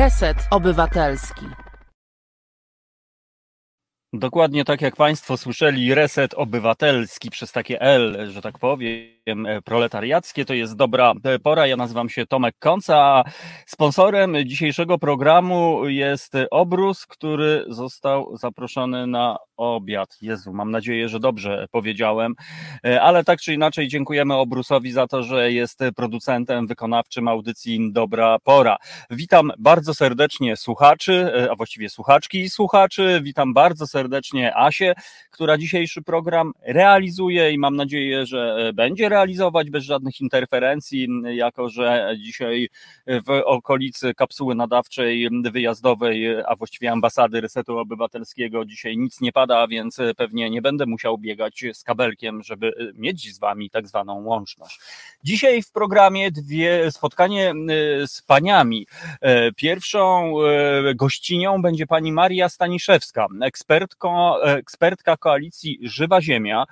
Reset Obywatelski. Dokładnie tak jak Państwo słyszeli, reset obywatelski przez takie L, że tak powiem, proletariackie, to jest dobra pora. Ja nazywam się Tomek Konca, a sponsorem dzisiejszego programu jest Obrus, który został zaproszony na obiad. Jezu, mam nadzieję, że dobrze powiedziałem, e, ale tak czy inaczej dziękujemy Obrusowi za to, że jest producentem wykonawczym audycji Dobra Pora. Witam bardzo serdecznie słuchaczy, a właściwie słuchaczki i słuchaczy. Witam bardzo serdecznie Asię, która dzisiejszy program realizuje i mam nadzieję, że będzie realizować bez żadnych interferencji, jako że dzisiaj w okolicy kapsuły nadawczej wyjazdowej, a właściwie ambasady Resetu Obywatelskiego dzisiaj nic nie pada, więc pewnie nie będę musiał biegać z kabelkiem, żeby mieć z wami tak zwaną łączność. Dzisiaj w programie dwie spotkanie z paniami. Pierwszą gościnią będzie pani Maria Staniszewska, ekspert ekspertką, ekspertka koalicji Żywa Ziemia.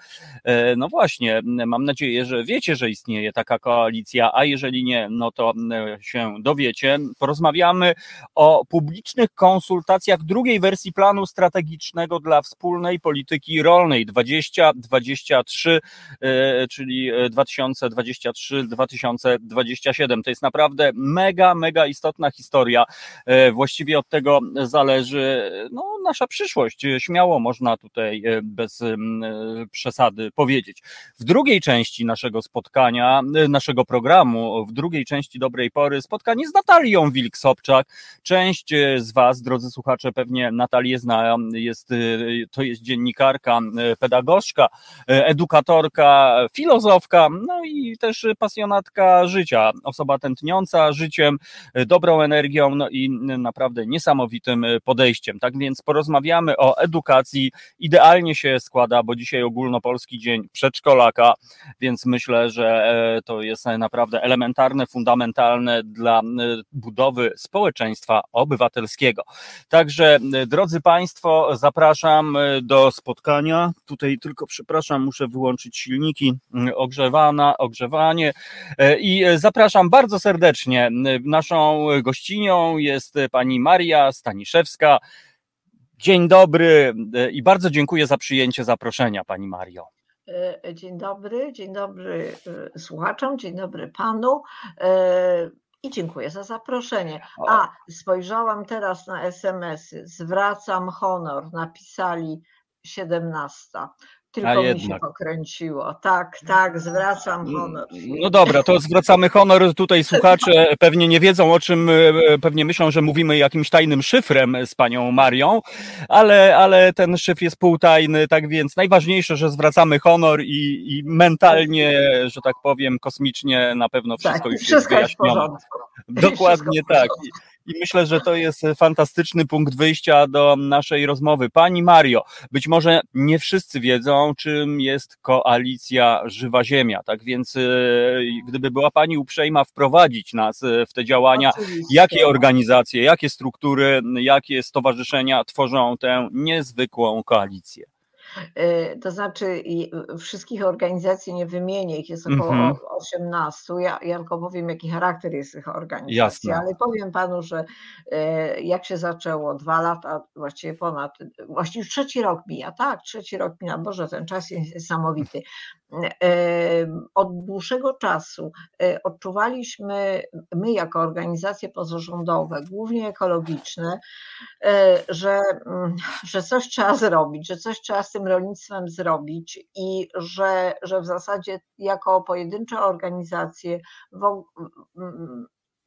E, no właśnie, mam nadzieję, że wiecie, że istnieje taka koalicja, a jeżeli nie, no to e, się dowiecie. Porozmawiamy o publicznych konsultacjach drugiej wersji planu strategicznego dla wspólnej polityki rolnej 2023, e, czyli 2023-2027. To jest naprawdę mega, mega istotna historia. Właściwie od tego zależy no, nasza przyszłość śmiało można tutaj e, bez e, przesady powiedzieć. W drugiej części naszego spotkania, e, naszego programu, w drugiej części dobrej pory, spotkanie z Natalią Wilk-Sobczak. Część z Was, drodzy słuchacze, pewnie Natalię zna, jest, to jest dziennikarka, pedagogzka, edukatorka, filozofka, no i też pasjonatka życia, osoba tętniąca życiem, dobrą energią, no i naprawdę niesamowitym podejściem. Tak więc porozmawiamy o edukacji, idealnie się składa, bo dzisiaj ogólnopolski dzień przedszkolaka, więc myślę, że e, to jest naprawdę elementarne, fundamentalne dla e, budowy społeczeństwa obywatelskiego. Także, e, drodzy Państwo, zapraszam do spotkania. Tutaj tylko, przepraszam, muszę wyłączyć silniki, ogrzewana, ogrzewanie i zapraszam bardzo serdecznie. Naszą gościnią jest pani Maria Staniszewska, Dzień dobry e, i bardzo dziękuję za przyjęcie zaproszenia, Pani Mario. E, dzień dobry, dzień dobry e, słuchaczom, dzień dobry Panu i dziękuję za zaproszenie. A, spojrzałam teraz na SMS-y. Zwracam honor, napisali 17. Tylko mi się pokręciło. Tak, tak, zwracam mm, honor. No dobra, to zwracamy honor. Tutaj słuchacze pewnie nie wiedzą o czym, e, pewnie myślą, że mówimy jakimś tajnym szyfrem z panią Marią, ale, ale ten szyfr jest półtajny, tak więc najważniejsze, że zwracamy honor i, i mentalnie, że tak powiem, kosmicznie na pewno wszystko tak, już wszystko jest wyjaśnione. Dokładnie tak. I myślę, że to jest fantastyczny punkt wyjścia do naszej rozmowy. Pani Mario, być może nie wszyscy wiedzą, czym jest koalicja Żywa Ziemia, tak więc e, gdyby była Pani uprzejma wprowadzić nas e, w te działania, Oczywiście. jakie organizacje, jakie struktury, jakie stowarzyszenia tworzą tę niezwykłą koalicję? Y, to znaczy wszystkich organizacji nie wymienię, ich jest około mm -hmm. 18. Ja, ja tylko powiem, jaki charakter jest tych organizacji, Jasne. ale powiem panu, że y, jak się zaczęło, dwa lata, właściwie ponad, właściwie trzeci rok mija, tak, trzeci rok mija, Boże, ten czas jest niesamowity. Od dłuższego czasu odczuwaliśmy, my jako organizacje pozarządowe, głównie ekologiczne, że, mm, że coś trzeba zrobić, że coś trzeba z tym rolnictwem zrobić i że, że w zasadzie jako pojedyncze organizacje w,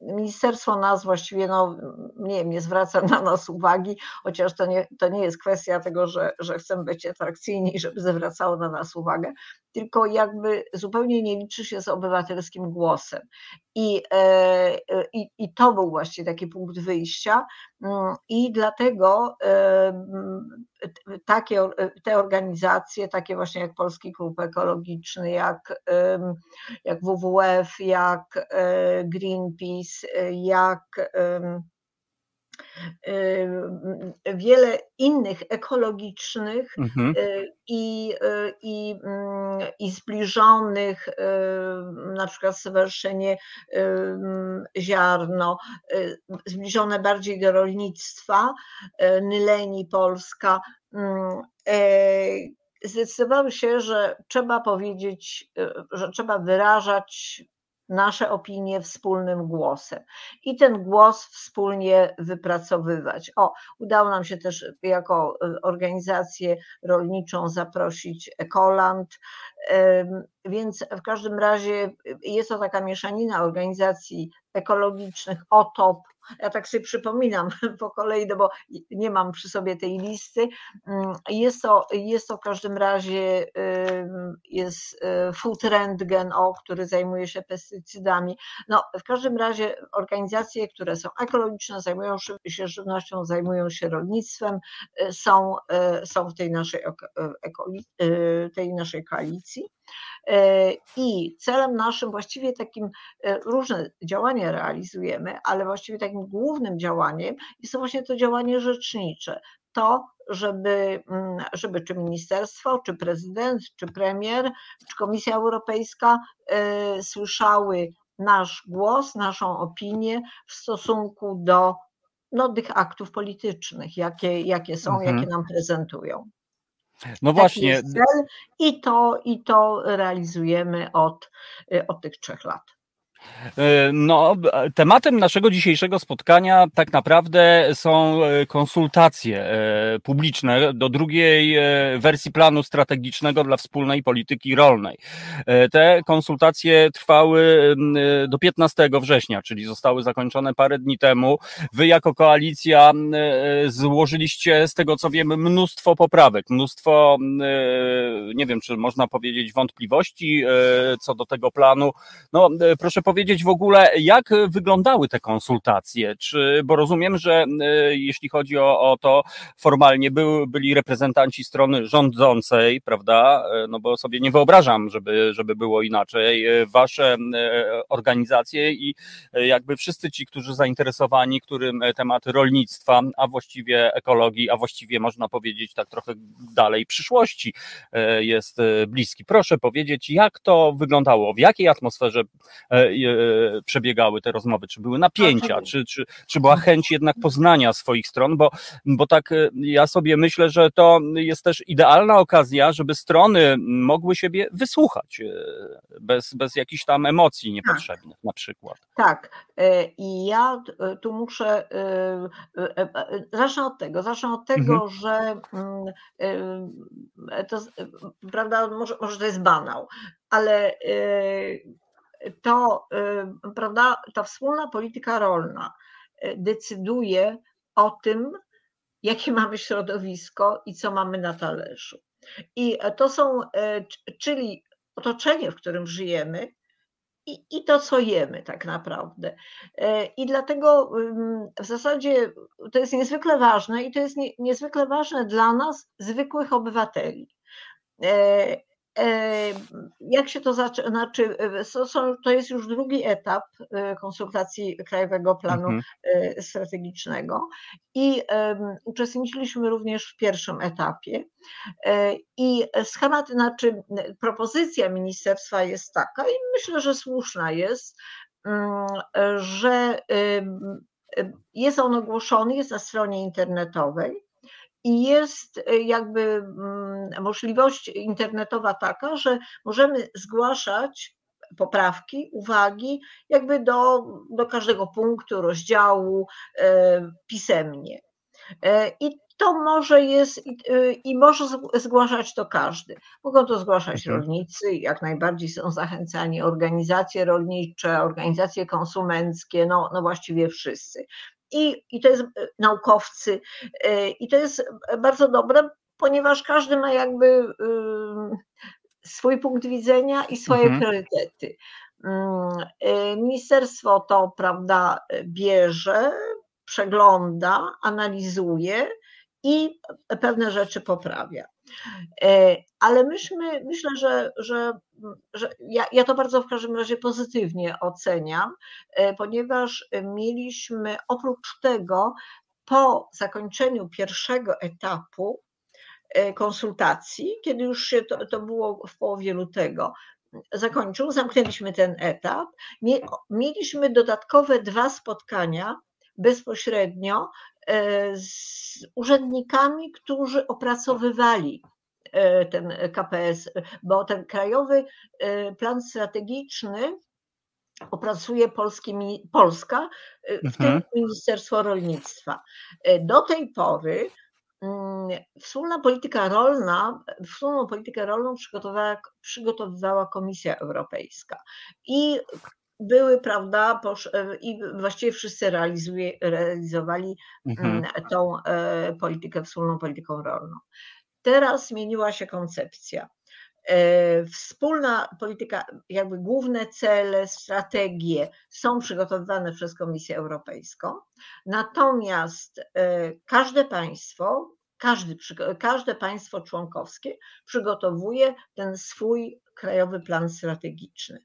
ministerstwo nas właściwie, no nie nie zwraca na nas uwagi, chociaż to nie, to nie jest kwestia tego, że, że chcemy być atrakcyjni, żeby zwracało na nas uwagę, tylko jakby zupełnie nie liczy się z obywatelskim głosem. I, e, e, i, i to był właśnie taki punkt wyjścia. Mm, i dlatego e, takie, te organizacje, takie właśnie jak Polski Klub Ekologiczny, jak, jak WWF, jak Greenpeace, jak wiele innych ekologicznych mhm. i, i, mm, i zbliżonych, na przykład Stowarzyszenie Ziarno, zbliżone bardziej do rolnictwa, Nyleni Polska, mm, zdecydowały się, że trzeba powiedzieć, że trzeba wyrażać nasze opinie wspólnym głosem i ten głos wspólnie wypracowywać. O, udało nam się też jako y, organizację rolniczą zaprosić Ekoland, więc w każdym razie jest to taka mieszanina organizacji ekologicznych, OTOP, ja tak sobie przypominam po kolei, no bo nie mam przy sobie tej listy. Mm, jest to, jest to w każdym razie jest y, Food Rentgen, o, który zajmuje się pestycydami. No, w każdym razie organizacje, które są ekologiczne, zajmują się żywnością, zajmują się rolnictwem, y, są, y, są w tej naszej, tej naszej koalicji. E, I celem naszym, właściwie takim e, różne działania realizujemy, ale właściwie takim głównym działaniem jest to właśnie to działanie rzecznicze. To, żeby, mm, żeby czy ministerstwo, czy prezydent, czy premier, czy Komisja Europejska e, słyszały nasz głos, naszą opinię w stosunku do no, tych aktów politycznych, jakie, jakie są, mhm. jakie nam prezentują. No właśnie. Cel I to, I to realizujemy od, y, od tych trzech lat. E, no, tematem naszego dzisiejszego spotkania tak naprawdę są e, konsultacje e, publiczne do drugiej wersji planu strategicznego dla wspólnej polityki rolnej. Te konsultacje trwały do 15 września, czyli zostały zakończone parę dni temu. Wy jako koalicja złożyliście, z tego co wiemy, mnóstwo poprawek, mnóstwo, nie wiem, czy można powiedzieć, wątpliwości co do tego planu. No, proszę powiedzieć w ogóle, jak wyglądały te konsultacje? Czy, bo rozumiem, że e, jeśli chodzi o, o to, formalnie był, byli reprezentanci strony rządzącej, prawda? E, no bo sobie nie wyobrażam, żeby, żeby było inaczej. E, wasze organizacje i jakby wszyscy ci, którzy zainteresowani, którym temat rolnictwa, a właściwie ekologii, a właściwie można powiedzieć tak trochę dalej przyszłości jest bliski. Proszę powiedzieć, jak to wyglądało, w jakiej atmosferze przebiegały te rozmowy? Czy były napięcia? Czy, czy, czy była chęć jednak poznania swoich stron? Bo, bo tak e, ja sobie myślę, że to jest też idealna okazja, żeby strony mogły siebie wysłuchać e, bez, bez jakichś tam emocji tak. niepotrzebnych na przykład. Tak. I ja tu muszę, zacznę od tego, zacznę od tego, mhm. że mm, to, prawda, może, może to jest banał, ale to, y, prawda, ta wspólna polityka rolna y, decyduje o tym, jakie mamy środowisko i co mamy na talerzu. I to są, y, czyli otoczenie, w którym żyjemy, i, i to, co jemy, tak naprawdę. I dlatego w zasadzie to jest niezwykle ważne, i to jest nie, niezwykle ważne dla nas, zwykłych obywateli. Jak się to zaczyna? Znaczy, to jest już drugi etap e, konsultacji Krajowego Planu mhm. E, Strategicznego i uczestniczyliśmy również w pierwszym etapie. E, I schemat, znaczy propozycja ministerstwa jest taka, i myślę, że słuszna jest, mm, że jest on ogłoszony, jest na stronie internetowej i jest y, jakby mm, możliwość internetowa taka, że możemy zgłaszać poprawki, uwagi, jakby do, do każdego punktu, rozdziału e, pisemnie. E, I to może jest i może zgłaszać to każdy. Mogą to zgłaszać mhm. rolnicy, jak najbardziej są zachęcani organizacje rolnicze, organizacje konsumenckie, no, no właściwie wszyscy i, i to jest e, naukowcy. E, I to jest bardzo dobre, ponieważ każdy ma jakby swój punkt widzenia i swoje mhm. priorytety. Mm, e, ministerstwo to, prawda, bierze, przegląda, analizuje i pewne rzeczy poprawia. E, ale myśmy, myślę, że, że, że ja, ja to bardzo w każdym razie pozytywnie oceniam, e, ponieważ mieliśmy oprócz tego po zakończeniu pierwszego etapu konsultacji, kiedy już się to, to było w połowie lutego, zakończył, zamknęliśmy ten etap. Mieliśmy dodatkowe dwa spotkania bezpośrednio e, z urzędnikami, którzy opracowywali e, ten KPS, bo ten krajowy e, plan strategiczny opracuje Polski, Polska, w tym mhm. Ministerstwo Rolnictwa. Do tej pory Mm, wspólna polityka rolna, wspólną politykę rolną przygotowywała, przygotowywała Komisja Europejska i były, prawda, i właściwie wszyscy realizuje, realizowali mhm. Mm, tą e, politykę, wspólną polityką rolną. Teraz zmieniła się koncepcja. E, wspólna polityka, jakby główne cele, strategie są przygotowywane przez Komisję Europejską, natomiast e, każde państwo, każdy, każde państwo członkowskie przygotowuje ten swój krajowy plan strategiczny.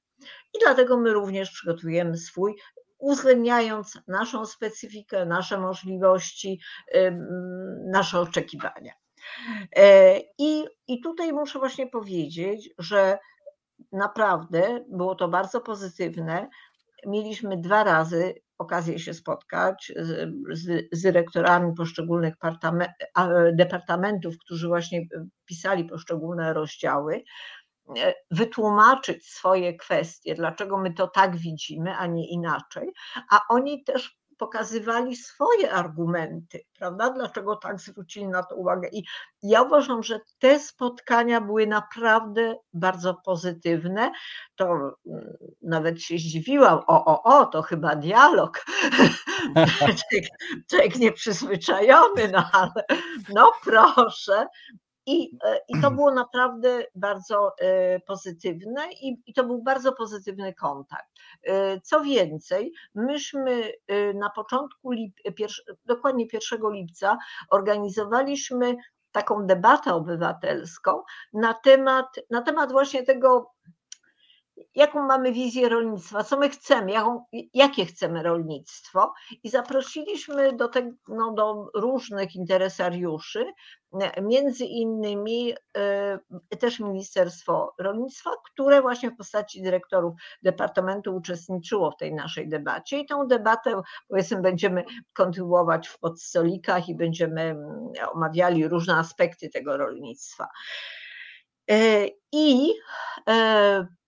I dlatego my również przygotujemy swój, uwzględniając naszą specyfikę, nasze możliwości, nasze oczekiwania. E, I, I tutaj muszę właśnie powiedzieć, że naprawdę było to bardzo pozytywne. Mieliśmy dwa razy okazję się spotkać z, z, dyrektorami poszczególnych departamentów, którzy właśnie pisali poszczególne rozdziały, wytłumaczyć swoje kwestie, dlaczego my to tak widzimy, a nie inaczej, a oni też pokazywali swoje argumenty, prawda? Dlaczego tak zwrócili na to uwagę. I ja uważam, że te spotkania były naprawdę bardzo pozytywne. To mm, nawet się zdziwiłam, o, o, o, to chyba dialog. człowiek nieprzyzwyczajony, no ale no proszę. I, e, I to było naprawdę bardzo e, pozytywne i, i to był bardzo pozytywny kontakt. E, co więcej, myśmy na początku, lip, dokładnie 1 lipca, organizowaliśmy taką debatę obywatelską na temat, na temat właśnie tego, jaką mamy wizję rolnictwa, co my chcemy, jaką, jakie chcemy rolnictwo i zaprosiliśmy do, te, no, do różnych interesariuszy, między innymi y, też Ministerstwo Rolnictwa, które właśnie w postaci dyrektorów departamentu uczestniczyło w tej naszej debacie i tę debatę powiedzmy będziemy kontynuować w podstolikach i będziemy mm, omawiali różne aspekty tego rolnictwa. Y, I w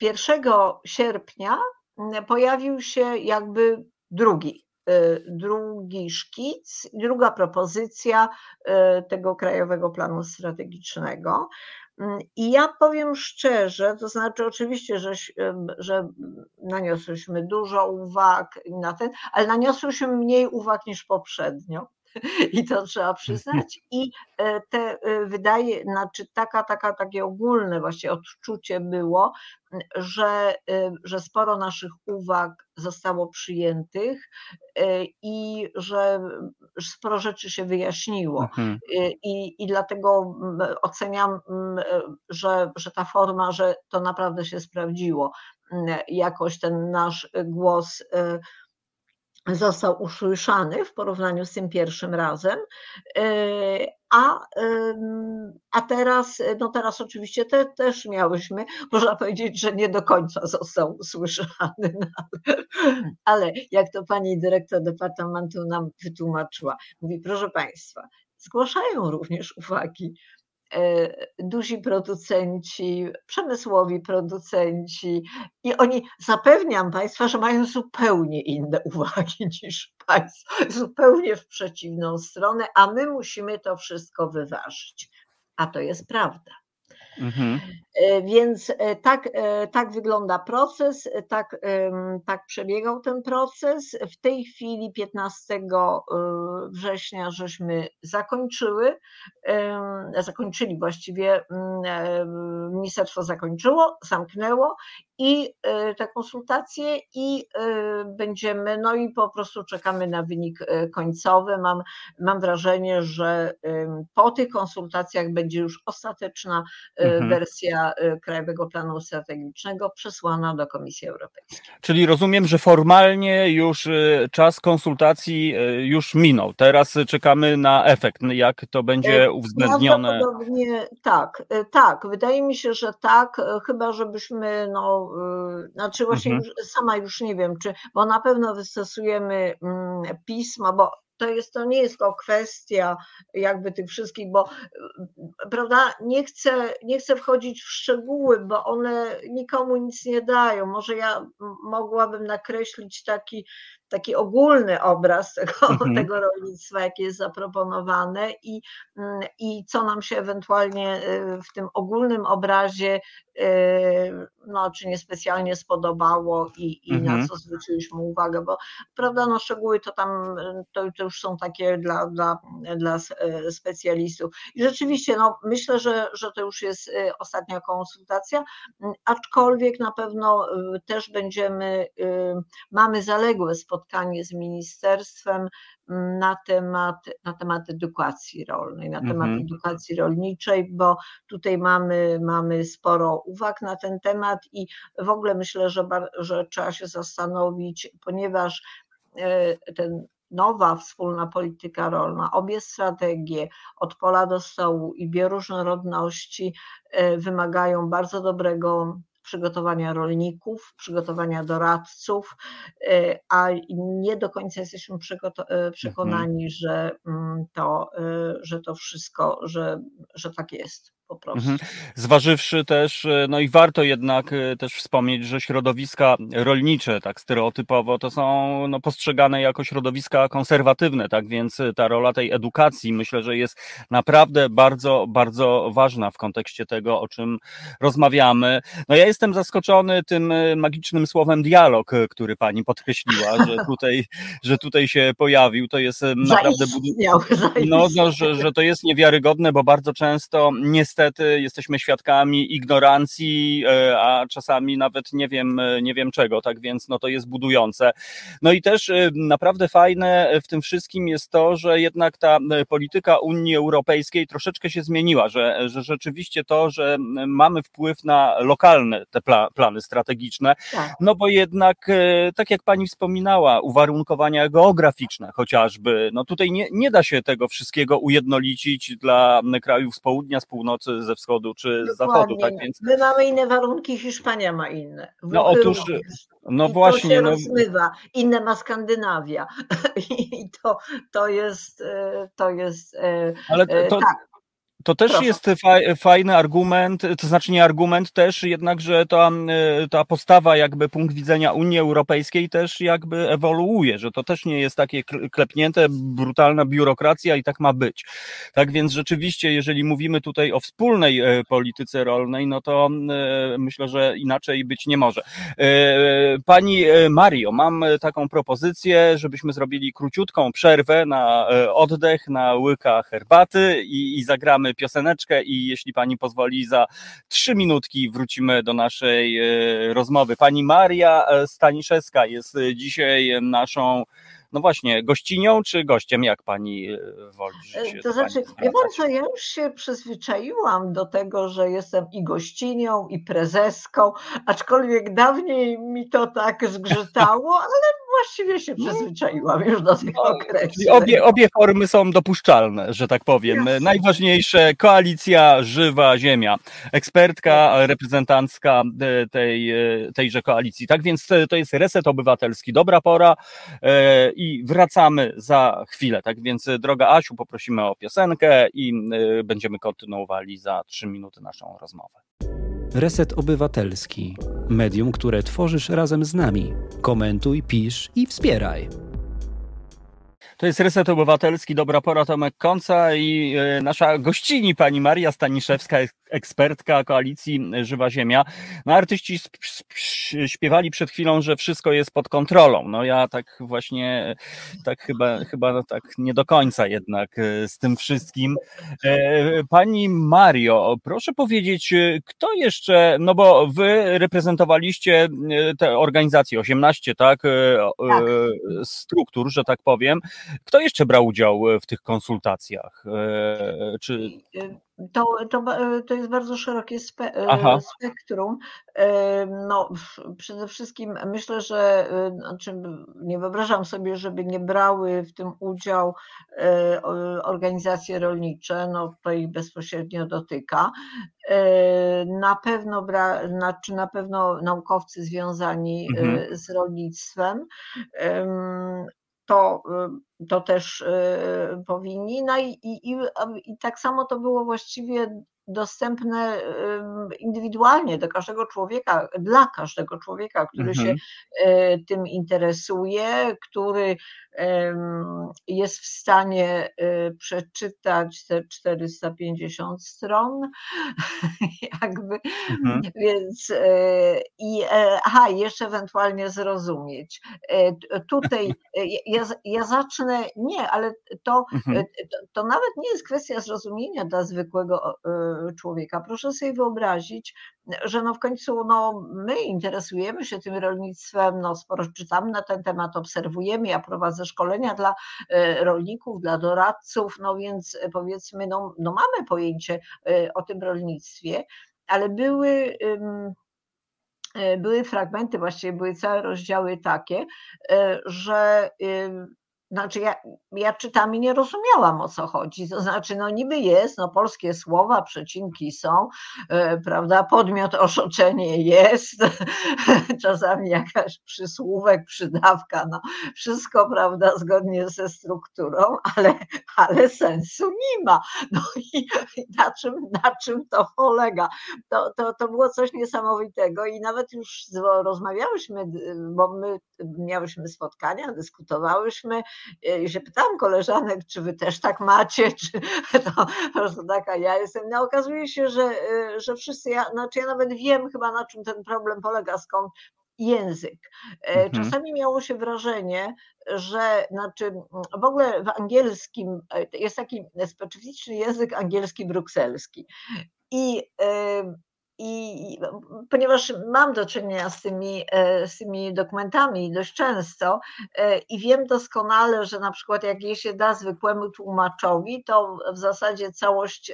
1 sierpnia mm, pojawił się jakby drugi, y, drugi szkic, druga propozycja y, tego Krajowego Planu Strategicznego. Mm, I ja powiem szczerze, to znaczy oczywiście, że, że naniosłyśmy dużo uwag na ten, ale naniosłyśmy mniej uwag niż poprzednio. i to trzeba przyznać. I e, te e, wydaje, znaczy taka, taka, takie ogólne właśnie odczucie było, że, e, że sporo naszych uwag zostało przyjętych i że sporo rzeczy się wyjaśniło. Mhm. I, I dlatego oceniam, że, że ta forma, że to naprawdę się sprawdziło. Jakoś ten nasz głos został usłyszany w porównaniu z tym pierwszym razem. E, a, a teraz, no teraz oczywiście te, też miałyśmy, można powiedzieć, że nie do końca został usłyszany, ale jak to pani dyrektor departamentu nam wytłumaczyła, mówi, proszę Państwa, zgłaszają również uwagi duzi producenci, przemysłowi producenci i oni, zapewniam Państwa, że mają zupełnie inne uwagi niż Państwo, zupełnie w przeciwną stronę, a my musimy to wszystko wyważyć. A to jest prawda. Mhm. E, więc e, tak, e, tak wygląda proces, tak, tak przebiegał ten proces. W tej chwili 15 września żeśmy zakończyły, zakończyli właściwie, ministerstwo zakończyło, zamknęło i te konsultacje i będziemy, no i po prostu czekamy na wynik końcowy. Mam, mam wrażenie, że po tych konsultacjach będzie już ostateczna mhm. wersja Krajowego Planu Strategicznego przesłana do Komisji Europejskiej. Czyli rozumiem, że formalnie już czas konsultacji już minął. Teraz czekamy na efekt, jak to będzie uwzględnione. Prawdopodobnie tak, tak. Wydaje mi się, że tak, chyba żebyśmy, no, znaczy właśnie mhm. już, sama już nie wiem, czy, bo na pewno wystosujemy mm, pisma, bo to jest, to nie jest to kwestia jakby tych wszystkich, bo prawda, nie chcę, nie chcę wchodzić w szczegóły, bo one nikomu nic nie dają. Może ja mogłabym nakreślić taki taki ogólny obraz tego, mhm. tego rolnictwa, jakie jest zaproponowane i, mm, i co nam się ewentualnie y, w tym ogólnym obrazie y, no, czy niespecjalnie spodobało i, i mhm. na co zwróciliśmy uwagę, bo prawda, no szczegóły to tam to, to już są takie dla, dla, dla y, specjalistów. I rzeczywiście no, myślę, że, że to już jest ostatnia konsultacja, aczkolwiek na pewno też będziemy, mamy zaległe spotkania spotkanie z ministerstwem mm, na temat, na temat edukacji rolnej, na temat mhm. edukacji rolniczej, bo tutaj mamy, mamy sporo uwag na ten temat i w ogóle myślę, że, że trzeba się zastanowić, ponieważ e, ten nowa wspólna polityka rolna, obie strategie od pola do stołu i bioróżnorodności e, wymagają bardzo dobrego przygotowania rolników, przygotowania doradców, e, a nie do końca jesteśmy e, przekonani, mhm. że mm, to, e, że to wszystko, że, że tak jest prostu. Mhm. Zważywszy też, e, no i warto jednak e, też wspomnieć, że środowiska rolnicze, tak stereotypowo, to są no, postrzegane jako środowiska konserwatywne, tak więc e, ta rola tej edukacji myślę, że jest naprawdę bardzo, bardzo ważna w kontekście tego, o czym rozmawiamy. No ja jestem zaskoczony tym magicznym słowem dialog, który pani podkreśliła, że tutaj, że tutaj się pojawił. To jest naprawdę. No, no że, że to jest niewiarygodne, bo bardzo często niestety niestety jesteśmy świadkami ignorancji, e, a czasami nawet nie wiem, e, nie wiem czego, tak więc no to jest budujące. No i też e, naprawdę fajne w tym wszystkim jest to, że jednak ta polityka Unii Europejskiej troszeczkę się zmieniła, że, że rzeczywiście to, że mamy wpływ na lokalne te pla, plany strategiczne, tak. no bo jednak, tak jak pani wspominała, uwarunkowania geograficzne chociażby, no tutaj nie, nie da się tego wszystkiego ujednolicić dla krajów z południa, z północy, ze wschodu czy z zachodu. Tak więc... My mamy inne warunki, Hiszpania ma inne. W no otóż, no I właśnie. To się no... rozmywa. Inne ma Skandynawia. I to, to jest, e, to jest e, Ale to, e, tak. To też Proszę. jest fajny argument, to znaczy nie argument też, jednak, że ta, ta postawa, jakby punkt widzenia Unii Europejskiej też jakby ewoluuje, że to też nie jest takie klepnięte, brutalna biurokracja i tak ma być. Tak więc rzeczywiście, jeżeli mówimy tutaj o wspólnej e, polityce rolnej, no to e, myślę, że inaczej być nie może. E, pani Mario, mam taką propozycję, żebyśmy zrobili króciutką przerwę na oddech, na łyka herbaty i, i zagramy pioseneczkę i jeśli pani pozwoli, za trzy minutki wrócimy do naszej e, rozmowy. Pani Maria e, Staniszewska jest dzisiaj naszą no właśnie, gościnią czy gościem, jak pani e, woli? To znaczy, wie pan co, ja już się przyzwyczaiłam do tego, że jestem i gościnią, i prezeską, aczkolwiek dawniej mi to tak zgrzytało, ale właściwie się no. przyzwyczaiłam już do tych no, okresów. Obie, obie formy są dopuszczalne, że tak powiem. Jasne. Najważniejsze, koalicja Żywa Ziemia. Ekspertka reprezentancka e, tej, e, tejże koalicji. Tak więc to jest reset obywatelski. Dobra pora e, i wracamy za chwilę. Tak więc, droga Asiu, poprosimy o piosenkę i będziemy kontynuowali za trzy minuty naszą rozmowę. Reset Obywatelski. Medium, które tworzysz razem z nami. Komentuj, pisz i wspieraj. To jest Reset Obywatelski, dobra pora Tomek Konca i e, nasza gościni pani Maria Staniszewska, ekspertka koalicji Żywa Ziemia. No artyści śpiewali przed chwilą, że wszystko jest pod kontrolą. No ja tak właśnie, tak chyba, chyba no tak nie do końca jednak e, z tym wszystkim. E, pani Mario, proszę powiedzieć, kto jeszcze, no bo wy reprezentowaliście te organizacje, 18, tak, tak. struktur, że tak powiem. Kto jeszcze brał udział e, w tych konsultacjach? E, czy... to, to, to jest bardzo szerokie spe, spektrum. No, przede wszystkim myślę, że znaczy nie wyobrażam sobie, żeby nie brały w tym udział organizacje rolnicze, no to ich bezpośrednio dotyka. Na pewno, bra, znaczy na pewno naukowcy związani mhm. z rolnictwem to, y, to też y, powinni. No i, i, i tak samo to było właściwie dostępne indywidualnie do każdego człowieka, dla każdego człowieka, który mhm. się e, tym interesuje, który jest w stanie e, przeczytać te 450 stron, jakby, mhm. więc e, i aha, jeszcze ewentualnie zrozumieć. Tutaj ja, ja zacznę, nie, ale to, mhm. to, to nawet nie jest kwestia zrozumienia dla zwykłego człowieka. Proszę sobie wyobrazić, że no w końcu no, my interesujemy się tym rolnictwem, no sporo czytamy na ten temat, obserwujemy, ja prowadzę szkolenia dla e, rolników, dla doradców, no więc powiedzmy, no, no mamy pojęcie e, o tym rolnictwie, ale były e, były fragmenty, właściwie były całe rozdziały takie, że znaczy ja, ja czytam i nie rozumiałam o co chodzi. To znaczy, no niby jest, no polskie słowa, przecinki są, e, prawda, podmiot oszoczenie jest, czasami jakaś przysłówek, przydawka, no wszystko, prawda, zgodnie ze strukturą, ale, ale sensu nie ma. No i, i na, czym, na czym to polega? To, to, to było coś niesamowitego i nawet już rozmawiałyśmy, bo my miałyśmy spotkania, dyskutowałyśmy, i się pytałam koleżanek, czy wy też tak macie, czy to po prostu taka ja jestem. No okazuje się, że, y, że wszyscy, ja, znaczy ja nawet wiem chyba na czym ten problem polega, skąd język. E, mhm. Czasami miało się wrażenie, że znaczy w ogóle w angielskim e, jest taki specyficzny język angielski brukselski. I i ponieważ mam do czynienia z tymi, e, z tymi dokumentami dość często e, i wiem doskonale, że na przykład jak je się da zwykłemu tłumaczowi, to w zasadzie całość,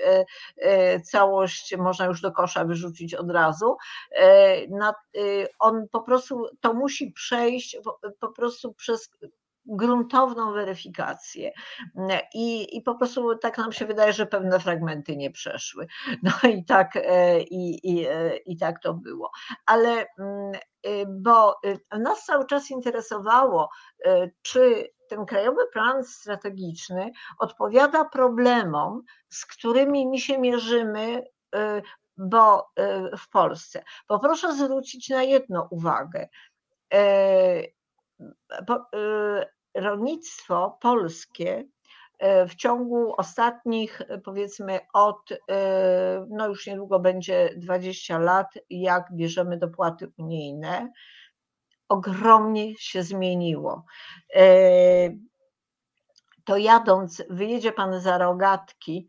e, całość można już do kosza wyrzucić od razu. On po prostu to musi przejść po prostu przez gruntowną weryfikację. I, I po prostu tak nam się wydaje, że pewne fragmenty nie przeszły. No i tak, e, i, i, e, i tak to było. Ale mm, e, bo nas cały czas interesowało, czy ten krajowy plan strategiczny odpowiada problemom, z którymi my się mierzymy bo w Polsce. Poproszę zwrócić na jedną uwagę rolnictwo polskie e, w ciągu ostatnich, e, powiedzmy, od, e, no już niedługo będzie 20 lat, jak bierzemy dopłaty unijne, ogromnie się zmieniło. To jadąc, wyjedzie pan za rogatki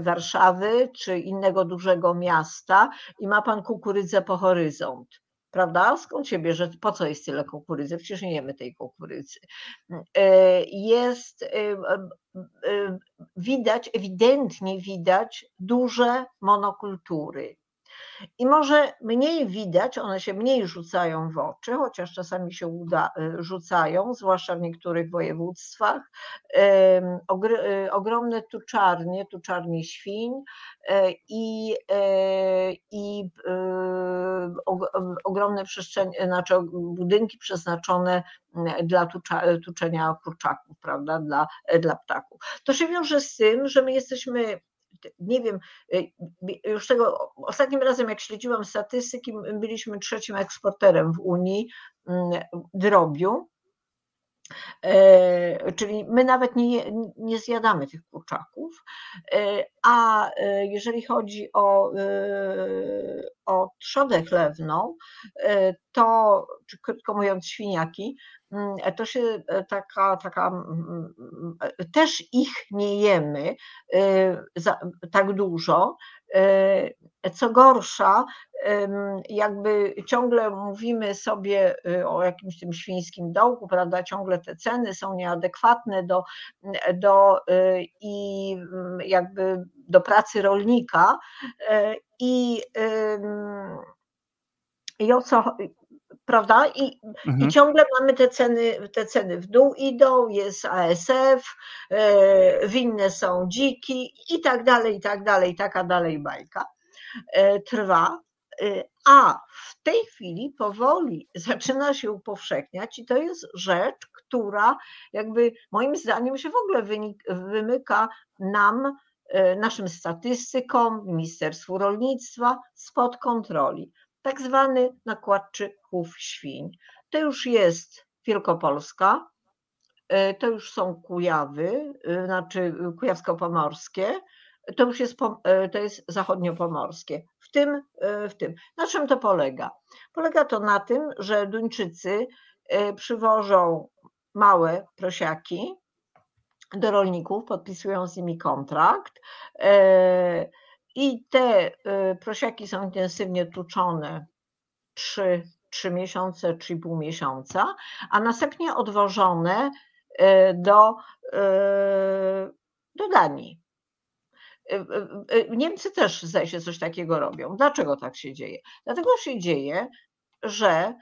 Warszawy czy innego dużego miasta i ma pan kukurydzę po horyzont prawda? Skąd się bierze, po co jest tyle kukurydzy? Przecież nie jemy tej kukurydzy. E, jest, e, e, widać, ewidentnie widać duże monokultury. I może mniej widać, one się mniej rzucają w oczy, chociaż czasami się uda, y, rzucają, zwłaszcza w niektórych województwach. Y, ogromne tuczarnie, tuczarnie świń y, i, i ogromne przestrzenie, znaczy budynki przeznaczone dla tuczenia kurczaków, prawda, dla, dla ptaków. To się wiąże z tym, że my jesteśmy nie wiem, y, już tego ostatnim razem, jak śledziłam statystyki, byliśmy trzecim eksporterem w Unii mm, drobiu. E, czyli my nawet nie, nie zjadamy tych kurczaków, e, a e, jeżeli chodzi o, o trzodę chlewną, to, czy krótko mówiąc świniaki, to się taka, taka, mm, też ich nie jemy tak dużo, Co gorsza, jakby ciągle mówimy sobie o jakimś tym świńskim dołku, prawda? Ciągle te ceny są nieadekwatne do, do i mm, jakby do pracy rolnika e, i, i o co prawda? I, mhm. I ciągle mamy te ceny, te ceny w dół idą, jest ASF, e, winne są dziki i tak dalej, i tak dalej, i taka dalej bajka e, trwa. E, a w tej chwili powoli zaczyna się upowszechniać i to jest rzecz, która jakby moim zdaniem się w ogóle wymyka nam, naszym statystykom, Ministerstwu Rolnictwa spod kontroli tak zwany nakładczy chów świń. To już jest Wielkopolska, e, to już są Kujawy, e, znaczy Kujawsko-Pomorskie, to już jest, to jest zachodniopomorskie. W tym, w tym. Na czym to polega? Polega to na tym, że Duńczycy przywożą małe prosiaki do rolników, podpisują z nimi kontrakt. I te y, prosiaki są intensywnie tuczone 3, 3 miesiące, 3,5 miesiąca, a następnie odwożone y, do, y, do Danii. Niemcy też zdaje się coś takiego robią. Dlaczego tak się dzieje? Dlatego się dzieje, że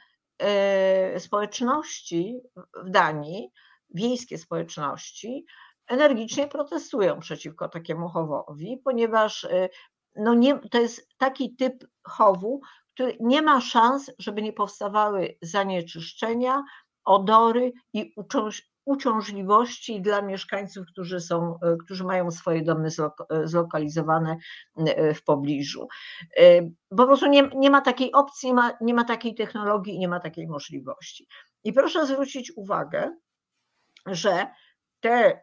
społeczności w Danii, wiejskie społeczności, energicznie protestują przeciwko takiemu chowowi, ponieważ y, no nie, to jest taki typ chowu, który nie ma szans, żeby nie powstawały zanieczyszczenia, odory i uciążliwości dla mieszkańców, którzy, są, y, którzy mają swoje domy y, zlokalizowane w pobliżu. Po prostu nie, nie ma takiej opcji, nie ma, nie ma takiej technologii nie ma takiej możliwości. I proszę zwrócić uwagę, że te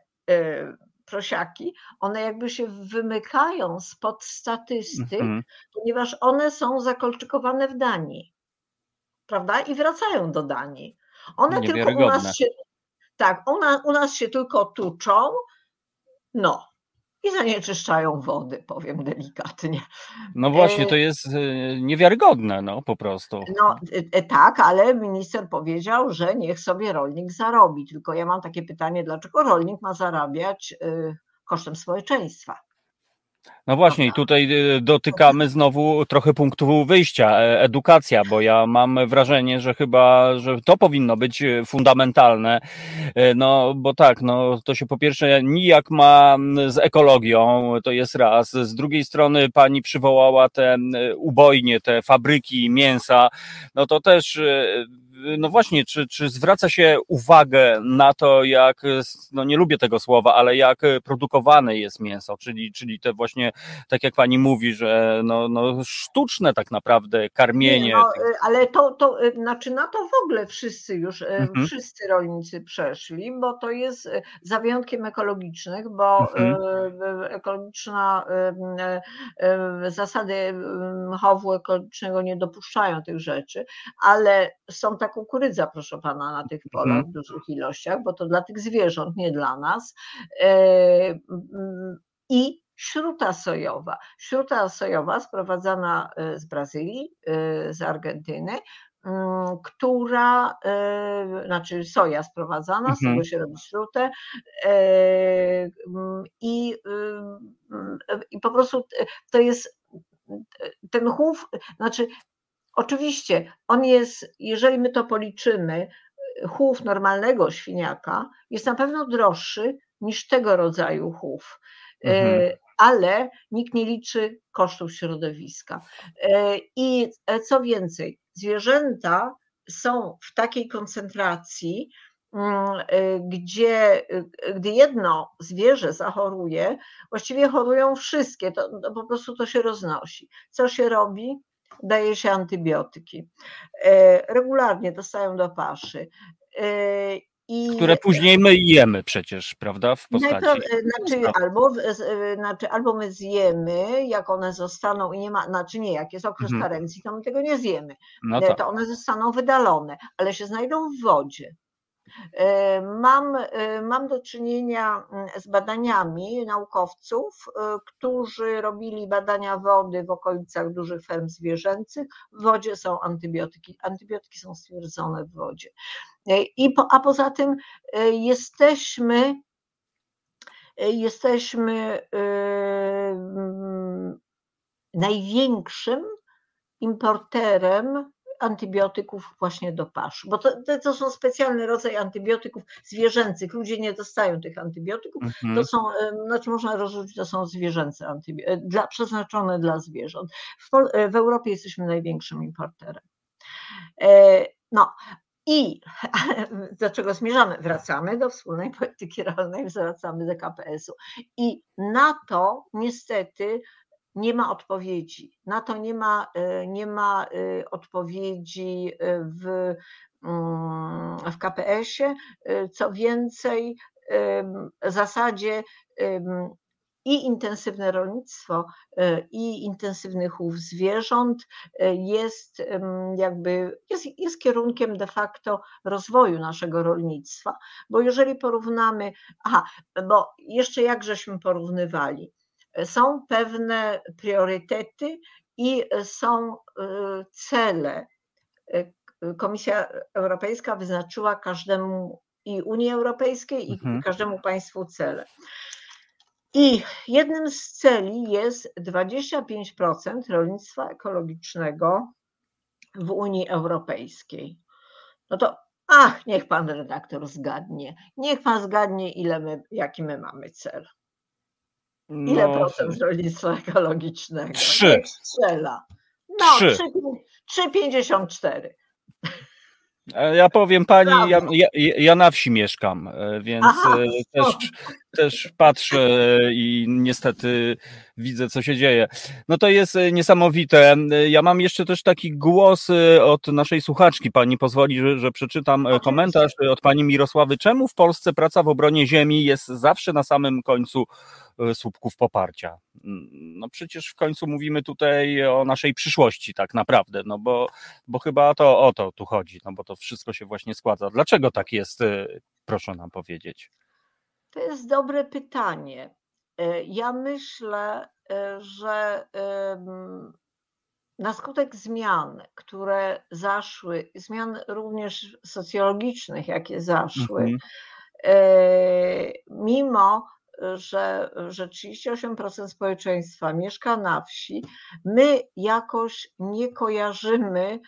prosiaki, one jakby się wymykają spod statystyk, -hmm. ponieważ one są zakolczykowane w Danii, prawda? I wracają do Danii. One tylko u nas się, tak, una, u nas się tylko tuczą, no, i zanieczyszczają wody, powiem delikatnie. No właśnie, to e, jest e, niewiarygodne, no po prostu. No e, tak, ale minister powiedział, że niech sobie rolnik zarobi. Tylko ja mam takie pytanie, dlaczego rolnik ma zarabiać kosztem społeczeństwa? No właśnie, i tutaj y, dotykamy znowu trochę punktu wyjścia, e, edukacja, bo ja mam wrażenie, że chyba, że to powinno być y, fundamentalne. E, no, bo tak, no to się po pierwsze nijak ma z ekologią, to jest raz. Z drugiej strony pani przywołała te ubojnie, te fabryki mięsa, no to też y, no właśnie, czy, czy zwraca się uwagę na to, jak, no nie lubię tego słowa, ale jak produkowane jest mięso, czyli, czyli te właśnie, tak jak pani mówi, że no, no sztuczne tak naprawdę karmienie. No, ale to, to znaczy na to w ogóle wszyscy już, mhm. wszyscy rolnicy przeszli, bo to jest za wyjątkiem ekologicznych, bo mhm. ekologiczna, zasady chowu ekologicznego nie dopuszczają tych rzeczy, ale są tak kukurydza, proszę pana, na tych polach mhm. w dużych ilościach, bo to dla tych zwierząt, nie dla nas. E, mm, I śruta sojowa. Śruta sojowa sprowadzana e, z Brazylii, e, z Argentyny, mm, która, znaczy soja sprowadzana, z tego mhm. się robi śrutę mm, i, i po prostu to jest ten chów, znaczy Oczywiście on jest, jeżeli my to policzymy, chów normalnego świniaka jest na pewno droższy niż tego rodzaju chów. E, mhm. Ale nikt nie liczy kosztów środowiska. E, I e, co więcej, zwierzęta są w takiej koncentracji, mm, gdzie gdy jedno zwierzę zachoruje, właściwie chorują wszystkie, to, to po prostu to się roznosi. Co się robi? Daje się antybiotyki. E, regularnie dostają do paszy. E, I, które później my jemy przecież, prawda? W postaci. Znaczy albo, znaczy, albo my zjemy, jak one zostaną i nie ma, znaczy nie, jak jest okres mhm. karencji, to my tego nie zjemy. No to one zostaną wydalone, ale się znajdą w wodzie. Mam, mam do czynienia mm, z badaniami naukowców, którzy robili badania wody w okolicach dużych ferm zwierzęcych. W wodzie są antybiotyki. Antybiotyki są stwierdzone w wodzie. I po, a poza tym jesteśmy jesteśmy największym importerem antybiotyków właśnie do pasz, bo to, to są specjalny rodzaj antybiotyków zwierzęcych. Ludzie nie dostają tych antybiotyków. Mhm. To są, znaczy można rozróżnić, to są zwierzęce antybiotyki, dla, przeznaczone dla zwierząt. W, w Europie jesteśmy największym importerem. E, no, i do czego zmierzamy? Wracamy do wspólnej polityki rolnej, wracamy do KPS-u. I na to niestety nie ma odpowiedzi. Na to nie ma, e, nie ma e, odpowiedzi e, w, mm, w KPS-ie. Co więcej, w zasadzie i intensywne rolnictwo, i intensywny chów zwierząt jest jakby jest, jest kierunkiem de facto rozwoju naszego rolnictwa. Bo jeżeli porównamy, aha, bo jeszcze jak żeśmy porównywali, są pewne priorytety i są y, cele. Y, Komisja Europejska wyznaczyła każdemu i Unii Europejskiej, mhm. i każdemu państwu cele. I jednym z celi jest 25% rolnictwa ekologicznego w Unii Europejskiej. No to ach, niech pan redaktor zgadnie. Niech pan zgadnie, ile my, jaki my mamy cel. Ile no, procent rolnictwa ekologicznego? Trzy. Strzela. No, 3,54. E, ja powiem pani, ja, ja, ja, na wsi mieszkam, e, więc Aha, e, też, też patrzę i niestety widzę, co się dzieje. No to jest niesamowite. Ja mam jeszcze też taki głos od naszej słuchaczki. Pani pozwoli, że, że przeczytam komentarz od pani Mirosławy. Czemu w Polsce praca w obronie ziemi jest zawsze na samym końcu E, słupków poparcia. No przecież w końcu mówimy tutaj o naszej przyszłości tak naprawdę, no bo, bo chyba to o to tu chodzi, no bo to wszystko się właśnie składa. Dlaczego tak jest, e, proszę nam powiedzieć? To jest dobre pytanie. E, ja myślę, że na skutek zmian, które zaszły, zmian również socjologicznych, jakie zaszły, mhm. mimo że, że 38% społeczeństwa mieszka na wsi, my jakoś nie kojarzymy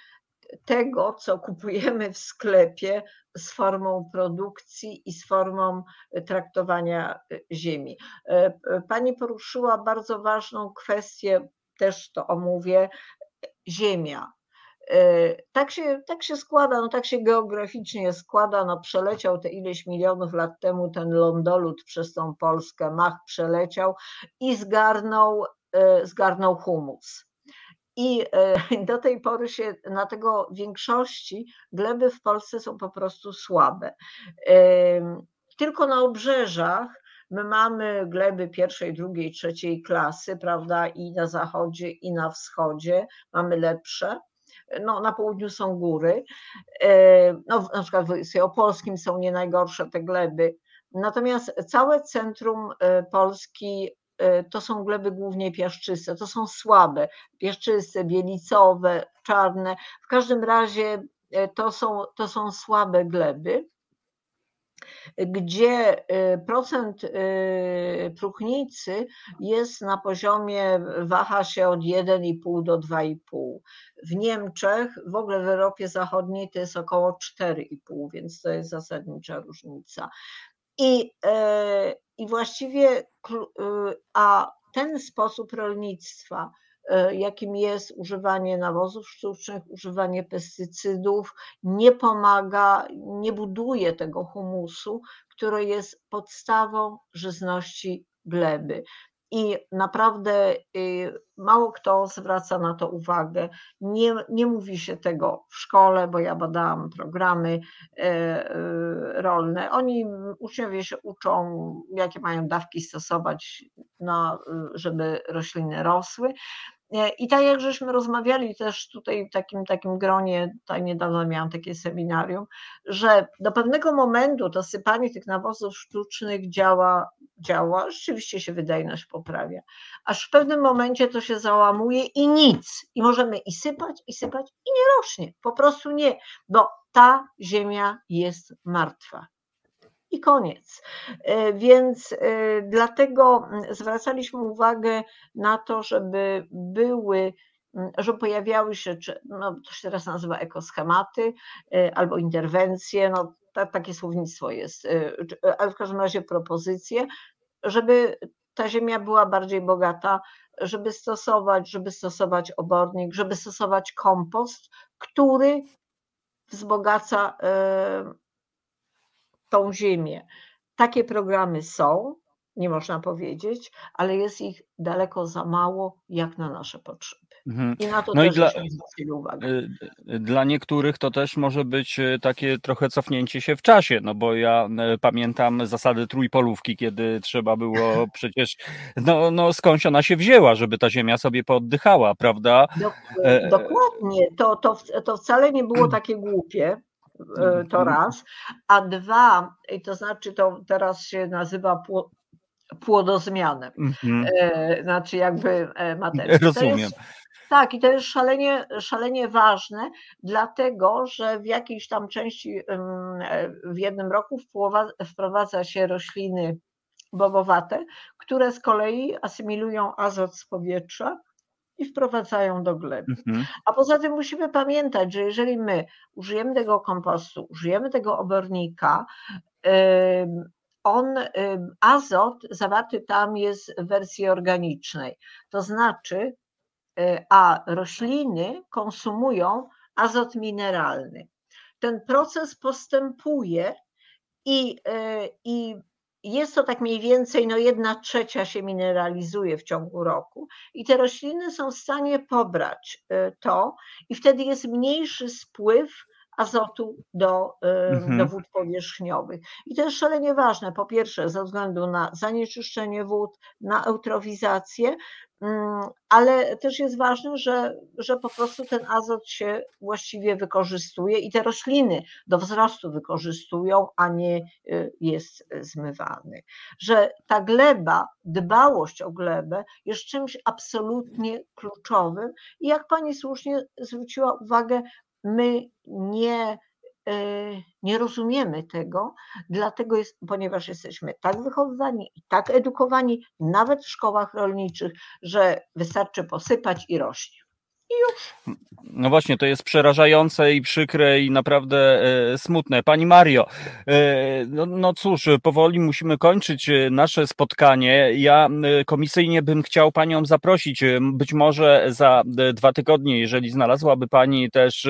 tego, co kupujemy w sklepie z formą produkcji i z formą traktowania ziemi. Pani poruszyła bardzo ważną kwestię, też to omówię, ziemia. E, tak się, tak się składa, no tak się geograficznie składa, no przeleciał te ileś milionów lat temu ten lądolud przez tą Polskę, Mach przeleciał i zgarnął, e, zgarnął humus. I e, do tej pory się na tego większości gleby w Polsce są po prostu słabe. Tylko na obrzeżach my mamy gleby pierwszej, drugiej, trzeciej klasy, prawda, i na zachodzie, i na wschodzie mamy lepsze. No, na południu są góry, e, no, na przykład w opolskim są nie najgorsze te gleby, natomiast całe centrum e, Polski to są gleby głównie piaszczyste, to są słabe, piaszczyste, bielicowe, czarne, w każdym razie to są, to są słabe gleby gdzie y, procent y, próchnicy jest na poziomie, waha się od 1,5 do 2,5. W Niemczech, w ogóle w Europie Zachodniej to jest około 4,5, więc to jest zasadnicza różnica. I, y, i właściwie, a ten sposób rolnictwa, E, jakim jest używanie nawozów sztucznych, używanie pestycydów, nie pomaga, nie buduje tego humusu, który jest podstawą żyzności gleby i naprawdę y, mało kto zwraca na to uwagę. Nie, nie mówi się tego w szkole, bo ja badałam programy e, e, rolne. Oni, uczniowie się uczą, jakie mają dawki stosować, na, żeby rośliny rosły. I tak jak żeśmy rozmawiali też tutaj w takim, takim gronie, tutaj niedawno miałam takie seminarium, że do pewnego momentu to sypanie tych nawozów sztucznych działa, działa, rzeczywiście się wydajność poprawia, aż w pewnym momencie to się załamuje i nic. I możemy i sypać, i sypać, i nie rośnie. Po prostu nie, bo ta ziemia jest martwa i koniec. E, więc e, dlatego zwracaliśmy uwagę na to, żeby były że pojawiały się, no, to się teraz nazywa ekoschematy e, albo interwencje, no, takie słownictwo jest, ale w każdym razie propozycje, żeby ta ziemia była bardziej bogata, żeby stosować, żeby stosować obornik, żeby stosować kompost, który wzbogaca tą ziemię. Takie programy są, nie można powiedzieć, ale jest ich daleko za mało jak na nasze potrzeby. Mhm. I na to no też i dla, uwagę. Y, y, dla niektórych to też może być y, takie trochę cofnięcie się w czasie, no bo ja pamiętam zasady trójpolówki, kiedy trzeba było przecież, no, no skądś ona się wzięła, żeby ta ziemia sobie pooddychała, prawda? E, dokładnie, to, to, to wcale nie było takie głupie, to mhm. raz, a dwa, i to znaczy to teraz się nazywa płodozmianem, mhm. E, znaczy jakby e, materii. Rozumiem. Jest, tak, i to jest szalenie, szalenie ważne, dlatego że w jakiejś tam części w jednym roku wprowadza się rośliny bobowate, które z kolei asymilują azot z powietrza i wprowadzają do gleby. Mhm. A poza tym musimy pamiętać, że jeżeli my użyjemy tego kompostu, użyjemy tego obornika, on, azot zawarty tam jest w wersji organicznej. To znaczy, y, a rośliny konsumują azot mineralny. Ten proces postępuje i, y, i jest to tak mniej więcej, no jedna trzecia się mineralizuje w ciągu roku i te rośliny są w stanie pobrać y, to i wtedy jest mniejszy spływ azotu do, mhm. do wód powierzchniowych. I to jest szalenie ważne, po pierwsze ze względu na zanieczyszczenie wód, na eutrowizację, mm, ale też jest ważne, że, że po prostu ten azot się właściwie wykorzystuje i te rośliny do wzrostu wykorzystują, a nie y, jest zmywany. Że ta gleba, dbałość o glebę jest czymś absolutnie kluczowym i jak pani słusznie zwróciła uwagę, my nie, nie rozumiemy tego, dlatego jest, ponieważ jesteśmy tak wychowywani i tak edukowani, nawet w szkołach rolniczych, że wystarczy posypać i rośnie. I już. No właśnie, to jest przerażające i przykre i naprawdę e, smutne. Pani Mario, e, no, no cóż, powoli musimy kończyć e, nasze spotkanie. Ja e, komisyjnie bym chciał Panią zaprosić, e, być może za e, dwa tygodnie, jeżeli znalazłaby Pani też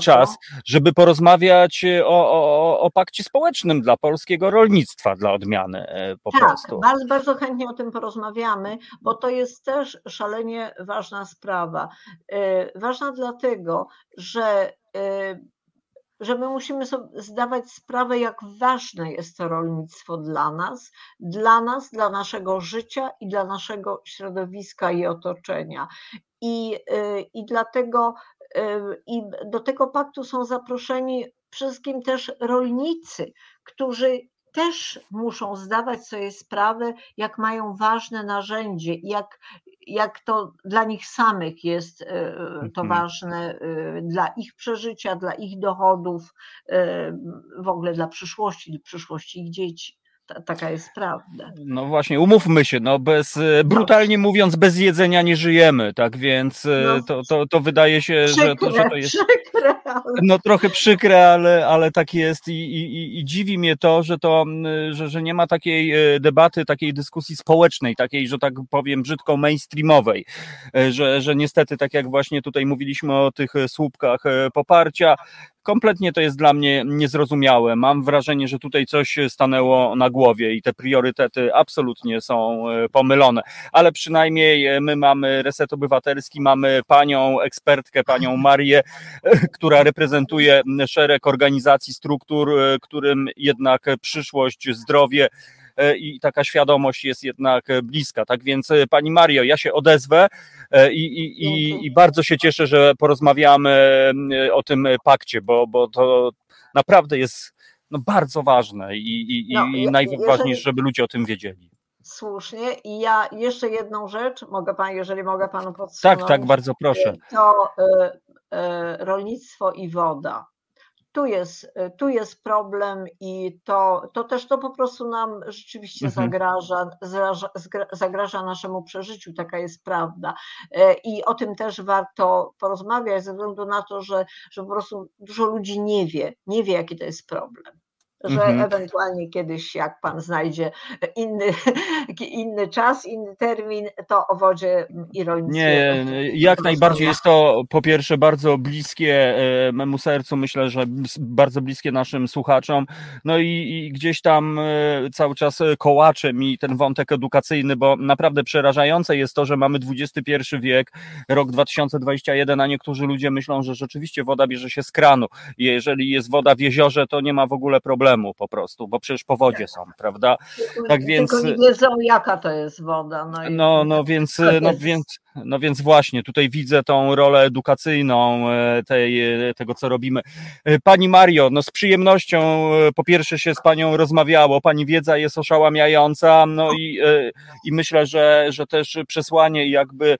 czas, żeby porozmawiać o, o, o pakcie społecznym dla polskiego rolnictwa, dla odmiany po tak, prostu. Bardzo, bardzo chętnie o tym porozmawiamy, bo to jest też szalenie ważna sprawa. Ważna dlatego, że, y, że my musimy sobie zdawać sprawę, jak ważne jest to rolnictwo dla nas, dla nas, dla naszego życia i dla naszego środowiska i otoczenia. I, y, i dlatego i do tego paktu są zaproszeni przede wszystkim też rolnicy, którzy też muszą zdawać sobie sprawę, jak mają ważne narzędzie, jak, jak to dla nich samych jest e, to mhm. ważne, e, dla ich przeżycia, dla ich dochodów, w ogóle dla przyszłości, dla przyszłości ich dzieci taka jest prawda. No właśnie, umówmy się, no bez, brutalnie mówiąc, bez jedzenia nie żyjemy, tak więc no. to, to, to wydaje się, przykre, że, to, że to jest przykre. No trochę przykre, ale, ale tak jest I, i, i dziwi mnie to, że to, że, że nie ma takiej e, debaty, takiej dyskusji społecznej, takiej, że tak powiem brzydko mainstreamowej, że, że niestety, tak jak właśnie tutaj mówiliśmy o tych słupkach poparcia, kompletnie to jest dla mnie niezrozumiałe. Mam wrażenie, że tutaj coś stanęło na głowie i te priorytety absolutnie są e, pomylone, ale przynajmniej e, my mamy Reset Obywatelski, mamy panią ekspertkę, panią Marię, e, która reprezentuje szereg organizacji, struktur, którym jednak przyszłość, zdrowie, i taka świadomość jest jednak bliska. Tak więc Pani Mario, ja się odezwę i, i, i, i bardzo się cieszę, że porozmawiamy o tym pakcie, bo, bo to naprawdę jest no, bardzo ważne i, i, no, i najważniejsze, jeżeli... żeby ludzie o tym wiedzieli. Słusznie. I ja jeszcze jedną rzecz, mogę pan, jeżeli mogę panu podsumować. Tak, tak, bardzo proszę. To rolnictwo i woda. Tu jest, y, tu jest problem i to, to też to po prostu nam rzeczywiście mhm. zagraża, zagraża, zagraża naszemu przeżyciu, taka jest prawda. I o tym też warto porozmawiać, ze względu na to, że, że po prostu dużo ludzi nie wie, nie wie, jaki to jest problem że mhm. ewentualnie kiedyś, jak pan znajdzie inny, inny czas, inny termin, to o wodzie i rolnictwie. Nie, jak najbardziej jest to po pierwsze bardzo bliskie e, memu sercu, myślę, że bardzo bliskie naszym słuchaczom. No i, i gdzieś tam e, cały czas kołacze mi ten wątek edukacyjny, bo naprawdę przerażające jest to, że mamy XXI wiek, rok 2021, a niektórzy ludzie myślą, że rzeczywiście woda bierze się z kranu. Jeżeli jest woda w jeziorze, to nie ma w ogóle problemu problemu po prostu, bo przecież powodzie są, prawda? Tak więc. Tylko nie wiedzą, jaka to jest woda. No, i... no, no więc, no więc, no więc właśnie, tutaj widzę tą rolę edukacyjną e, tej, e, tego, co robimy. E, pani Mario, no z przyjemnością po pierwsze się z Panią rozmawiało, Pani wiedza jest oszałamiająca, no i, i myślę, że, że też przesłanie jakby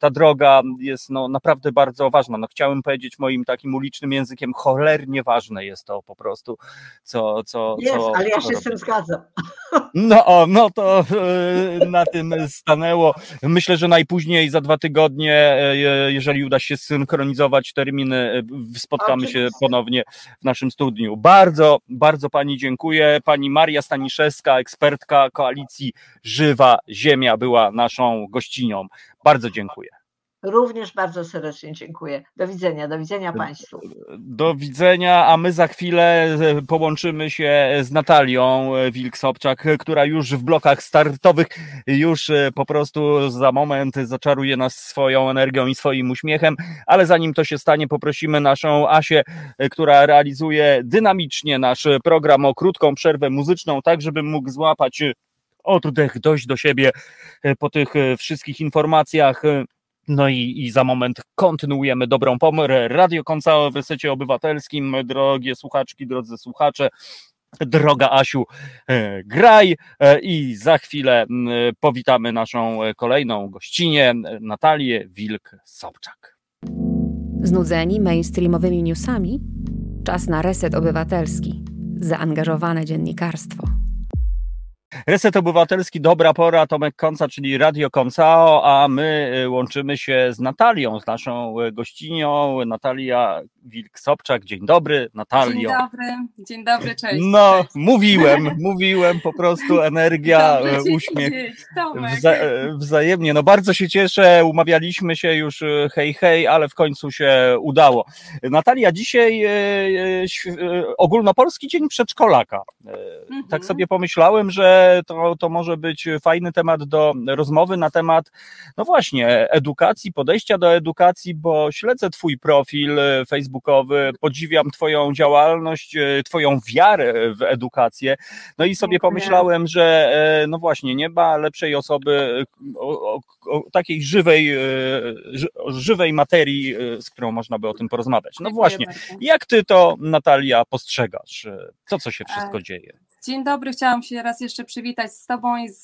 ta droga jest no, naprawdę bardzo ważna. No, chciałem powiedzieć moim takim ulicznym językiem, cholernie ważne jest to po prostu, co. co jest, co, ale ja się z tym zgadzam. No, no to na tym stanęło. Myślę, że najpóźniej za dwa tygodnie, e, jeżeli uda się synchronizować terminy, e, spotkamy się ponownie w naszym studniu. Bardzo, bardzo Pani dziękuję. Pani Maria Staniszewska, ekspertka koalicji Żywa Ziemia, była naszą gościnią. Bardzo dziękuję. Również bardzo serdecznie dziękuję. Do widzenia, do widzenia Państwu. Do widzenia, a my za chwilę e, połączymy się z Natalią Wilk-Sobczak, która już w blokach startowych już e, po prostu za moment zaczaruje nas swoją energią i swoim uśmiechem, ale zanim to się stanie, poprosimy naszą Asię, e, która realizuje dynamicznie nasz program o krótką przerwę muzyczną, tak żeby mógł złapać oddech, dojść do siebie po tych wszystkich informacjach no i, i za moment kontynuujemy dobrą pomrę. Radio Konca w Resecie Obywatelskim, drogie słuchaczki, drodzy słuchacze. Droga Asiu, e, graj e, i za chwilę powitamy naszą kolejną gościnię, Natalię Wilk-Sobczak. Znudzeni mainstreamowymi newsami? Czas na reset obywatelski. Zaangażowane dziennikarstwo. Reset Obywatelski, dobra pora, Tomek Konca, czyli Radio Koncao, a my y, łączymy się z Natalią, z naszą y, gościnią, Natalia Wilk-Sobczak. Dzień dobry, Natalio. Dzień dobry, dzień dobry, cześć. No, cześć. mówiłem, mówiłem, po prostu energia, Dobrze y, uśmiech. Wza wzajemnie, no bardzo się cieszę, umawialiśmy się już hej, hej, ale w końcu się udało. Natalia, dzisiaj ogólnopolski dzień przedszkolaka. Tak mhm. sobie pomyślałem, że to, to może być fajny temat do rozmowy na temat, no właśnie, edukacji, podejścia do edukacji, bo śledzę Twój profil facebookowy, podziwiam Twoją działalność, Twoją wiarę w edukację. No i sobie pomyślałem, że e, no właśnie, nie ma lepszej osoby o, o, o takiej żywej, e, żywej materii, e, z którą można by o tym porozmawiać. No właśnie, jak Ty to, Natalia, postrzegasz? To, co się wszystko dzieje? Dzień dobry, chciałam się raz jeszcze przywitać z Tobą i z,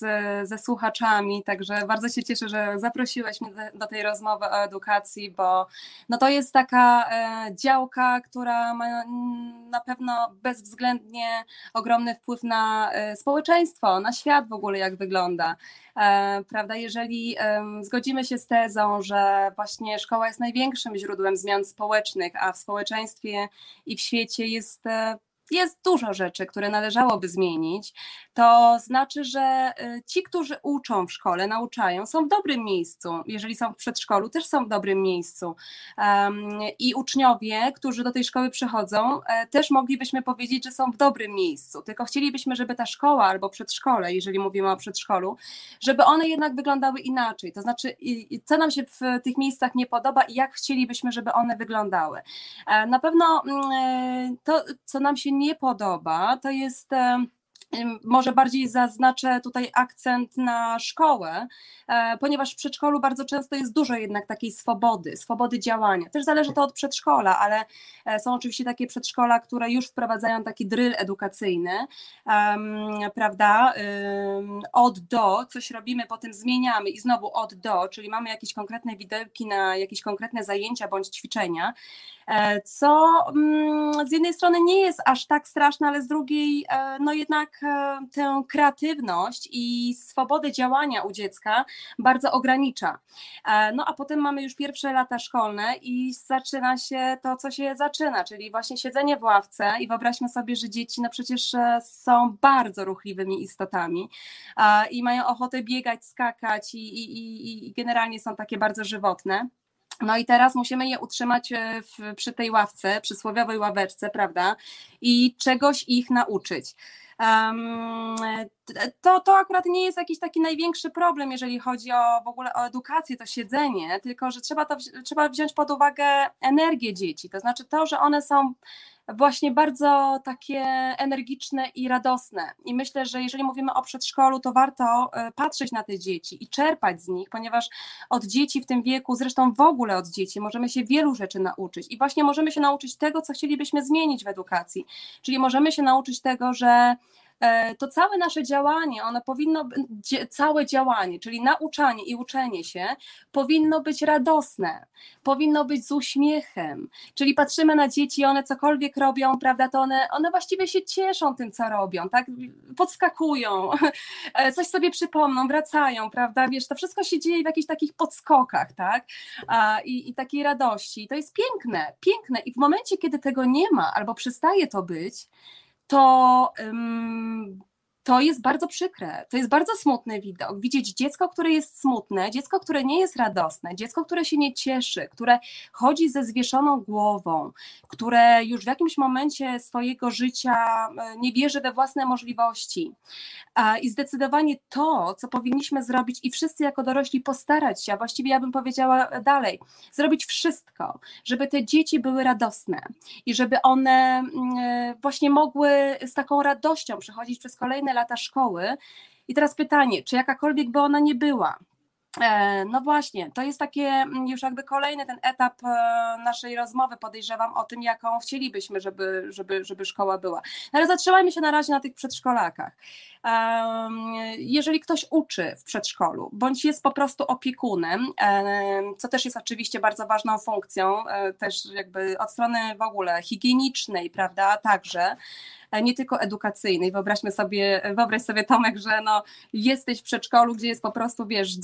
ze słuchaczami, także bardzo się cieszę, że zaprosiłeś mnie do, tej rozmowy o edukacji, bo no to jest taka e, działka, która ma mm, na pewno bezwzględnie ogromny wpływ na e, społeczeństwo, na świat w ogóle, jak wygląda. E, prawda, jeżeli zgodzimy się z tezą, że właśnie szkoła jest największym źródłem zmian społecznych, a w społeczeństwie i w świecie jest jest dużo rzeczy, które należałoby zmienić, to znaczy, że y, ci, którzy uczą w szkole, nauczają, są w dobrym miejscu. Jeżeli są w przedszkolu, też są w dobrym miejscu. I uczniowie, którzy do tej szkoły przychodzą, e, też moglibyśmy powiedzieć, że są w dobrym miejscu. Tylko chcielibyśmy, żeby ta szkoła albo przedszkole, jeżeli mówimy o przedszkolu, żeby one jednak wyglądały inaczej. To znaczy, co nam się w tych miejscach nie podoba i jak chcielibyśmy, żeby one wyglądały. E, na pewno mm, e, to, co nam się nie podoba, to jest może bardziej zaznaczę tutaj akcent na szkołę, e, ponieważ w przedszkolu bardzo często jest dużo jednak takiej swobody, swobody działania. Też zależy to od przedszkola, ale e, są oczywiście takie przedszkola, które już wprowadzają taki dryl edukacyjny, prawda? Od do, coś robimy, potem zmieniamy i znowu od do, czyli mamy jakieś konkretne widełki na jakieś konkretne zajęcia bądź ćwiczenia. E, co mm, z jednej strony nie jest aż tak straszne, ale z drugiej no jednak tę kreatywność i swobodę działania u dziecka bardzo ogranicza. No a potem mamy już pierwsze lata szkolne i zaczyna się to, co się zaczyna, czyli właśnie siedzenie w ławce i wyobraźmy sobie, że dzieci no przecież są bardzo ruchliwymi istotami i mają ochotę biegać, skakać i, i, i generalnie są takie bardzo żywotne. No i teraz musimy je utrzymać e, w, przy tej ławce, przysłowiowej ławeczce, prawda? I czegoś ich nauczyć. Um, to, to akurat nie jest jakiś taki największy problem, jeżeli chodzi o w ogóle o edukację, to siedzenie, tylko że trzeba, to, trzeba wziąć pod uwagę energię dzieci. To znaczy to, że one są właśnie bardzo takie energiczne i radosne. I myślę, że jeżeli mówimy o przedszkolu, to warto e, patrzeć na te dzieci i czerpać z nich, ponieważ od dzieci w tym wieku, zresztą w ogóle od dzieci, możemy się wielu rzeczy nauczyć. I właśnie możemy się nauczyć tego, co chcielibyśmy zmienić w edukacji. Czyli możemy się nauczyć tego, że to całe nasze działanie, ono powinno, całe działanie, czyli nauczanie i uczenie się, powinno być radosne, powinno być z uśmiechem, czyli patrzymy na dzieci, one cokolwiek robią, prawda, to one, one właściwie się cieszą tym, co robią, tak, podskakują, e, coś sobie przypomną, wracają, prawda, wiesz, to wszystko się dzieje w jakichś takich podskokach, tak, i, i takiej radości, to jest piękne, piękne. I w momencie, kiedy tego nie ma, albo przestaje to być, to to jest bardzo przykre, to jest bardzo smutny widok. Widzieć dziecko, które jest smutne, dziecko, które nie jest radosne, dziecko, które się nie cieszy, które chodzi ze zwieszoną głową, które już w jakimś momencie swojego życia e, nie wierzy we własne możliwości. I zdecydowanie to, co powinniśmy zrobić i wszyscy jako dorośli postarać się, a właściwie ja bym powiedziała dalej, zrobić wszystko, żeby te dzieci były radosne i żeby one mm, e, właśnie mogły z taką radością przechodzić przez kolejne lata szkoły. I teraz pytanie, czy jakakolwiek by ona nie była, e, no właśnie, to jest takie mm, już jakby kolejny ten etap e, naszej rozmowy, podejrzewam o tym, jaką chcielibyśmy, żeby, żeby, żeby szkoła była. No ale zatrzymajmy się na razie na tych przedszkolakach. Jeżeli ktoś uczy w przedszkolu, bądź jest po prostu opiekunem, co też jest oczywiście bardzo ważną funkcją, e, też jakby od strony w ogóle higienicznej, prawda, także, nie tylko edukacyjnej. Wyobraźmy sobie, wyobraź sobie Tomek, że no, jesteś w przedszkolu, gdzie jest po prostu, wiesz,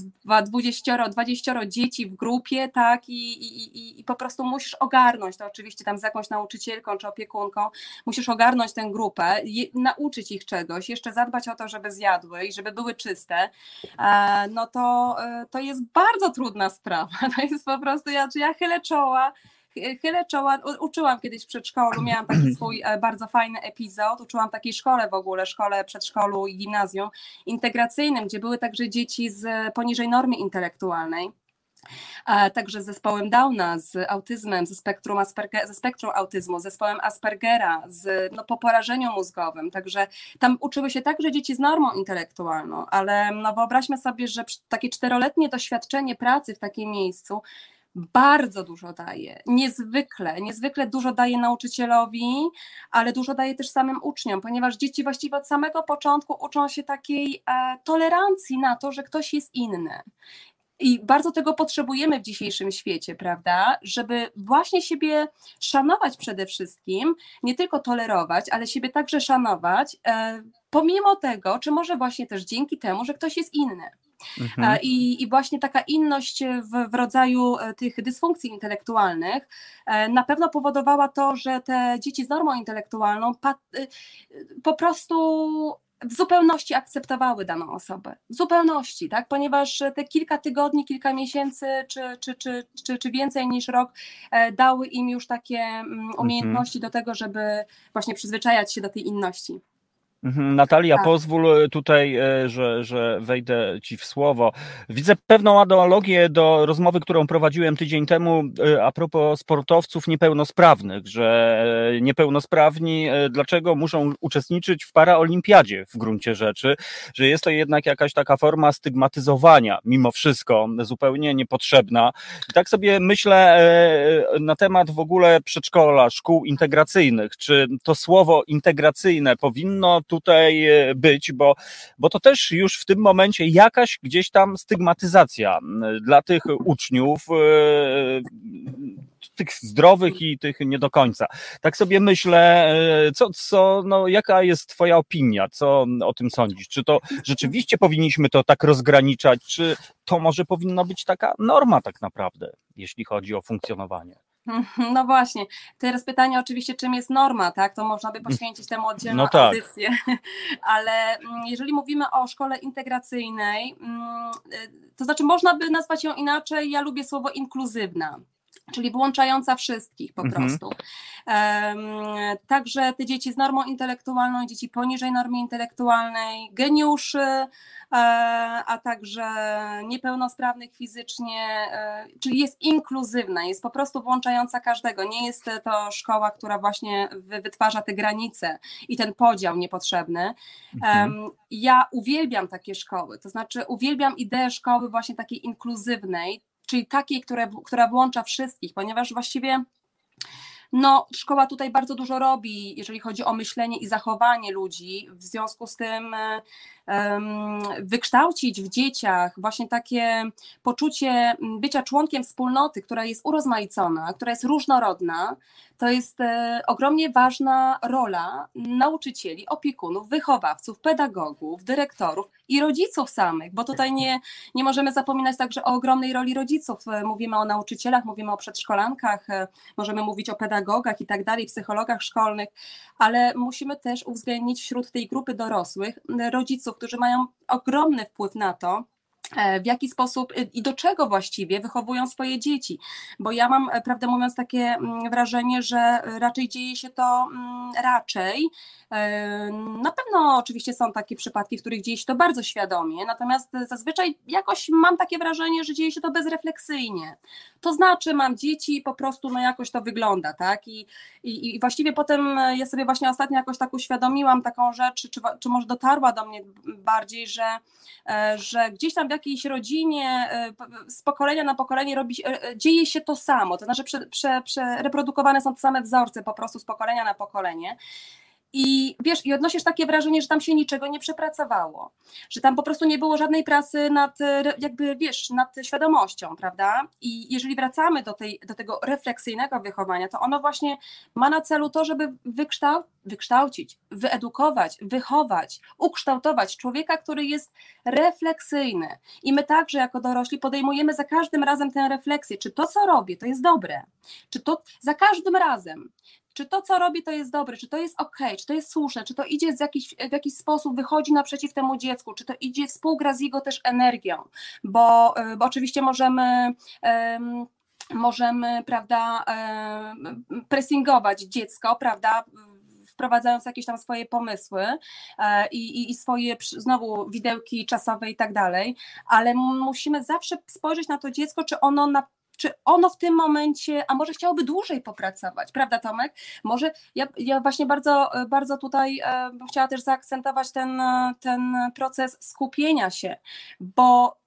dwudziestoro, dwadzieścioro dzieci w grupie, tak, i, i, i, i po prostu musisz ogarnąć, to oczywiście tam z jakąś nauczycielką czy opiekunką, musisz ogarnąć tę grupę, je, nauczyć ich czegoś, jeszcze zadbać o to, żeby zjadły i żeby były czyste, e, no to, e, to jest bardzo trudna sprawa. To jest po prostu, ja, ja chylę czoła, chylę czoła, uczyłam kiedyś w przedszkolu, miałam taki swój e, bardzo fajny epizod, uczyłam takiej szkole w ogóle, szkole, przedszkolu i gimnazjum integracyjnym, gdzie były także dzieci z poniżej normy intelektualnej. A także z zespołem Downa, z autyzmem, ze spektrum, Asperger, ze spektrum autyzmu, z zespołem Aspergera, z, no, po porażeniu mózgowym. Także tam uczyły się także dzieci z normą intelektualną, ale no, wyobraźmy sobie, że takie czteroletnie doświadczenie pracy w takim miejscu bardzo dużo daje, niezwykle, niezwykle dużo daje nauczycielowi, ale dużo daje też samym uczniom, ponieważ dzieci właściwie od samego początku uczą się takiej e, tolerancji na to, że ktoś jest inny. I bardzo tego potrzebujemy w dzisiejszym świecie, prawda? Żeby właśnie siebie szanować przede wszystkim, nie tylko tolerować, ale siebie także szanować, e, pomimo tego, czy może właśnie też dzięki temu, że ktoś jest inny. Mhm. E, I, I właśnie taka inność w, w rodzaju e, tych dysfunkcji intelektualnych e, na pewno powodowała to, że te dzieci z normą intelektualną po prostu w zupełności akceptowały daną osobę. W zupełności, tak? Ponieważ te kilka tygodni, kilka miesięcy, czy, czy, czy, czy, czy więcej niż rok dały im już takie mm, mhm. umiejętności do tego, żeby właśnie przyzwyczajać się do tej inności. Mhm, Natalia, tak. pozwól e, tutaj, e, że, że wejdę Ci w słowo. Widzę pewną analogię do rozmowy, którą prowadziłem tydzień temu e, a propos sportowców niepełnosprawnych, że niepełnosprawni dlaczego muszą uczestniczyć w paraolimpiadzie w gruncie rzeczy, że jest to jednak jakaś taka forma stygmatyzowania, mimo wszystko, zupełnie niepotrzebna. I tak sobie myślę na temat w ogóle przedszkola, szkół integracyjnych. Czy to słowo integracyjne powinno tutaj e, być, bo, bo to też już w tym momencie jakaś gdzieś tam stygmatyzacja dla tych uczniów, e, tych zdrowych i tych nie do końca. Tak sobie myślę, e, co, co, no, jaka jest Twoja opinia, co o tym sądzisz? Czy to rzeczywiście powinniśmy to tak rozgraniczać, czy to może powinna być taka norma tak naprawdę, jeśli chodzi o funkcjonowanie? No właśnie. Teraz pytanie oczywiście, czym jest norma, tak? To można by poświęcić temu oddzielną no tak. audycję. Ale mm, jeżeli mówimy o szkole integracyjnej, mm, y, to znaczy można by nazwać ją inaczej. Ja lubię słowo inkluzywna czyli włączająca wszystkich po mhm. prostu. Um, także te dzieci z normą intelektualną, dzieci poniżej normy intelektualnej, geniuszy, e, a także niepełnosprawnych fizycznie, e, czyli jest inkluzywna, jest po prostu włączająca każdego. Nie jest to szkoła, która właśnie wytwarza te granice i ten podział niepotrzebny. Mhm. Ja uwielbiam takie szkoły, to znaczy uwielbiam ideę szkoły właśnie takiej inkluzywnej, czyli takiej, które, która włącza wszystkich, ponieważ właściwie no, szkoła tutaj bardzo dużo robi, jeżeli chodzi o myślenie i zachowanie ludzi. W związku z tym um, wykształcić w dzieciach właśnie takie poczucie bycia członkiem wspólnoty, która jest urozmaicona, która jest różnorodna, to jest e, ogromnie ważna rola nauczycieli, opiekunów, wychowawców, pedagogów, dyrektorów i rodziców samych, bo tutaj nie, nie możemy zapominać także o ogromnej roli rodziców. E, mówimy o nauczycielach, mówimy o przedszkolankach, e, możemy mówić o pedagogach i tak dalej, psychologach szkolnych, ale musimy też uwzględnić wśród tej grupy dorosłych rodziców, którzy mają ogromny wpływ na to, w jaki sposób i do czego właściwie wychowują swoje dzieci. Bo ja mam, e, prawdę mówiąc, takie mm, wrażenie, że raczej dzieje się to mm, raczej. E, na pewno oczywiście są takie przypadki, w których dzieje się to bardzo świadomie, natomiast zazwyczaj jakoś mam takie wrażenie, że dzieje się to bezrefleksyjnie. To znaczy, mam dzieci i po prostu no jakoś to wygląda, tak? I, i, i właściwie potem ja sobie właśnie ostatnio jakoś tak uświadomiłam taką rzecz, czy, czy może dotarła do mnie bardziej, że, że gdzieś tam w jakiejś rodzinie e, z pokolenia na pokolenie robi, e, e, dzieje się to samo, to znaczy prze, prze, prze, są te same wzorce po prostu z pokolenia na pokolenie. I wiesz, i odnosisz takie wrażenie, że tam się niczego nie przepracowało, że tam po prostu nie było żadnej pracy nad, jakby wiesz, nad świadomością, prawda? I jeżeli wracamy do, tej, do tego refleksyjnego wychowania, to ono właśnie ma na celu to, żeby wykształ, wykształcić, wyedukować, wychować, ukształtować człowieka, który jest refleksyjny. I my także jako dorośli podejmujemy za każdym razem tę refleksję, czy to, co robię, to jest dobre, czy to za każdym razem czy to, co robi, to jest dobre, czy to jest ok, czy to jest słuszne, czy to idzie z jakiś, w jakiś sposób, wychodzi naprzeciw temu dziecku, czy to idzie, współgra z jego też energią, bo, y, bo oczywiście możemy. Um, możemy, prawda, pressingować dziecko, prawda, wprowadzając jakieś tam swoje pomysły e, i, i, swoje znowu widełki czasowe i tak dalej, ale musimy zawsze spojrzeć na to dziecko, czy ono na czy ono w tym momencie, a może chciałoby dłużej popracować, prawda Tomek? Może ja, ja właśnie bardzo, bardzo tutaj e, chciała też zaakcentować ten, ten proces skupienia się, bo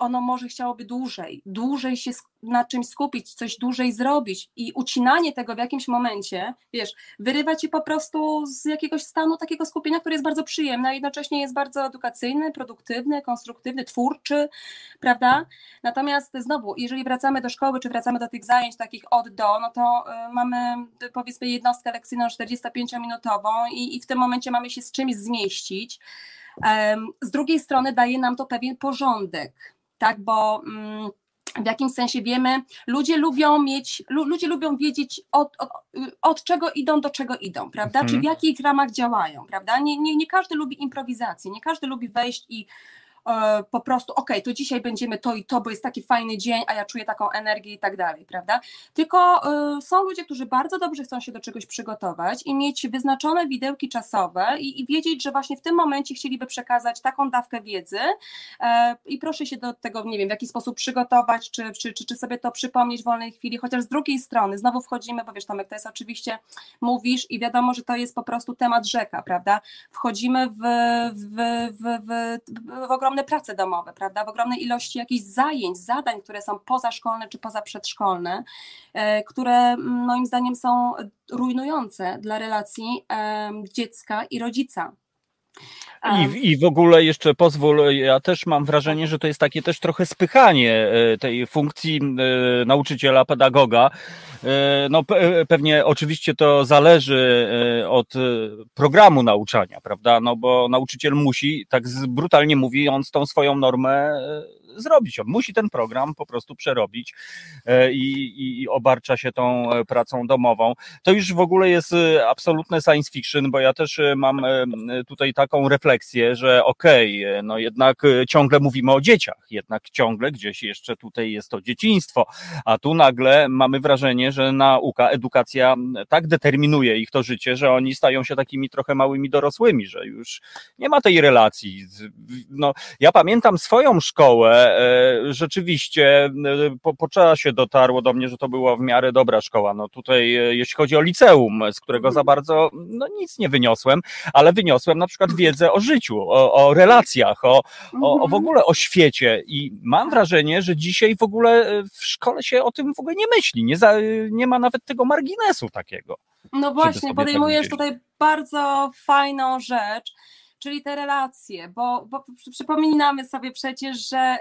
ono może chciałoby dłużej, dłużej się na czymś skupić, coś dłużej zrobić i ucinanie tego w jakimś momencie, wiesz, wyrywa ci po prostu z jakiegoś stanu takiego skupienia, który jest bardzo przyjemny, a jednocześnie jest bardzo edukacyjny, produktywny, konstruktywny, twórczy, prawda? Natomiast znowu, jeżeli wracamy do szkoły, czy wracamy do tych zajęć takich od do, no to y, mamy powiedzmy jednostkę lekcyjną 45-minutową i, i w tym momencie mamy się z czymś zmieścić. Z drugiej strony daje nam to pewien porządek, tak, bo mm, w jakimś sensie wiemy, ludzie lubią mieć, ludzie lubią wiedzieć od, od, od czego idą, do czego idą, prawda? Mhm. Czy w jakich ramach działają, prawda? Nie, nie, nie każdy lubi improwizację, nie każdy lubi wejść i po prostu, ok, to dzisiaj będziemy to i to, bo jest taki fajny dzień, a ja czuję taką energię i tak dalej, prawda? Tylko y, są ludzie, którzy bardzo dobrze chcą się do czegoś przygotować i mieć wyznaczone widełki czasowe i, i wiedzieć, że właśnie w tym momencie chcieliby przekazać taką dawkę wiedzy y, i proszę się do tego, nie wiem, w jaki sposób przygotować, czy, czy, czy, czy sobie to przypomnieć w wolnej chwili, chociaż z drugiej strony znowu wchodzimy, bo wiesz Tomek, to jest oczywiście, mówisz i wiadomo, że to jest po prostu temat rzeka, prawda? Wchodzimy w, w, w, w, w, w ogromne prace domowe, prawda? W ogromnej ilości jakichś zajęć, zadań, które są pozaszkolne czy pozaprzedszkolne, e, które moim zdaniem są rujnujące dla relacji dziecka i rodzica. I, I w ogóle jeszcze pozwól, ja też mam wrażenie, że to jest takie też trochę spychanie e, tej funkcji e, nauczyciela, pedagoga. E, no pewnie oczywiście to zależy od programu nauczania, prawda? No bo nauczyciel musi, tak brutalnie mówiąc, tą swoją normę zrobić. On musi ten program po prostu przerobić e, i, i obarcza się tą e, pracą domową. To już w ogóle jest e, absolutne science fiction, bo ja też mam tutaj taką refleksję, że okej, okay, no jednak ciągle mówimy o dzieciach, jednak ciągle gdzieś jeszcze tutaj jest to dzieciństwo, a tu nagle mamy wrażenie, że nauka, edukacja tak determinuje ich to życie, że oni stają się takimi trochę małymi dorosłymi, że już nie ma tej relacji. No, ja pamiętam swoją szkołę, E, rzeczywiście e, po, po czasie dotarło do mnie, że to była w miarę dobra szkoła. No tutaj, e, jeśli chodzi o liceum, z którego za bardzo no, nic nie wyniosłem, ale wyniosłem na przykład wiedzę o życiu, o, o relacjach, o, o, o w mhm. ogóle o świecie. I mam wrażenie, że dzisiaj w ogóle w szkole się o tym w ogóle nie myśli, nie, za, nie ma nawet tego marginesu takiego. No właśnie, podejmujesz tutaj bardzo fajną rzecz czyli te relacje, bo, bo przypominamy sobie przecież, że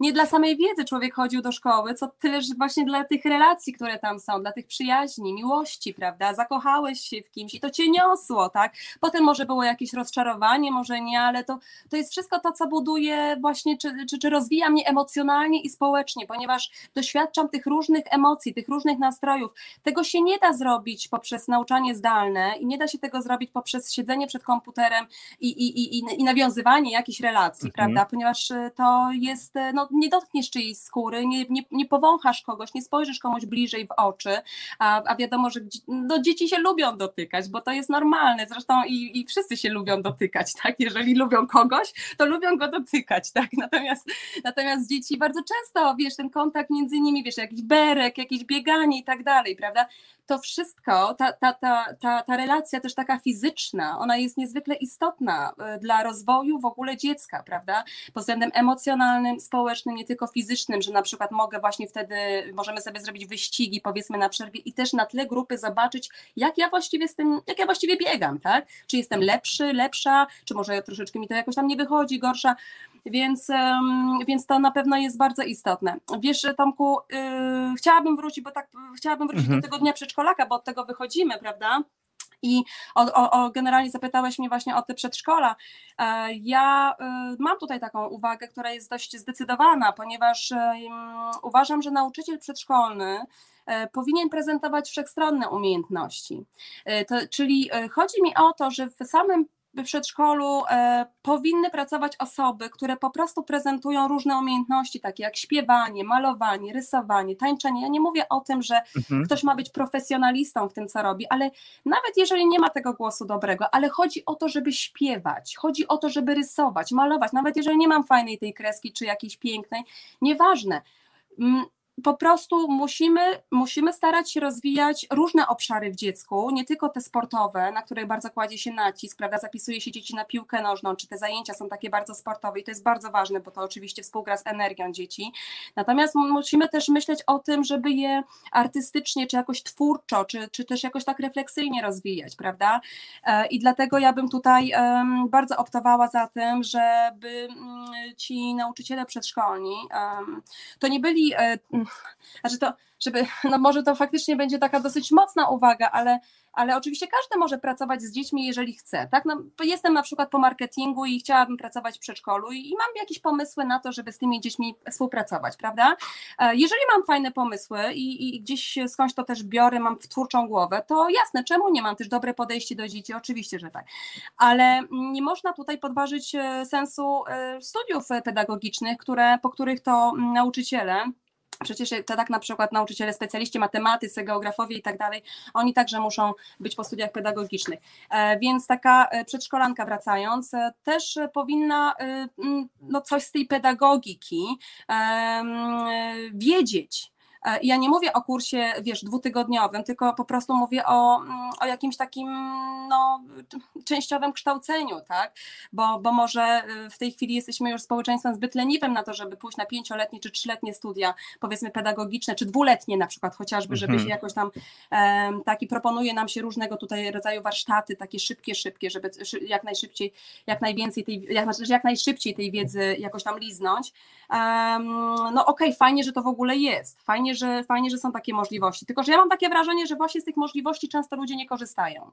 nie dla samej wiedzy człowiek chodził do szkoły, co tyle, że właśnie dla tych relacji, które tam są, dla tych przyjaźni, miłości, prawda? Zakochałeś się w kimś i to cię niosło, tak? Potem może było jakieś rozczarowanie, może nie, ale to, to jest wszystko to, co buduje właśnie, czy, czy, czy rozwija mnie emocjonalnie i społecznie, ponieważ doświadczam tych różnych emocji, tych różnych nastrojów. Tego się nie da zrobić poprzez nauczanie zdalne i nie da się tego zrobić poprzez siedzenie przed komputerem i, i, i, i nawiązywanie jakichś relacji, mhm. prawda? Ponieważ e, to jest, e, no nie dotkniesz czyjejś skóry, nie, nie, nie powąchasz kogoś, nie spojrzysz komuś bliżej w oczy, a, a wiadomo, że no, dzieci się lubią dotykać, bo to jest normalne, zresztą i, i wszyscy się lubią dotykać, tak? Jeżeli lubią kogoś, to lubią go dotykać, tak? Natomiast, natomiast dzieci bardzo często, wiesz, ten kontakt między nimi, wiesz, jakiś berek, jakieś bieganie i tak dalej, prawda? To wszystko, ta, ta, ta, ta, ta relacja też taka fizyczna, ona jest niezwykle istotna e, dla rozwoju w ogóle dziecka, prawda? Pod względem emocjonalnym, społecznym, nie tylko fizycznym, że na przykład mogę właśnie wtedy, możemy sobie zrobić wyścigi, powiedzmy na przerwie i też na tle grupy zobaczyć, jak ja właściwie jestem, jak ja właściwie biegam, tak? Czy jestem lepszy, lepsza, czy może troszeczkę mi to jakoś tam nie wychodzi, gorsza więc, więc to na pewno jest bardzo istotne. Wiesz, Tomku, yy, chciałabym wrócić, bo tak chciałabym wrócić mhm. do tego dnia przedszkolaka, bo od tego wychodzimy, prawda? I o, o, o, generalnie zapytałeś mnie właśnie o te przedszkola. E, ja y, mam tutaj taką uwagę, która jest dość zdecydowana, ponieważ uważam, że nauczyciel przedszkolny e, powinien prezentować wszechstronne umiejętności. E, to, czyli chodzi mi o to, że w samym w przedszkolu e, powinny pracować osoby, które po prostu prezentują różne umiejętności, takie jak śpiewanie, malowanie, rysowanie, tańczenie. Ja nie mówię o tym, że mhm. ktoś ma być profesjonalistą w tym, co robi, ale nawet jeżeli nie ma tego głosu dobrego, ale chodzi o to, żeby śpiewać, chodzi o to, żeby rysować, malować, nawet jeżeli nie mam fajnej tej kreski czy jakiejś pięknej, nieważne mm, po prostu musimy, musimy starać się rozwijać różne obszary w dziecku, nie tylko te sportowe, na które bardzo kładzie się nacisk, prawda, zapisuje się dzieci na piłkę nożną, czy te zajęcia są takie bardzo sportowe i to jest bardzo ważne, bo to oczywiście współgra z energią dzieci. Natomiast musimy też myśleć o tym, żeby je artystycznie, czy jakoś twórczo, czy, czy też jakoś tak refleksyjnie rozwijać, prawda? E, I dlatego ja bym tutaj bardzo optowała za tym, żeby mm, ci nauczyciele przedszkolni to nie byli e, znaczy to, żeby, no może to faktycznie będzie taka dosyć mocna uwaga, ale ale oczywiście każdy może pracować z dziećmi, jeżeli chce. Tak? No, jestem na przykład po marketingu i chciałabym pracować w przedszkolu i, i mam jakieś pomysły na to, żeby z tymi dziećmi współpracować, prawda? E, jeżeli mam fajne pomysły i, i gdzieś skądś to też biorę, mam twórczą głowę, to jasne, czemu nie mam też dobre podejście do dzieci? Oczywiście, że tak. Ale nie można tutaj podważyć e, sensu e, studiów pedagogicznych, które, po których to nauczyciele Przecież to tak na przykład nauczyciele, specjaliści matematycy, geografowie i tak dalej, oni także muszą być po studiach pedagogicznych. E, więc taka e, przedszkolanka wracając, e, też powinna no, coś z tej pedagogiki wiedzieć, E, ja nie mówię o kursie, wiesz, dwutygodniowym, tylko po prostu mówię o, mm, o jakimś takim no, częściowym kształceniu, tak? Bo, bo może y, w tej chwili jesteśmy już społeczeństwem zbyt leniwym na to, żeby pójść na pięcioletnie czy trzyletnie studia, powiedzmy pedagogiczne, czy dwuletnie na przykład chociażby, żeby mhm. się jakoś tam taki proponuje nam się różnego tutaj rodzaju warsztaty, takie szybkie, szybkie, żeby jak najszybciej, jak najwięcej tej, jak, znaczy, jak najszybciej tej wiedzy jakoś tam liznąć. No okej, okay, fajnie, że to w ogóle jest, fajnie, że, fajnie, że są takie możliwości. Tylko, że ja mam takie wrażenie, że właśnie z tych możliwości często ludzie nie korzystają.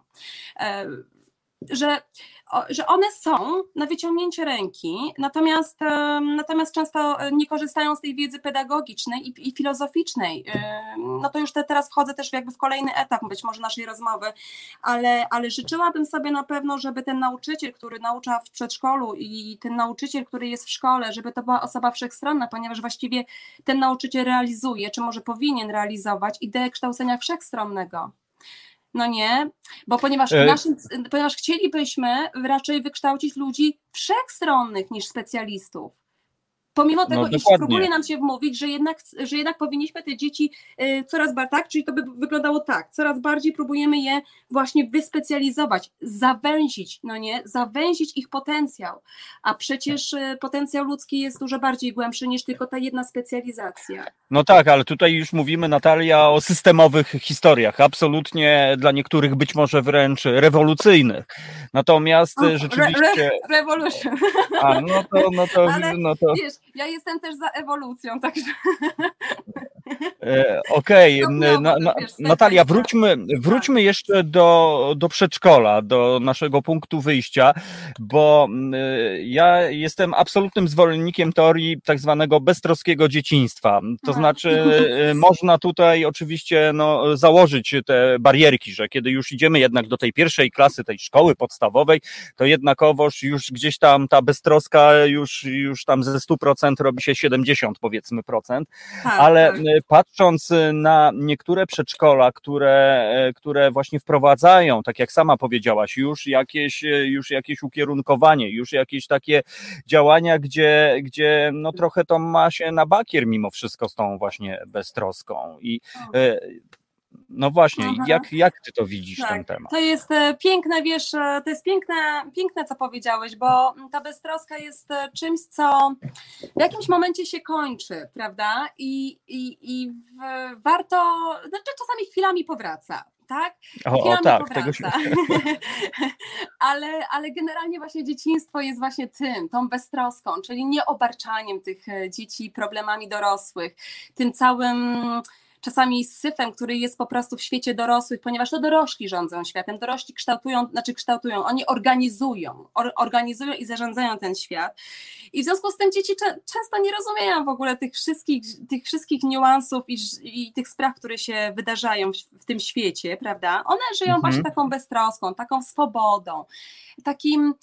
E, że, że one są na wyciągnięcie ręki, natomiast, natomiast często nie korzystają z tej wiedzy pedagogicznej i, i filozoficznej. No to już te, teraz wchodzę też jakby w kolejny etap być może naszej rozmowy, ale, ale życzyłabym sobie na pewno, żeby ten nauczyciel, który naucza w przedszkolu i ten nauczyciel, który jest w szkole, żeby to była osoba wszechstronna, ponieważ właściwie ten nauczyciel realizuje, czy może powinien realizować ideę kształcenia wszechstronnego no nie, bo ponieważ, e... naszym, ponieważ chcielibyśmy raczej wykształcić ludzi wszechstronnych niż specjalistów. Pomimo tego, no, iż próbuje nam się wmówić, że jednak, że jednak powinniśmy te dzieci y, coraz bardziej, tak, czyli to by wyglądało tak, coraz bardziej próbujemy je właśnie wyspecjalizować, zawęzić, no nie, zawęzić ich potencjał, a przecież y, potencjał ludzki jest dużo bardziej głębszy niż tylko ta jedna specjalizacja. No tak, ale tutaj już mówimy, Natalia, o systemowych historiach, absolutnie dla niektórych być może wręcz rewolucyjnych. Natomiast rzeczywiście... Re, re, revolution. A, no to, no to, ale, no to... Wiesz, ja jestem też za ewolucją, także. E, Okej, okay. na, na, Natalia, wróćmy, wróćmy tak. jeszcze do, do przedszkola, do naszego punktu wyjścia, bo ja jestem absolutnym zwolennikiem teorii tak zwanego beztroskiego dzieciństwa. To znaczy, e, można tutaj oczywiście no, założyć te barierki, że kiedy już idziemy jednak do tej pierwszej klasy, tej szkoły podstawowej, to jednakowoż już gdzieś tam ta beztroska już, już tam ze 100% robi się 70 powiedzmy procent, tak, ale tak. Patrząc na niektóre przedszkola, które, e, które właśnie wprowadzają, tak jak sama powiedziałaś, już jakieś, e, już jakieś ukierunkowanie, już jakieś takie działania, gdzie, gdzie no trochę to ma się na bakier mimo wszystko z tą właśnie beztroską i no właśnie, jak, jak ty to widzisz tak. ten temat? To jest e, piękne, wiesz, e, to jest piękne, piękne, co powiedziałeś, bo ta beztroska jest e, czymś, co w jakimś momencie się kończy, prawda? I, i, i w, warto, znaczy czasami chwilami powraca, tak? O, o tak, tego się... ale, ale generalnie właśnie dzieciństwo jest właśnie tym, tą beztroską, czyli nie obarczaniem tych dzieci problemami dorosłych, tym całym czasami z syfem, który jest po prostu w świecie dorosłych, ponieważ to dorośli rządzą światem, dorośli kształtują, znaczy kształtują, oni organizują, or, organizują i zarządzają ten świat. I w związku z tym dzieci często nie rozumieją w ogóle tych wszystkich, tych wszystkich niuansów i, i tych spraw, które się wydarzają w, w tym świecie, prawda? One żyją mhm. właśnie taką beztroską, taką swobodą, takim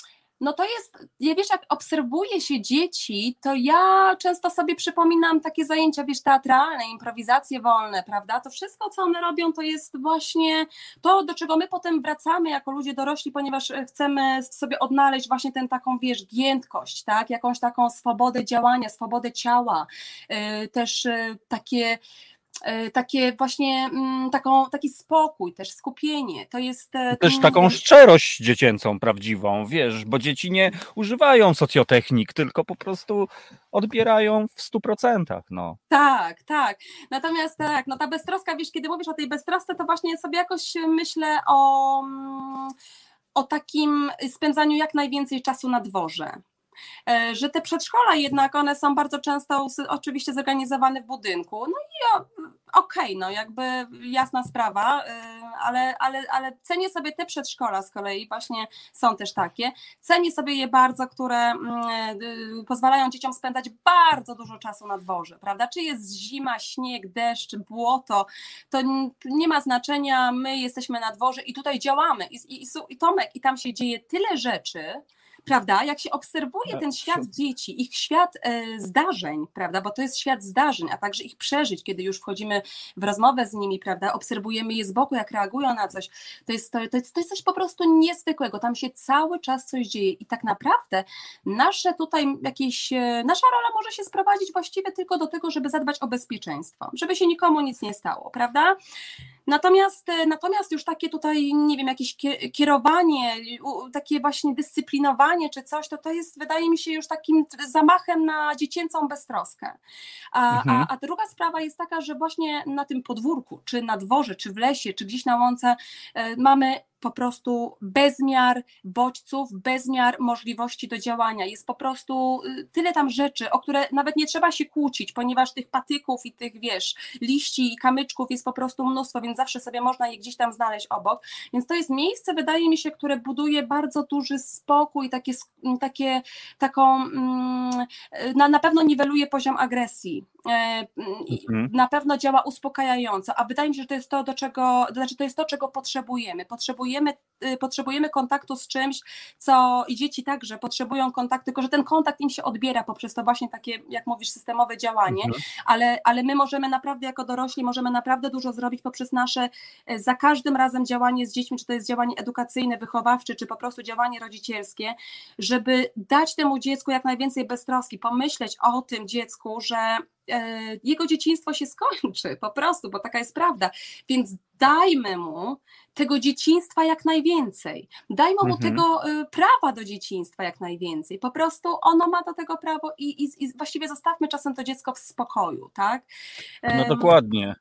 no to jest, ja wiesz, jak obserwuję się dzieci, to ja często sobie przypominam takie zajęcia, wiesz, teatralne, improwizacje wolne, prawda? To wszystko, co one robią, to jest właśnie to, do czego my potem wracamy jako ludzie dorośli, ponieważ chcemy sobie odnaleźć właśnie tę taką, wiesz, giętkość, tak? Jakąś taką swobodę działania, swobodę ciała, yy, też yy, takie E, takie właśnie mm, taką, taki spokój, też skupienie. To jest. E, też taką szczerość dziecięcą prawdziwą, wiesz, bo dzieci nie używają socjotechnik, tylko po prostu odbierają w stu procentach. No. Tak, tak. Natomiast tak, no ta beztroska, wiesz, kiedy mówisz o tej beztrosce, to właśnie sobie jakoś myślę o, mm, o takim spędzaniu jak najwięcej czasu na dworze e, że te przedszkola jednak one są bardzo często oczywiście zorganizowane w budynku. No i okej, okay, no jakby jasna sprawa, y, ale, ale, ale cenię sobie te przedszkola z kolei, właśnie są też takie. Cenię sobie je bardzo, które mm, y, pozwalają dzieciom spędzać bardzo dużo czasu na dworze, prawda? Czy jest zima, śnieg, deszcz, błoto, to nie ma znaczenia, my jesteśmy na dworze i tutaj działamy. I, i, i Tomek, i tam się dzieje tyle rzeczy, prawda? Jak się obserwuje ten świat dzieci, ich świat e, zdarzeń, prawda? Bo to jest świat zdarzeń, a także ich przeżyć, kiedy już wchodzimy w rozmowę z nimi, prawda? Obserwujemy je z boku, jak reagują na coś. To jest, to, to jest, to jest coś po prostu niezwykłego. Tam się cały czas coś dzieje i tak naprawdę nasze tutaj jakieś, e, nasza rola może się sprowadzić właściwie tylko do tego, żeby zadbać o bezpieczeństwo, żeby się nikomu nic nie stało, prawda? Natomiast, e, natomiast już takie tutaj, nie wiem, jakieś kierowanie, takie właśnie dyscyplinowanie czy coś, to to jest, wydaje mi się, już takim zamachem na dziecięcą beztroskę. A, mhm. a, a druga sprawa jest taka, że właśnie na tym podwórku, czy na dworze, czy w lesie, czy gdzieś na łące e, mamy po prostu bezmiar bodźców, bezmiar możliwości do działania. Jest po prostu y, tyle tam rzeczy, o które nawet nie trzeba się kłócić, ponieważ tych patyków i tych, wiesz, liści i kamyczków jest po prostu mnóstwo, więc zawsze sobie można je gdzieś tam znaleźć obok. Więc to jest miejsce, wydaje mi się, które buduje bardzo duży spokój, takie, takie taką, mm, na, na pewno niweluje poziom agresji. E, mhm. Na pewno działa uspokajająco, a wydaje mi się, że to jest to, do czego, znaczy to jest to, czego potrzebujemy. Potrzebujemy potrzebujemy, y, potrzebujemy kontaktu z czymś, co i dzieci także potrzebują kontaktu, tylko że ten kontakt im się odbiera poprzez to właśnie takie, jak mówisz, systemowe działanie, mhm. ale, ale my możemy naprawdę jako dorośli, możemy naprawdę dużo zrobić poprzez nasze y, za każdym razem działanie z dziećmi, czy to jest działanie edukacyjne, wychowawcze, czy po prostu działanie rodzicielskie, żeby dać temu dziecku jak najwięcej beztroski, pomyśleć o tym dziecku, że e, jego dzieciństwo się skończy, po prostu, bo taka jest prawda. Więc dajmy mu tego dzieciństwa jak najwięcej. Dajmy mu mhm. tego y, prawa do dzieciństwa jak najwięcej. Po prostu ono ma do tego prawo i, i, i właściwie zostawmy czasem to dziecko w spokoju, tak? No dokładnie.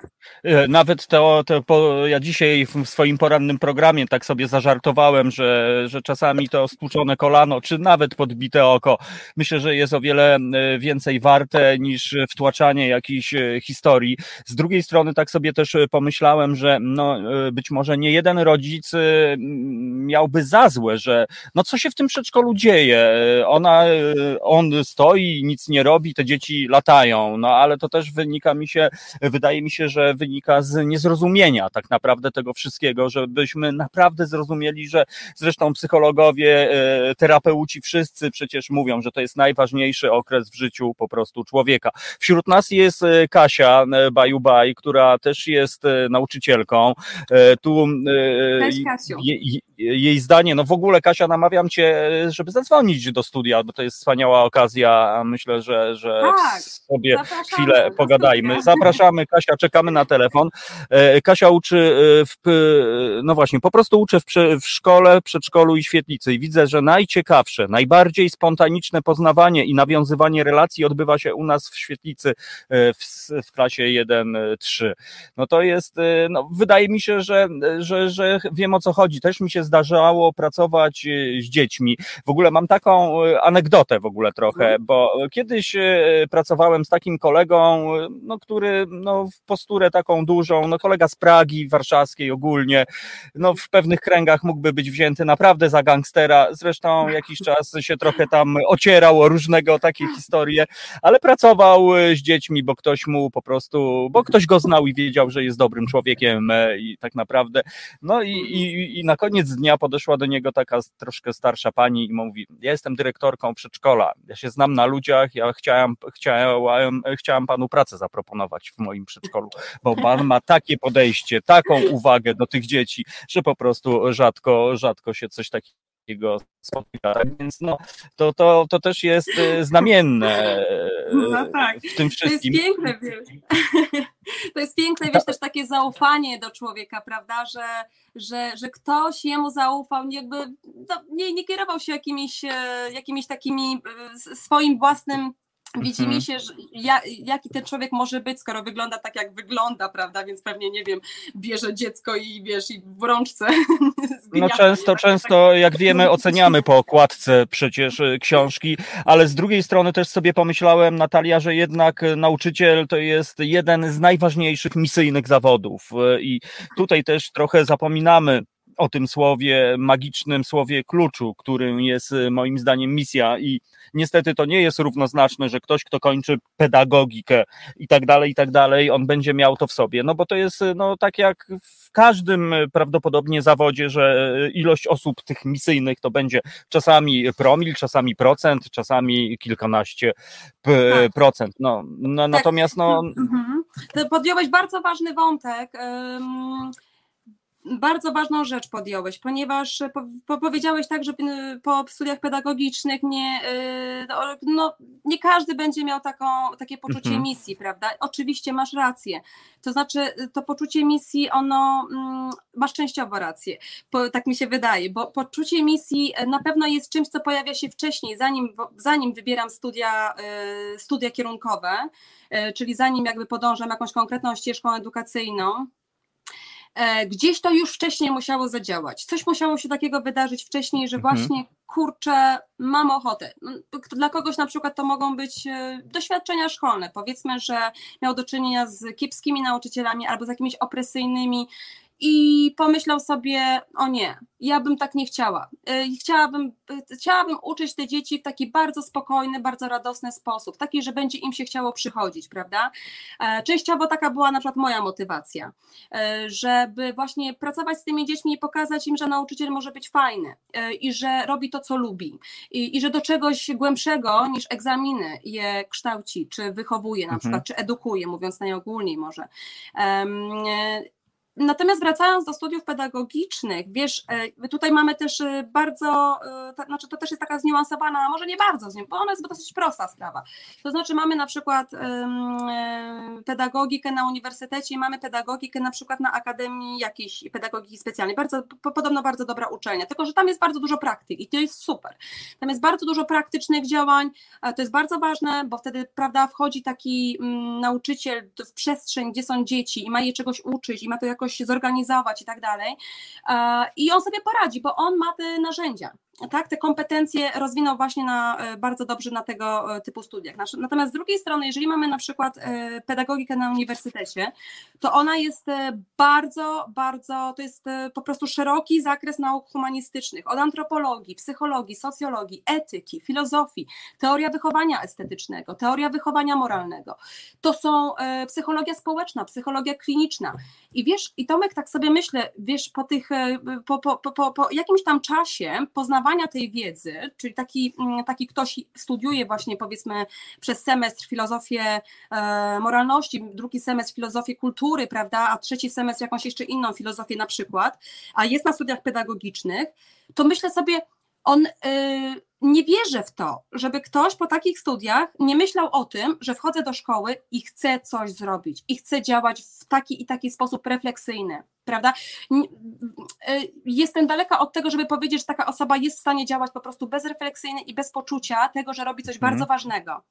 E, nawet to, to po, ja dzisiaj w swoim porannym programie tak sobie zażartowałem, że, że czasami to stłuczone kolano, czy nawet podbite oko, myślę, że jest o wiele e, więcej warte niż wtłaczanie jakiejś e, historii. Z drugiej strony tak sobie też pomyślałem, że no, być może nie jeden rodzic miałby za złe, że no co się w tym przedszkolu dzieje? Ona, on stoi, nic nie robi, te dzieci latają, no ale to też wynika mi się, wydaje mi się, że wynika z niezrozumienia tak naprawdę tego wszystkiego, żebyśmy naprawdę zrozumieli, że zresztą psychologowie, terapeuci wszyscy przecież mówią, że to jest najważniejszy okres w życiu po prostu człowieka. Wśród nas jest Kasia Bajubaj, która też jest nauczycielką. Tu Cześć, Kasiu. Je, jej zdanie, no w ogóle Kasia, namawiam cię, żeby zadzwonić do studia, bo to jest wspaniała okazja. Myślę, że, że tak, sobie chwilę pogadajmy. Zapraszamy, Kasia, czekamy na telefon. E, Kasia uczy e, w, no właśnie, po prostu uczę w, w szkole, przedszkolu i świetlicy i widzę, że najciekawsze, najbardziej spontaniczne poznawanie i nawiązywanie relacji odbywa się u nas w świetlicy e, w, w klasie 1-3. No to jest, no wydaje mi się, że, że, że wiem o co chodzi. Też mi się zdarzało pracować e, z dziećmi. W ogóle mam taką e, anegdotę w ogóle trochę, mhm. bo kiedyś e, pracowałem z takim kolegą, no, który no, w posturę taką dużą, no, kolega z Pragi warszawskiej ogólnie, no, w pewnych kręgach mógłby być wzięty naprawdę za gangstera. Zresztą jakiś czas się trochę tam ocierał o różnego takie historie, ale pracował z dziećmi, bo ktoś mu po prostu, bo ktoś go znał i wiedział, że jest dobrym człowiekiem i tak naprawdę. No i, i, i na koniec dnia podeszła do niego taka troszkę starsza pani i mówi, ja jestem dyrektorką przedszkola, ja się znam na ludziach, ja chciałem, chciałem, chciałem panu pracę zaproponować w moim przedszkolu, bo pan ma takie podejście, taką uwagę do tych dzieci, że po prostu rzadko, rzadko się coś takiego spotyka. Tak więc no, to, to, to też jest e, znamienne no tak. w tym wszystkim. To jest piękne, wiesz. To jest piękne, wiesz, też takie zaufanie do człowieka, prawda, że, że, że ktoś jemu zaufał, jakby no, nie, nie kierował się jakimiś, e, jakimiś takimi e, swoim własnym Widzi mi mhm. się, że ja, jaki ten człowiek może być, skoro wygląda tak, jak wygląda, prawda? Więc pewnie, nie wiem, bierze dziecko i wiesz, i w rączce. No często, często, tak, jak wiemy, oceniamy po okładce przecież y, książki, ale z drugiej strony też sobie pomyślałem, Natalia, że jednak nauczyciel to jest jeden z najważniejszych misyjnych zawodów y, i tutaj też trochę zapominamy o tym słowie, magicznym słowie kluczu, którym jest y, moim zdaniem misja i niestety to nie jest równoznaczne, że ktoś, kto kończy pedagogikę i tak dalej, i tak dalej, on będzie miał to w sobie, no bo to jest y, no tak jak w każdym y, prawdopodobnie zawodzie, że ilość osób tych misyjnych to będzie czasami promil, czasami procent, czasami kilkanaście tak. procent, no, no tak. natomiast no... Mhm. Podjąłeś bardzo ważny wątek, bardzo ważną rzecz podjąłeś, ponieważ po, po, powiedziałeś tak, że y, po studiach pedagogicznych nie, y, no, no, nie każdy będzie miał taką, takie poczucie mhm. misji, prawda? Oczywiście masz rację. To znaczy, to poczucie misji, ono mm, masz częściowo rację, po, tak mi się wydaje, bo poczucie misji na pewno jest czymś, co pojawia się wcześniej, zanim, zanim wybieram studia, studia kierunkowe, czyli zanim jakby podążam jakąś konkretną ścieżką edukacyjną. E, gdzieś to już wcześniej musiało zadziałać. Coś musiało się takiego wydarzyć wcześniej, że mhm. właśnie kurczę, mam ochotę. No, dla kogoś na przykład to mogą być e, doświadczenia szkolne. Powiedzmy, że miał do czynienia z kiepskimi nauczycielami albo z jakimiś opresyjnymi i pomyślał sobie, o nie, ja bym tak nie chciała. Y, chciałabym, y, chciałabym uczyć te dzieci w taki bardzo spokojny, bardzo radosny sposób, taki, że będzie im się chciało przychodzić, prawda? E, częściowo taka była na przykład moja motywacja, e, żeby właśnie pracować z tymi dziećmi i pokazać im, że nauczyciel może być fajny e, i że robi to, co lubi i, i że do czegoś głębszego niż egzaminy je kształci, czy wychowuje na mhm. przykład, czy edukuje, mówiąc najogólniej może. Natomiast wracając do studiów pedagogicznych, wiesz, e, tutaj mamy też e, bardzo, e, to znaczy to też jest taka zniuansowana, może nie bardzo, bo ona jest dosyć prosta sprawa. To znaczy mamy na przykład pedagogikę na uniwersytecie i mamy pedagogikę na przykład na Akademii jakiejś pedagogiki specjalnej, bardzo, podobno bardzo dobra uczelnia, tylko że tam jest bardzo dużo praktyk i to jest super. Tam jest bardzo dużo praktycznych działań, to jest bardzo ważne, bo wtedy, prawda, wchodzi taki mm, nauczyciel w przestrzeń, gdzie są dzieci i ma je czegoś uczyć i ma to jakoś jakoś zorganizować i tak dalej. E, I on sobie poradzi, bo on ma te narzędzia tak, te kompetencje rozwinął właśnie na, e, bardzo dobrze na tego e, typu studiach. Natomiast z drugiej strony, jeżeli mamy na przykład e, pedagogikę na uniwersytecie, to ona jest bardzo, bardzo, to jest po prostu szeroki zakres nauk humanistycznych, od antropologii, psychologii, socjologii, etyki, filozofii, teoria wychowania estetycznego, teoria wychowania moralnego. To są psychologia społeczna, psychologia kliniczna. I wiesz, i Tomek, tak sobie myślę, wiesz, po tych, po, po, po, po jakimś tam czasie poznawania poznawania tej wiedzy, czyli taki, mm, taki ktoś studiuje właśnie powiedzmy przez semestr filozofię e, moralności, drugi semestr filozofię kultury, prawda, a trzeci semestr jakąś jeszcze inną filozofię na przykład, a jest na studiach pedagogicznych, to myślę sobie, on y, nie wierzy w to, żeby ktoś po takich studiach nie myślał o tym, że wchodzę do szkoły i chcę coś zrobić, i chcę działać w taki i taki sposób refleksyjny prawda? E, jestem daleka od tego, żeby powiedzieć, że taka osoba jest w stanie działać po prostu bezrefleksyjnie i bez poczucia tego, że robi coś bardzo mhm. ważnego.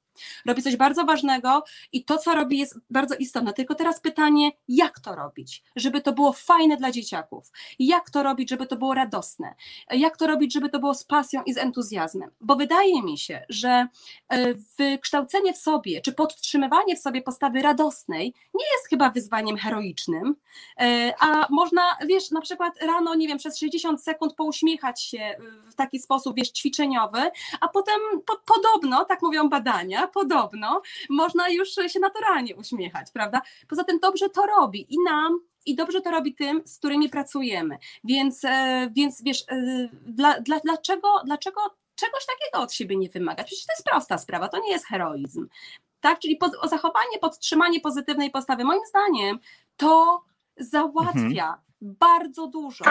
Robi coś bardzo ważnego i to, co robi, jest bardzo istotne. Tylko teraz pytanie, jak to robić, żeby to było fajne dla dzieciaków? Jak to robić, żeby to było radosne? Jak to robić, żeby to było z pasją i z entuzjazmem? Bo wydaje mi się, że e, wykształcenie w sobie, czy podtrzymywanie w sobie postawy radosnej nie jest chyba wyzwaniem heroicznym, e, a można, wiesz, na przykład rano, nie wiem, przez 60 sekund pouśmiechać się w taki sposób, wiesz, ćwiczeniowy, a potem po, podobno, tak mówią badania, podobno można już się naturalnie uśmiechać, prawda? Poza tym dobrze to robi i nam, i dobrze to robi tym, z którymi pracujemy. Więc, e, więc wiesz, e, dla, dla, dlaczego, dlaczego czegoś takiego od siebie nie wymagać? Przecież to jest prosta sprawa, to nie jest heroizm. Tak? Czyli po, zachowanie, podtrzymanie pozytywnej postawy, moim zdaniem, to załatwia mhm. bardzo dużo.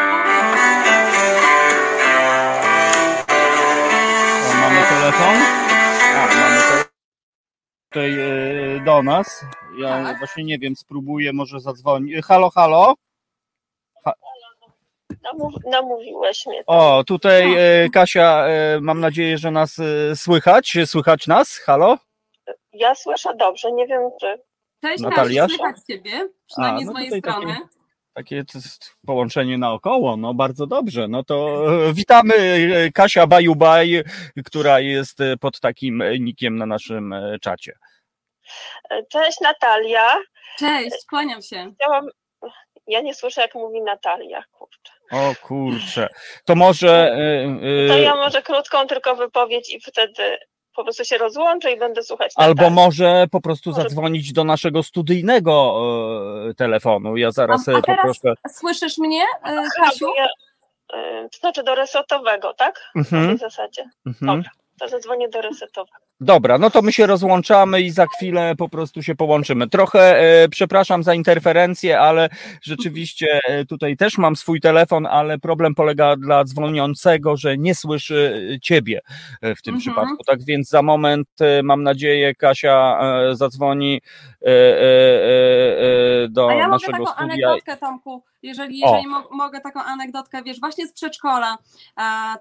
mamy telefon? A, mamy telefon tutaj e, do nas. Ja tak. właśnie nie wiem, spróbuję może zadzwonić. Halo, halo? Namówiłeś mnie. O, tutaj e, Kasia, e, mam nadzieję, że nas słychać. Słychać nas? Halo? Ja słyszę dobrze, nie wiem czy... Cześć Natalia, słychać Ciebie, przynajmniej A, no z mojej strony. Takie, takie połączenie naokoło, no bardzo dobrze. No to e, witamy e, Kasia Bajubaj, która jest e, pod takim nikiem na naszym czacie. Cześć Natalia. Cześć, kłaniam się. Chciałam... Ja nie słyszę, jak mówi Natalia, kurczę. O kurczę. To może. To ja może krótką tylko wypowiedź i wtedy po prostu się rozłączę i będę słuchać. Albo może po prostu może... zadzwonić do naszego studyjnego e, telefonu. Ja zaraz a, a poproszę. Słyszysz mnie, e, Kasiu? Ja, e, to znaczy do resortowego, tak? Mhm. W tej zasadzie. Mhm. Dobra, to zadzwonię do resetowego. Dobra, no to my się rozłączamy i za chwilę po prostu się połączymy. Trochę e, przepraszam za interferencję, ale rzeczywiście e, tutaj też mam swój telefon, ale problem polega dla dzwoniącego, że nie słyszy e, ciebie e, w tym mhm. przypadku. Tak więc za moment e, mam nadzieję Kasia e, zadzwoni do A ja naszego mogę taką studia. anegdotkę Tomku, jeżeli, jeżeli mo mogę taką anegdotkę, wiesz, właśnie z przedszkola,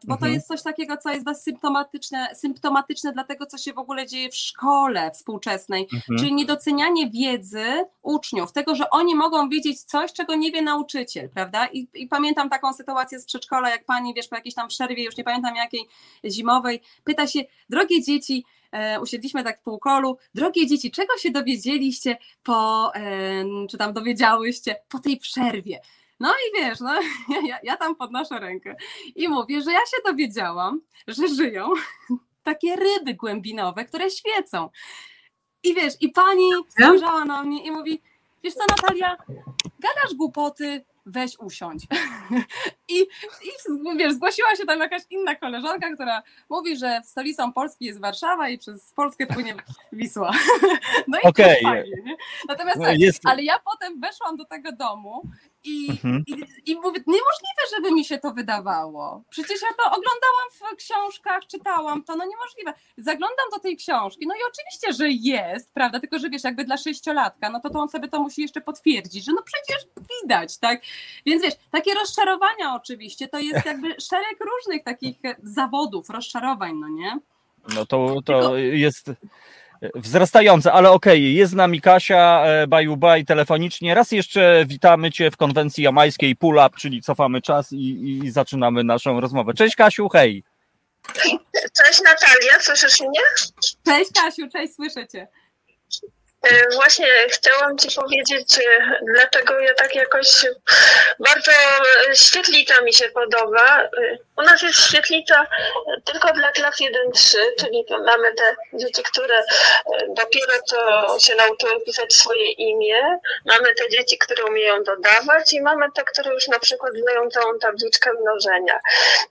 bo mhm. to jest coś takiego, co jest dość symptomatyczne, symptomatyczne dla tego, co się w ogóle dzieje w szkole współczesnej, mhm. czyli niedocenianie wiedzy uczniów, tego, że oni mogą wiedzieć coś, czego nie wie nauczyciel, prawda? I, i pamiętam taką sytuację z przedszkola, jak pani, wiesz, po jakiejś tam przerwie, już nie pamiętam jakiej, zimowej, pyta się, drogie dzieci, e, usiedliśmy tak w półkolu, drogie dzieci, czego się dowiedzieliście po, e, czy tam dowiedziałyście po tej przerwie? No i wiesz, no, ja, ja tam podnoszę rękę i mówię, że ja się dowiedziałam, że żyją takie ryby głębinowe, które świecą. I wiesz, i pani spojrzała na mnie i mówi, wiesz co Natalia, gadasz głupoty, weź usiądź. I, I wiesz, zgłosiła się tam jakaś inna koleżanka, która mówi, że stolicą Polski jest Warszawa i przez Polskę płynie Wisła. No i okay. to fajnie, nie? Natomiast no, tak, jest... ale ja potem weszłam do tego domu i, mhm. i, I mówię, niemożliwe, żeby mi się to wydawało. Przecież ja to oglądałam w książkach, czytałam to, no niemożliwe. Zaglądam do tej książki, no i oczywiście, że jest, prawda, tylko że wiesz, jakby dla sześciolatka, no to, to on sobie to musi jeszcze potwierdzić, że no przecież widać, tak? Więc wiesz, takie rozczarowania oczywiście, to jest jakby szereg różnych takich zawodów, rozczarowań, no nie? No to, to tylko... jest wzrastające, ale okej, okay, jest z nami Kasia, e, baju baj telefonicznie. Raz jeszcze witamy Cię w konwencji jamańskiej Pull Up, czyli cofamy czas i, i zaczynamy naszą rozmowę. Cześć Kasiu, hej. Cześć Natalia, słyszysz mnie? Cześć Kasiu, cześć, słyszę Cię. E, właśnie chciałam Ci powiedzieć, e, dlaczego ja tak jakoś bardzo świetlica mi się podoba. U nas jest świetlica tylko dla klas 1-3, czyli mamy te dzieci, które e, dopiero co się nauczyły pisać swoje imię, mamy te dzieci, które umieją dodawać i mamy te, które już na przykład znają całą tabliczkę mnożenia.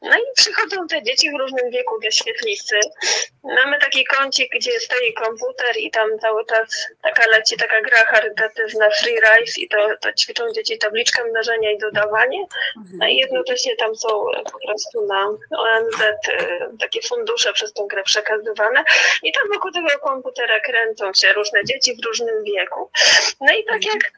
No i przychodzą te dzieci w różnym wieku do świetlicy. Mamy taki kącik, gdzie stoi komputer i tam cały czas taka leci taka gra charytatywna Free Rise i to, to ćwiczą dzieci tabliczkę mnożenia i dodawanie. No i jednocześnie tam są po prostu na ONZ y, takie fundusze przez tą grę przekazywane i tam wokół tego komputera kręcą się różne dzieci w różnym wieku. No i tak jak,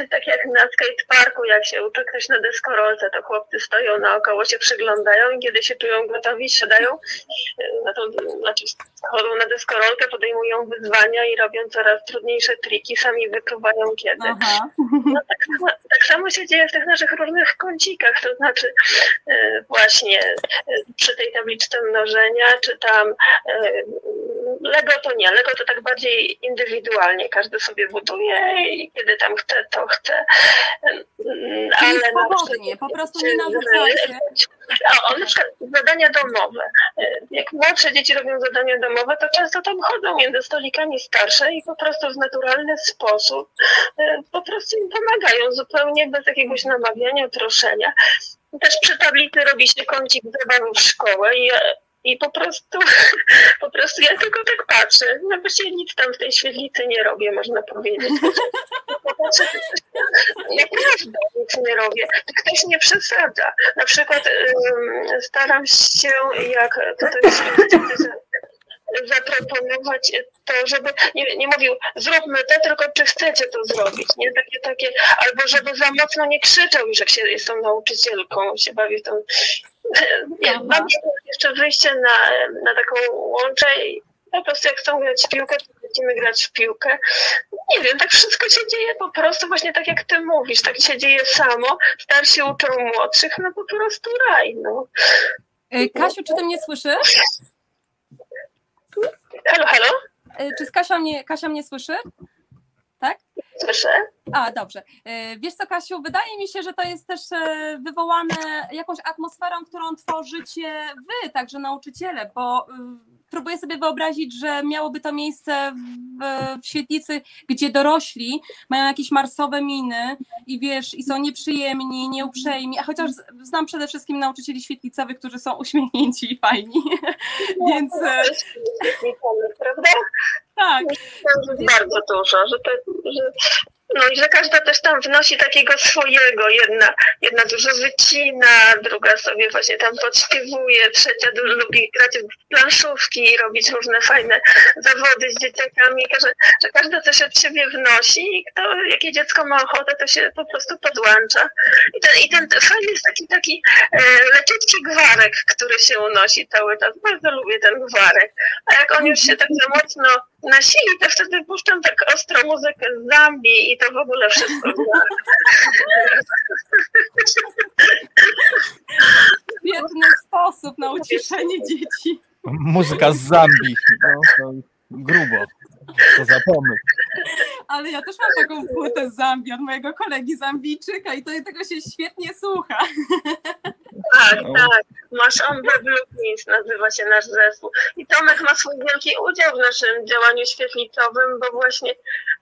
y, tak jak na skateparku, jak się uczy ktoś na deskorolce, to chłopcy stoją naokoło, się przyglądają i kiedy się czują gotowi, siadają, y, na to, znaczy chodzą na deskorolkę, podejmują wyzwania i robią coraz trudniejsze triki, sami wyczuwają kiedy. No, tak, tak, samo się dzieje w tych naszych różnych kącikach, to znaczy właśnie e, przy tej tabliczce mnożenia, czy tam e, Lego to nie, Lego to tak bardziej indywidualnie, każdy sobie buduje i kiedy tam chce, to chce. Ale swobodnie, po prostu nie narzucajcie. O, na przykład zadania domowe. Jak młodsze dzieci robią zadania domowe, to często tam chodzą między stolikami starsze i po prostu w naturalny sposób e, po prostu im pomagają, zupełnie bez jakiegoś namawiania, proszenia. Też przy tablicy robi się kącik zabawy w szkołę i, i po prostu, po prostu ja tylko tak patrzę. No właściwie nic tam w tej świetlicy nie robię, można powiedzieć. Naprawdę nic nie robię. Ktoś nie przesadza. Na przykład staram się, jak to jest zaproponować to, żeby nie, nie mówił zróbmy to, tylko czy chcecie to zrobić, nie? Takie, takie, albo żeby za mocno nie krzyczał już jak się jest tą nauczycielką, się bawi tą... Nie, mam jeszcze wyjście na, na taką łączę i po prostu jak chcą grać w piłkę, to lecimy grać w piłkę. Nie wiem, tak wszystko się dzieje po prostu właśnie tak jak ty mówisz, tak się dzieje samo. Starsi uczą młodszych, no po prostu raj, no. E, Kasiu, czy ty mnie słyszysz? Halo, halo? E, czy Kasia mnie, Kasia mnie słyszy? Tak? Słyszę. A, dobrze. E, wiesz co, Kasiu, wydaje mi się, że to jest też wywołane jakąś atmosferą, którą tworzycie wy, także nauczyciele, bo próbuję sobie wyobrazić, że miałoby to miejsce w, świetlicy, gdzie dorośli mają jakieś marsowe miny i wiesz, i są nieprzyjemni, nieuprzejmi, a chociaż znam przede wszystkim nauczycieli świetlicowych, którzy są uśmiechnięci i fajni, więc... E, prawda? Tak. Bardzo dużo, że, to, że no i że każda też tam wnosi takiego swojego. Jedna, jedna dużo wycina, druga sobie właśnie tam podśpiewuje, trzecia dużo lubi grać w planszówki i robić różne fajne zawody z dzieciakami, że, że każda coś od siebie wnosi i kto, jakie dziecko ma ochotę, to się po prostu podłącza. I ten, i ten fajny jest taki, taki e, leciutki gwarek, który się unosi cały czas. Bardzo lubię ten gwarek. A jak on już się tak za mocno nasili, to wtedy puszczam tak ostro muzykę z Zambii i to w ogóle wszystko Świetny sposób na uciszenie dzieci. Muzyka z Zambii. No, grubo. To za pomysł. Ale ja też mam taką płytę z Zambii od mojego kolegi Zambijczyka i to, tego się świetnie słucha. Tak, no. tak. Masz Ombre Blues nazywa się nasz zespół. I Tomek ma swój wielki udział w naszym działaniu świetlicowym, bo właśnie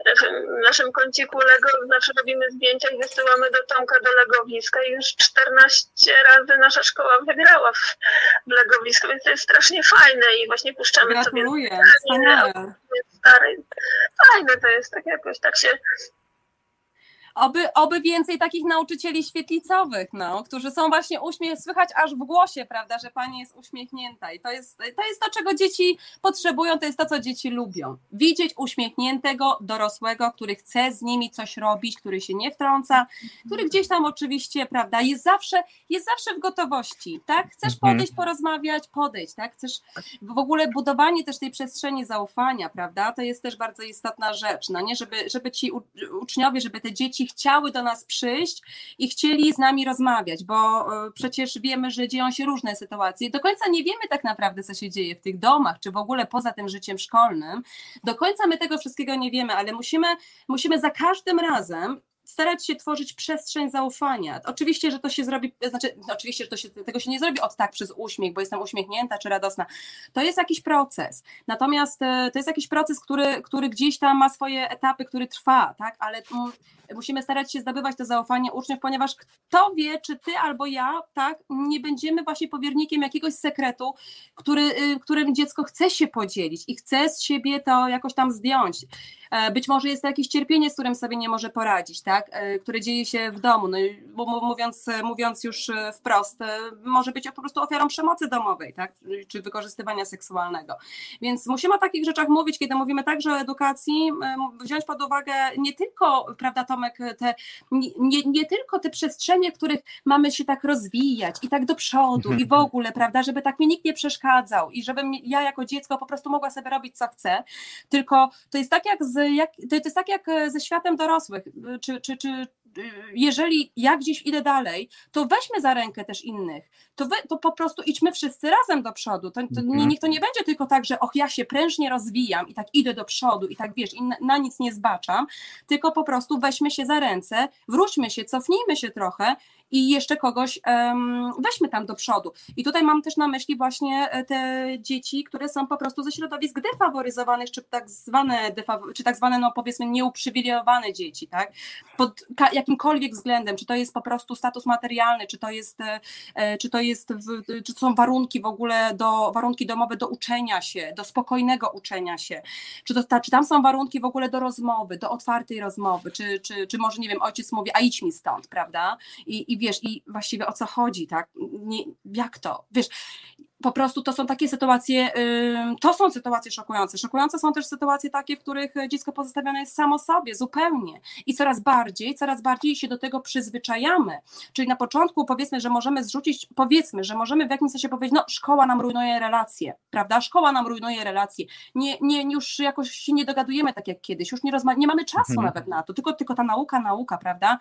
w naszym kąciku Lego zawsze robimy zdjęcia i wysyłamy do Tomka do legowiska i już 14 razy nasza szkoła wygrała w, w legowisku, więc to jest strasznie fajne i właśnie puszczamy Gratuluję. sobie... Gratuluję, Fajne to jest, tak jakoś tak się Oby, oby więcej takich nauczycieli świetlicowych, no, którzy są właśnie uśmiech, słychać aż w głosie, prawda, że pani jest uśmiechnięta. I to jest, to jest to, czego dzieci potrzebują, to jest to, co dzieci lubią. Widzieć uśmiechniętego dorosłego, który chce z nimi coś robić, który się nie wtrąca, który gdzieś tam oczywiście, prawda, jest zawsze, jest zawsze w gotowości, tak? Chcesz mhm. podejść, porozmawiać, podejść, tak? Chcesz w ogóle budowanie też tej przestrzeni zaufania, prawda? To jest też bardzo istotna rzecz, no nie? Żeby, żeby ci uczniowie, żeby te dzieci dzieci chciały do nas przyjść i chcieli z nami rozmawiać, bo e, przecież wiemy, że dzieją się różne sytuacje. Do końca nie wiemy tak naprawdę, co się dzieje w tych domach, czy w ogóle poza tym życiem szkolnym. Do końca my tego wszystkiego nie wiemy, ale musimy, musimy za każdym razem starać się tworzyć przestrzeń zaufania. Oczywiście, że to się zrobi, znaczy, oczywiście, że to się, tego się nie zrobi od tak przez uśmiech, bo jestem uśmiechnięta czy radosna. To jest jakiś proces. Natomiast e, to jest jakiś proces, który, który gdzieś tam ma swoje etapy, który trwa, tak? Ale musimy starać się zdobywać to zaufanie uczniów, ponieważ kto wie, czy ty albo ja, tak, nie będziemy właśnie powiernikiem jakiegoś sekretu, który, y, którym dziecko chce się podzielić i chce z siebie to jakoś tam zdjąć. E, być może jest to jakieś cierpienie, z którym sobie nie może poradzić, tak? E, które dzieje się w domu. No, mówiąc, mówiąc już e, wprost, może być po prostu ofiarą przemocy domowej, tak? czy wykorzystywania seksualnego. Więc musimy o takich rzeczach mówić, kiedy mówimy także o edukacji, wziąć pod uwagę nie tylko, prawda, Tomek, te, nie, nie tylko te przestrzenie, w których mamy się tak rozwijać i tak do przodu i w ogóle, prawda, żeby tak mi nikt nie przeszkadzał i żebym ja jako dziecko po prostu mogła sobie robić co chcę, tylko to jest tak jak z jak, to jest tak jak e, ze światem dorosłych, czy, czy, czy jeżeli ja gdzieś idę dalej, to weźmy za rękę też innych, to, wy, to po prostu idźmy wszyscy razem do przodu, to, to, mhm. niech to nie będzie tylko tak, że och, ja się prężnie rozwijam i tak idę do przodu i tak wiesz, i na, na nic nie zbaczam, tylko po prostu weźmy się za ręce, wróćmy się, cofnijmy się trochę i jeszcze kogoś um, weźmy tam do przodu. I tutaj mam też na myśli właśnie e, te dzieci, które są po prostu ze środowisk defaworyzowanych, czy tak zwane, czy tak zwane no powiedzmy nieuprzywilejowane dzieci, tak? Pod jakimkolwiek względem, czy to jest po prostu status materialny, czy to jest, e, e, czy to jest, czy są warunki w ogóle do, warunki domowe do uczenia się, do spokojnego uczenia się, czy, to, czy tam są warunki w ogóle do rozmowy, do otwartej rozmowy, czy, czy, czy może, nie wiem, ojciec mówi, a idź mi stąd, prawda? I, i wiesz, i właściwie o co chodzi, tak? Nie, jak to? Wiesz, po prostu to są takie sytuacje, to są sytuacje szokujące. Szokujące są też sytuacje takie, w których dziecko pozostawione jest samo sobie, zupełnie. I coraz bardziej, coraz bardziej się do tego przyzwyczajamy. Czyli na początku powiedzmy, że możemy zrzucić, powiedzmy, że możemy w jakimś sensie powiedzieć, no szkoła nam rujnuje relacje, prawda? Szkoła nam rujnuje relacje. Nie, nie, już jakoś się nie dogadujemy tak jak kiedyś, już nie, rozma- nie mamy czasu mhm. nawet na to, tylko, tylko ta nauka, nauka, prawda?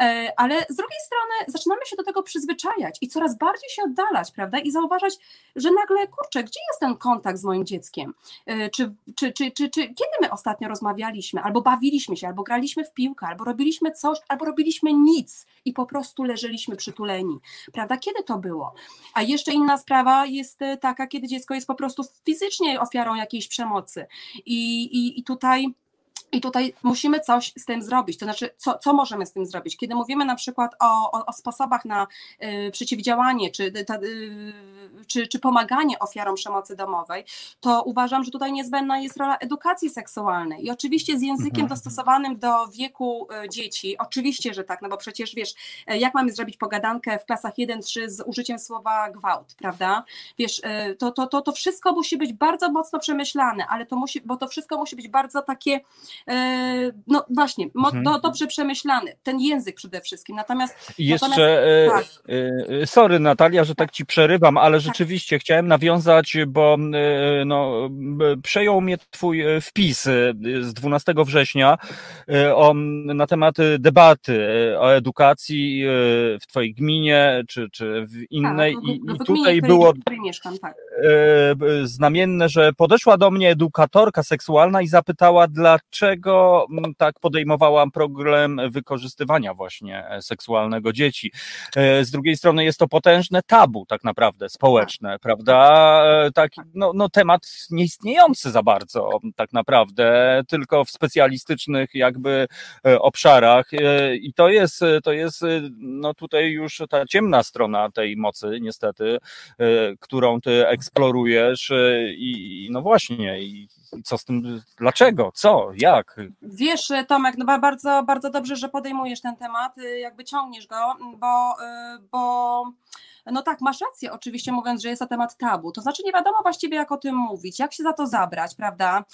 E, ale z drugiej strony zaczynamy się do tego przyzwyczajać i coraz bardziej się oddalać, prawda? I zauważać, że nagle, kurczę, gdzie jest ten kontakt z moim dzieckiem? E, czy, czy, czy, czy, czy kiedy my ostatnio rozmawialiśmy, albo bawiliśmy się, albo graliśmy w piłkę, albo robiliśmy coś, albo robiliśmy nic i po prostu leżeliśmy przytuleni, prawda? Kiedy to było? A jeszcze inna sprawa jest e, taka, kiedy dziecko jest po prostu fizycznie ofiarą jakiejś przemocy i, i, i tutaj i tutaj musimy coś z tym zrobić. To znaczy, co, co możemy z tym zrobić? Kiedy mówimy na przykład o, o, o sposobach na y, przeciwdziałanie czy, y, czy, czy pomaganie ofiarom przemocy domowej, to uważam, że tutaj niezbędna jest rola edukacji seksualnej. I oczywiście z językiem mhm. dostosowanym do wieku y, dzieci, oczywiście, że tak, no bo przecież wiesz, y, jak mamy zrobić pogadankę w klasach 1-3 z użyciem słowa gwałt, prawda? Wiesz, y, to, to, to, to wszystko musi być bardzo mocno przemyślane, ale to musi, bo to wszystko musi być bardzo takie no właśnie, mhm. do, dobrze przemyślany, ten język przede wszystkim. Natomiast. Jeszcze, natomiast, tak. E, e, sorry Natalia, że tak ci przerywam, ale tak. rzeczywiście tak. chciałem nawiązać, bo no, przejął mnie Twój wpis z 12 września o, na temat debaty o edukacji w Twojej gminie czy, czy w innej. Tak, I, w, i tutaj było mieszkam, tak. znamienne, że podeszła do mnie edukatorka seksualna i zapytała, dlaczego dlaczego mm, tak podejmowałam problem wykorzystywania właśnie e, seksualnego dzieci. E, z drugiej strony jest to potężne tabu tak naprawdę społeczne, tak. prawda? E, tak, no, no temat nieistniejący za bardzo tak naprawdę, tylko w specjalistycznych jakby obszarach i to jest, to jest no tutaj już ta ciemna strona tej mocy niestety, którą ty eksplorujesz i no właśnie i co z tym, dlaczego, co, jak? Wiesz, Tomek, no bardzo, bardzo dobrze, że podejmujesz ten temat, y, jakby ciągniesz go, bo, y, bo no tak, masz rację, oczywiście mówiąc, że jest to temat tabu. To znaczy nie wiadomo właściwie, jak o tym mówić, jak się za to zabrać, prawda?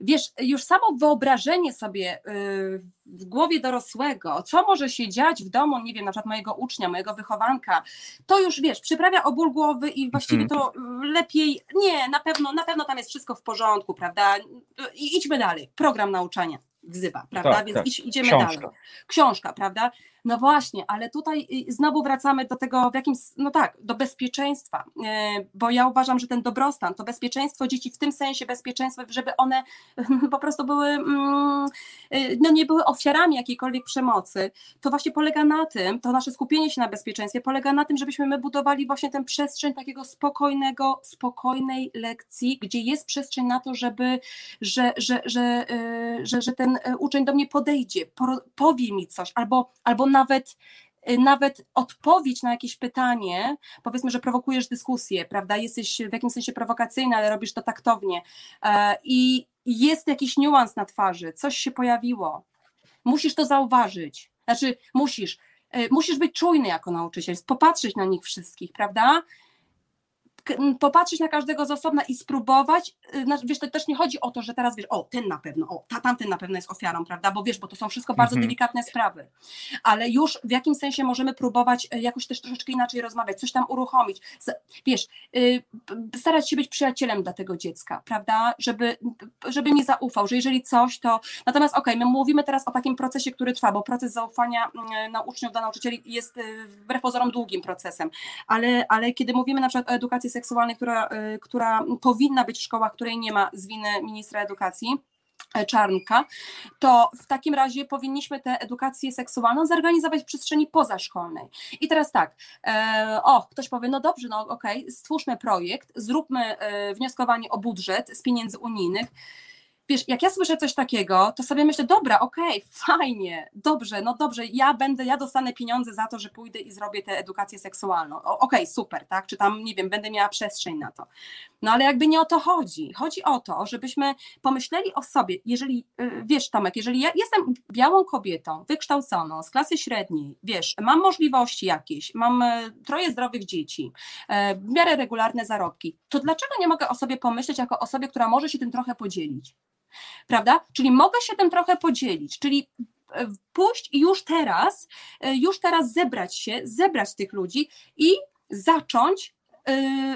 Wiesz, już samo wyobrażenie sobie y, w głowie dorosłego, co może się dziać w domu, nie wiem, na przykład mojego ucznia, mojego wychowanka, to już wiesz, przyprawia o ból głowy i właściwie mhm. to lepiej, nie, na pewno, na pewno tam jest wszystko w porządku, prawda? I idźmy dalej. Program nauczania wzywa, prawda? Tak, Więc tak. idziemy Książka. dalej. Książka, prawda? No właśnie, ale tutaj y, znowu wracamy do tego w jakimś, no tak, do bezpieczeństwa, e, bo ja uważam, że ten dobrostan, to bezpieczeństwo dzieci w tym sensie bezpieczeństwo, żeby one po prostu były, mm, y, no nie były ofiarami jakiejkolwiek przemocy, to właśnie polega na tym, to nasze skupienie się na bezpieczeństwie polega na tym, żebyśmy my budowali właśnie tę przestrzeń takiego spokojnego, spokojnej lekcji, gdzie jest przestrzeń na to, żeby, że, że, że, że, że, ten uczeń do mnie podejdzie, powie mi coś, albo, albo nawet y, nawet odpowiedź na jakieś pytanie, powiedzmy, że prowokujesz dyskusję, prawda? Jesteś w jakimś sensie prowokacyjny, ale robisz to taktownie e, i jest jakiś niuans na twarzy, coś się pojawiło. Musisz to zauważyć. Znaczy, musisz. E, musisz być czujny jako nauczyciel, popatrzeć na nich wszystkich, prawda? Popatrzeć na każdego z osobna i spróbować, y, wiesz, to też nie chodzi o to, że teraz wiesz, o, ten na pewno, o, ta, tamten na pewno jest ofiarą, prawda, bo wiesz, bo to są wszystko bardzo mhm. delikatne sprawy, ale już w jakimś sensie możemy próbować y, jakoś też troszeczkę inaczej rozmawiać, coś tam uruchomić, wiesz, y, starać się być przyjacielem dla tego dziecka, prawda, żeby, żeby mi zaufał, że jeżeli coś, to, natomiast okej, okay, my mówimy teraz o takim procesie, który trwa, bo proces zaufania na uczniów do nauczycieli jest wbrew pozorom długim procesem, ale, ale kiedy mówimy na przykład o edukacji seksualnej, która, y, która powinna być w szkołach, której nie ma z winy ministra edukacji, e, Czarnka, to w takim razie powinniśmy tę edukację seksualną zorganizować w przestrzeni pozaszkolnej. I teraz tak, e, o, ktoś powie, no dobrze, no okej, okay, stwórzmy projekt, zróbmy e, wnioskowanie o budżet z pieniędzy unijnych. Wiesz, jak ja słyszę coś takiego, to sobie myślę, dobra, okej, okay, fajnie, dobrze, no dobrze, ja będę, ja dostanę pieniądze za to, że pójdę i zrobię tę edukację seksualną. Okej, okay, super, tak? Czy tam, nie wiem, będę miała przestrzeń na to. No ale jakby nie o to chodzi. Chodzi o to, żebyśmy pomyśleli o sobie, jeżeli, y, wiesz Tomek, jeżeli ja jestem białą kobietą, wykształconą, z klasy średniej, wiesz, mam możliwości jakieś, mam y, troje zdrowych dzieci, y, w miarę regularne zarobki, to dlaczego nie mogę o sobie pomyśleć jako osobie, która może się tym trochę podzielić? Prawda? Czyli mogę się tym trochę podzielić, czyli pójść i już teraz, już teraz zebrać się, zebrać tych ludzi i zacząć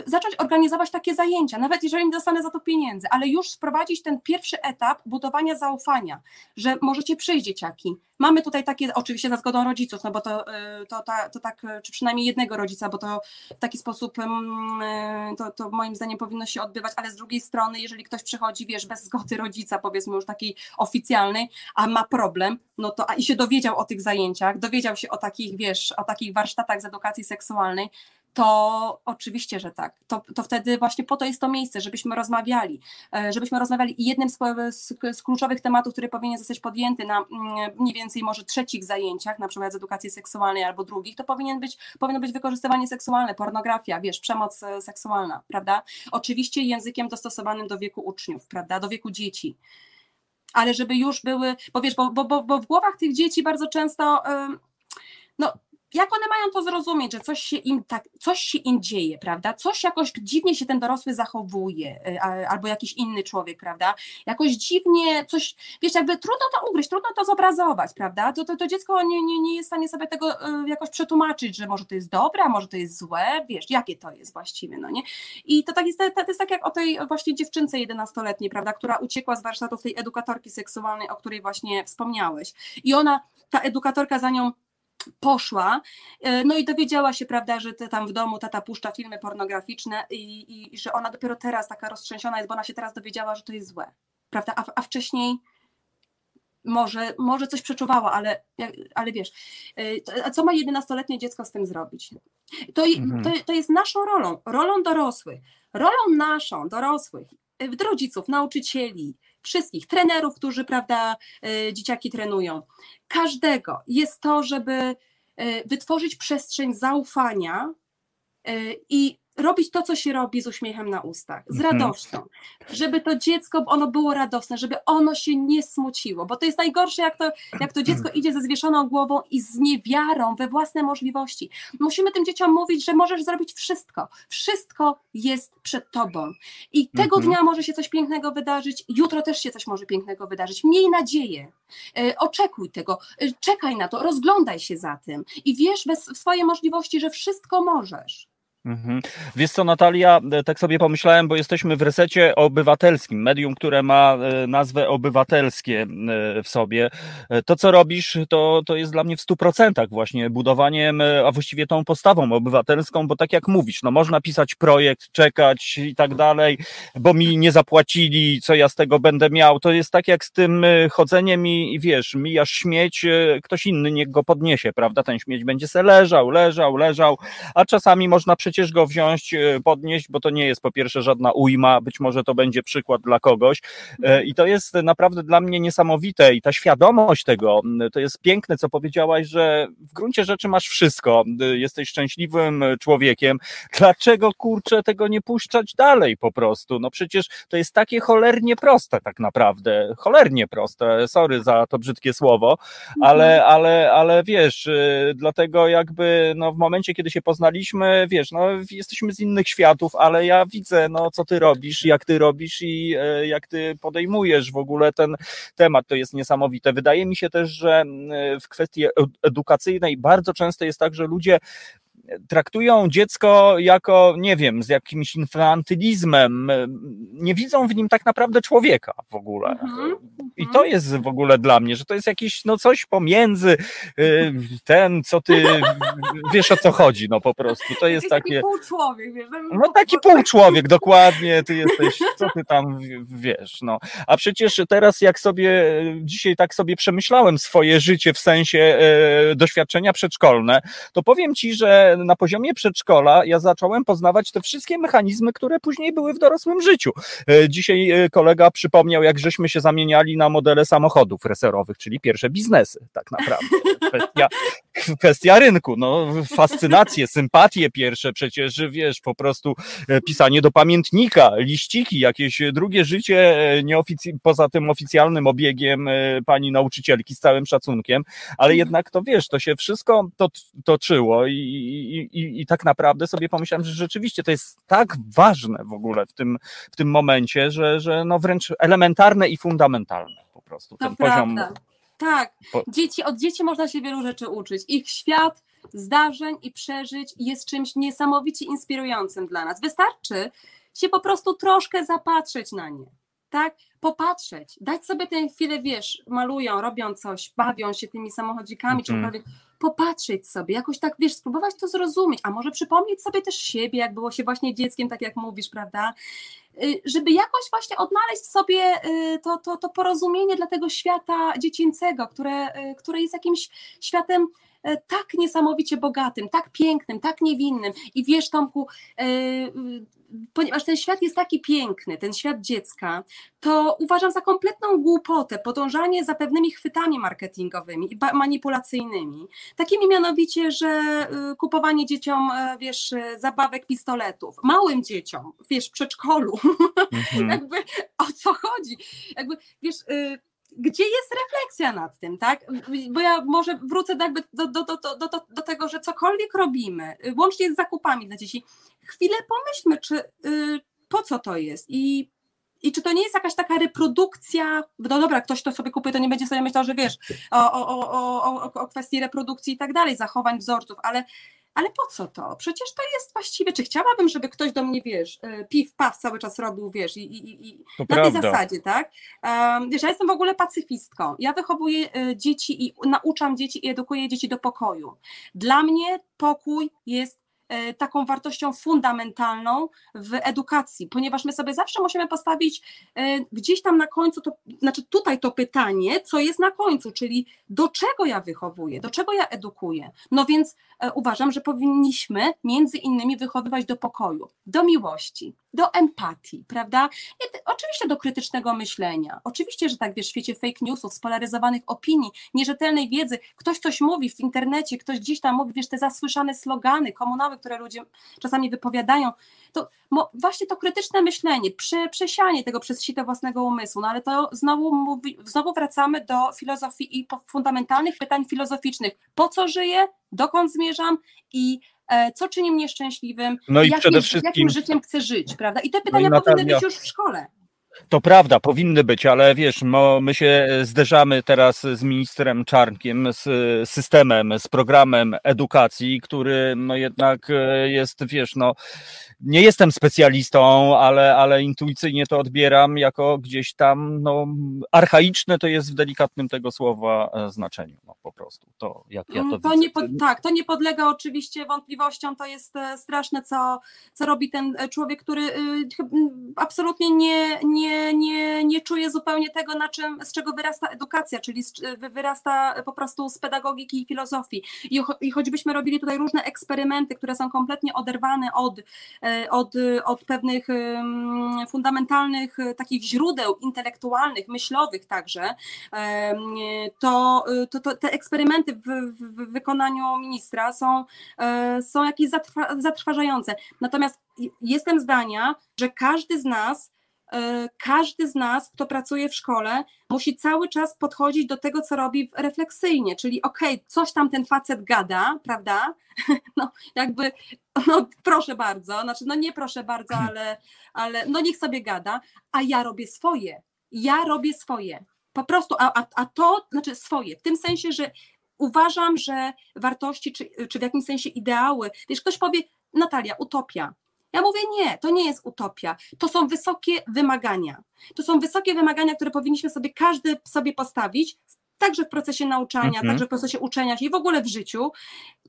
zacząć organizować takie zajęcia, nawet jeżeli nie dostanę za to pieniędzy, ale już sprowadzić ten pierwszy etap budowania zaufania, że możecie przyjść dzieciaki. Mamy tutaj takie, oczywiście za zgodą rodziców, no bo to, y, to, to, to tak, czy przynajmniej jednego rodzica, bo to w taki sposób mm, y, to, to moim zdaniem powinno się odbywać, ale z drugiej strony, jeżeli ktoś przychodzi, wiesz, bez zgody rodzica, powiedzmy już takiej oficjalnej, a ma problem, no to a i się dowiedział o tych zajęciach, dowiedział się o takich, wiesz, o takich warsztatach z edukacji seksualnej, to oczywiście, że tak. To, to wtedy właśnie po to jest to miejsce, żebyśmy rozmawiali, e, żebyśmy rozmawiali i jednym z, z, z, kluczowych tematów, który powinien zostać podjęty na mm, mniej więcej może trzecich zajęciach, na przykład z edukacji seksualnej albo drugich, to powinien być, powinno być wykorzystywanie seksualne, pornografia, wiesz, przemoc e, seksualna, prawda? Oczywiście językiem dostosowanym do wieku uczniów, prawda, do wieku dzieci ale żeby już były, bo wiesz, bo, bo, bo w głowach tych dzieci bardzo często, no jak one mają to zrozumieć, że coś się im tak, coś się im dzieje, prawda? Coś jakoś dziwnie się ten dorosły zachowuje, y, albo jakiś inny człowiek, prawda? Jakoś dziwnie coś, wiesz, jakby trudno to ugryźć, trudno to zobrazować, prawda? To, to, to dziecko nie, nie, nie jest w stanie sobie tego y, jakoś przetłumaczyć, że może to jest dobre, a może to jest złe, wiesz, jakie to jest właściwie, no nie? I to tak jest, to, jest tak jak o tej właśnie dziewczynce 11-letniej, prawda, która uciekła z warsztatów tej edukatorki seksualnej, o której właśnie wspomniałeś. I ona, ta edukatorka za nią poszła, e, no i dowiedziała się, prawda, że tam w domu tata puszcza filmy pornograficzne i, i że ona dopiero teraz taka roztrzęsiona jest, bo ona się teraz dowiedziała, że to jest złe, prawda, a, a wcześniej może, może coś przeczuwała, ale, ale wiesz, e, a co ma 11-letnie dziecko z tym zrobić? To, mhm. to, to jest naszą rolą, rolą dorosłych, rolą naszą, dorosłych, e, rodziców, nauczycieli, wszystkich trenerów, którzy, prawda, dzieciaki trenują, każdego. Jest to, żeby wytworzyć przestrzeń zaufania i robić to, co się robi z uśmiechem na ustach, z mhm. radością, żeby to dziecko, ono było radosne, żeby ono się nie smuciło, bo to jest najgorsze, jak to, jak to dziecko idzie ze zwieszoną głową i z niewiarą we własne możliwości. Musimy tym dzieciom mówić, że możesz zrobić wszystko, wszystko jest przed tobą i tego mhm. dnia może się coś pięknego wydarzyć, jutro też się coś może pięknego wydarzyć. Miej nadzieję, e, oczekuj tego, e, czekaj na to, rozglądaj się za tym i wierz w swoje możliwości, że wszystko możesz. Mhm. Wiesz co, Natalia, e, tak sobie pomyślałem, bo jesteśmy w resecie obywatelskim, medium, które ma e, nazwę obywatelskie e, w sobie. To, co robisz, to, to jest dla mnie w stu procentach właśnie budowaniem, a właściwie tą postawą obywatelską, bo tak jak mówisz, no można pisać projekt, czekać i tak dalej, bo mi nie zapłacili, co ja z tego będę miał. To jest tak jak z tym chodzeniem i, i wiesz, mijasz śmieć, ktoś inny niech go podniesie, prawda? Ten śmieć będzie se leżał, leżał, leżał, a czasami można przy przecież go wziąć, e, podnieść, bo to nie jest po pierwsze żadna ujma, być może to będzie przykład dla kogoś. E, I to jest naprawdę dla mnie niesamowite i ta świadomość tego, to jest piękne, co powiedziałaś, że w gruncie rzeczy masz wszystko, jesteś szczęśliwym człowiekiem. Dlaczego kurczę tego nie puszczać dalej po prostu? No przecież to jest takie cholernie proste tak naprawdę. Cholernie proste. Sorry za to brzydkie słowo, ale, mhm. ale, ale wiesz, e, dlatego jakby no w momencie, kiedy się poznaliśmy, wiesz, no no, jesteśmy z innych światów, ale ja widzę, no, co ty robisz, jak ty robisz i e, jak ty podejmujesz w ogóle ten temat. To jest niesamowite. Wydaje mi się też, że w kwestii edukacyjnej bardzo często jest tak, że ludzie traktują dziecko jako, nie wiem, z jakimś infantylizmem, nie widzą w nim tak naprawdę człowieka w ogóle. Mhm. I to jest w ogóle dla mnie, że to jest jakiś, no coś pomiędzy y, ten, co ty, wiesz o co chodzi, no po prostu. To jest takie... Taki półczłowiek, wiesz. No taki półczłowiek, dokładnie, ty jesteś, co ty tam wiesz, no. A przecież teraz jak sobie, dzisiaj tak sobie przemyślałem swoje życie w sensie e, doświadczenia przedszkolne, to powiem ci, że na poziomie przedszkola ja zacząłem poznawać te wszystkie mechanizmy, które później były w dorosłym życiu. Dzisiaj kolega przypomniał, jak żeśmy się zamieniali na modele samochodów reserowych, czyli pierwsze biznesy, tak naprawdę. Kwestia, kwestia rynku, no fascynacje, sympatie pierwsze, przecież wiesz, po prostu pisanie do pamiętnika, liściki, jakieś drugie życie nieofic- poza tym oficjalnym obiegiem pani nauczycielki z całym szacunkiem, ale jednak to wiesz, to się wszystko to, toczyło i, i, i, i tak naprawdę sobie pomyślałem, że rzeczywiście to jest tak ważne w ogóle w tym, w tym momencie, że, że no wręcz elementarne i fundamentalne po prostu. To ten prawda. poziom. Tak, dzieci, od dzieci można się wielu rzeczy uczyć. Ich świat zdarzeń i przeżyć jest czymś niesamowicie inspirującym dla nas. Wystarczy się po prostu troszkę zapatrzeć na nie tak, popatrzeć, dać sobie tę chwilę, wiesz, malują, robią coś, bawią się tymi samochodzikami, mm -hmm. popatrzeć sobie, jakoś tak, wiesz, spróbować to zrozumieć, a może przypomnieć sobie też siebie, jak było się właśnie dzieckiem, tak jak mówisz, prawda, y, żeby jakoś właśnie odnaleźć sobie y, to, to, to porozumienie dla tego świata dziecięcego, które, y, które jest jakimś światem tak niesamowicie bogatym, tak pięknym, tak niewinnym. I wiesz, Tomku, ponieważ ten świat jest taki piękny, ten świat dziecka, to uważam za kompletną głupotę podążanie za pewnymi chwytami marketingowymi i manipulacyjnymi, takimi mianowicie, że y, kupowanie dzieciom, e, wiesz, zabawek, pistoletów, małym dzieciom, wiesz, w przedszkolu, mhm. jakby o co chodzi, jakby, wiesz, gdzie jest refleksja nad tym, tak? Bo ja może wrócę jakby do, do, do, do, do, do tego, że cokolwiek robimy, łącznie z zakupami dla dzieci, chwilę pomyślmy, czy y, po co to jest i i czy to nie jest jakaś taka reprodukcja, no dobra, ktoś to sobie kupuje, to nie będzie sobie myślał, że wiesz, o, o, o, o, o kwestii reprodukcji i tak dalej, zachowań wzorców, ale ale po co to? Przecież to jest właściwie, czy chciałabym, żeby ktoś do mnie, wiesz, e, piw, paw cały czas robił, wiesz, i, i, i na prawda. tej zasadzie, tak? Um, wiesz, ja jestem w ogóle pacyfistką. Ja wychowuję e, dzieci i nauczam dzieci i edukuję dzieci do pokoju. Dla mnie pokój jest taką wartością fundamentalną w edukacji, ponieważ my sobie zawsze musimy postawić e, gdzieś tam na końcu, to, znaczy tutaj to pytanie, co jest na końcu, czyli do czego ja wychowuję, do czego ja edukuję. No więc e, uważam, że powinniśmy między innymi wychowywać do pokoju, do miłości, do empatii, prawda? oczywiście do krytycznego myślenia. Oczywiście, że tak wiesz, w świecie fake newsów, spolaryzowanych opinii, nierzetelnej wiedzy, ktoś coś mówi w internecie, ktoś gdzieś tam mówi, wiesz, te zasłyszane slogany komunały, które ludzie czasami wypowiadają, to właśnie to krytyczne myślenie, prze, przesianie tego przez sito własnego umysłu, no ale to znowu, mówi, znowu wracamy do filozofii i fundamentalnych pytań filozoficznych. Po co żyję? Dokąd zmierzam? I co czyni mnie szczęśliwym, no i jakim, przede wszystkim... jakim życiem chcę żyć, prawda? I te pytania no powinny być już w szkole. To prawda, powinny być, ale wiesz, my się zderzamy teraz z ministrem Czarnkiem, z systemem, z programem edukacji, który no jednak e, jest, wiesz, no nie jestem specjalistą, ale, ale intuicyjnie to odbieram jako gdzieś tam, no archaiczne to jest w delikatnym tego słowa e, znaczeniu, no po prostu, to jak ja to, mm, to nie Tak, to nie podlega oczywiście wątpliwościom, to jest e, straszne, co, co robi ten człowiek, który absolutnie nie, nie nie, nie, nie czuje zupełnie tego, na czym, z czego wyrasta edukacja, czyli z, wyrasta po prostu z pedagogiki i filozofii. I, I choćbyśmy robili tutaj różne eksperymenty, które są kompletnie oderwane od, e, od, od pewnych fundamentalnych e, takich źródeł intelektualnych, myślowych także, to, to, to te eksperymenty w, w, wykonaniu ministra są, e, są jakieś zatrwa, zatrważające. Natomiast jestem zdania, że każdy z nas każdy z nas, kto pracuje w szkole, musi cały czas podchodzić do tego, co robi refleksyjnie, czyli okej, okay, coś tam ten facet gada, prawda? No jakby, no proszę bardzo, znaczy no nie proszę bardzo, ale, ale no niech sobie gada, a ja robię swoje, ja robię swoje, po prostu, a, a, a to znaczy swoje, w tym sensie, że uważam, że wartości, czy, czy w jakimś sensie ideały, wiesz, ktoś powie, Natalia, utopia, ja mówię nie, to nie jest utopia. To są wysokie wymagania. To są wysokie wymagania, które powinniśmy sobie każdy sobie postawić także w procesie nauczania, mhm. także w procesie uczenia się i w ogóle w życiu.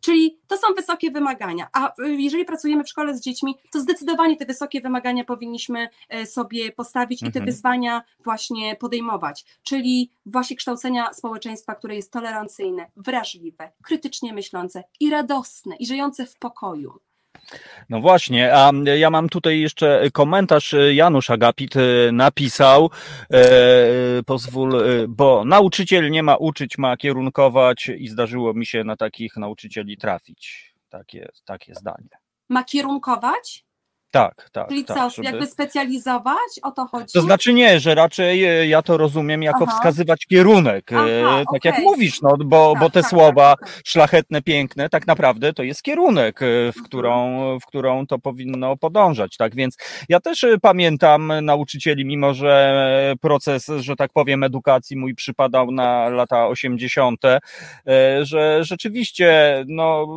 Czyli to są wysokie wymagania. A jeżeli pracujemy w szkole z dziećmi, to zdecydowanie te wysokie wymagania powinniśmy e, sobie postawić mhm. i te mhm. wyzwania właśnie podejmować. Czyli właśnie kształcenia społeczeństwa, które jest tolerancyjne, wrażliwe, krytycznie myślące i radosne i żyjące w pokoju. No właśnie, a ja mam tutaj jeszcze komentarz. Janusz Agapit e, napisał, e, pozwól, bo nauczyciel nie ma uczyć, ma kierunkować i zdarzyło mi się na takich nauczycieli trafić. Takie, takie zdanie. Ma kierunkować? Tak, tak. Czyli tak, co, żeby... jakby specjalizować? O to chodzi? To znaczy nie, że raczej e, ja to rozumiem jako Aha. wskazywać kierunek. E, Aha, tak okay. jak mówisz, no, bo, tak, bo te tak, słowa tak, tak, szlachetne, piękne, tak naprawdę to jest kierunek, e, w mhm. którą, w którą to powinno podążać. Tak więc ja też pamiętam nauczycieli, mimo że proces, że tak powiem, edukacji mój przypadał na lata 80., że rzeczywiście no,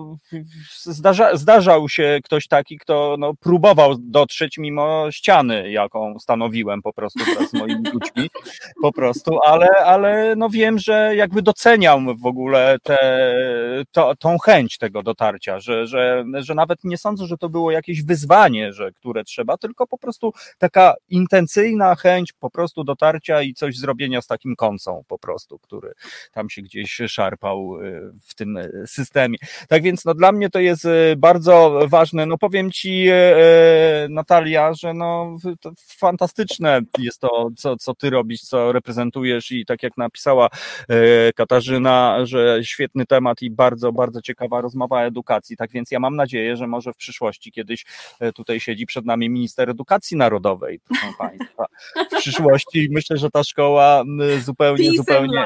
zdarza, zdarzał się ktoś taki, kto no, próbował próbował dotrzeć mimo ściany, jaką stanowiłem po prostu z moimi ludźmi, po prostu, ale, ale no wiem, że jakby doceniam w ogóle tę to, tą chęć tego dotarcia, że, że, że nawet nie sądzę, że to było jakieś wyzwanie, że, które trzeba, tylko po prostu taka intencyjna chęć po prostu dotarcia i coś zrobienia z takim koncą po prostu, który tam się gdzieś szarpał y, w tym systemie. Tak więc no dla mnie to jest y, bardzo ważne. No powiem ci, y, Natalia, że no, fantastyczne jest to, co, co ty robisz, co reprezentujesz i tak jak napisała e, Katarzyna, że świetny temat i bardzo, bardzo ciekawa rozmowa o edukacji. Tak więc ja mam nadzieję, że może w przyszłości kiedyś e, tutaj siedzi przed nami minister edukacji narodowej, proszę Państwa. W przyszłości myślę, że ta szkoła zupełnie, Peace zupełnie.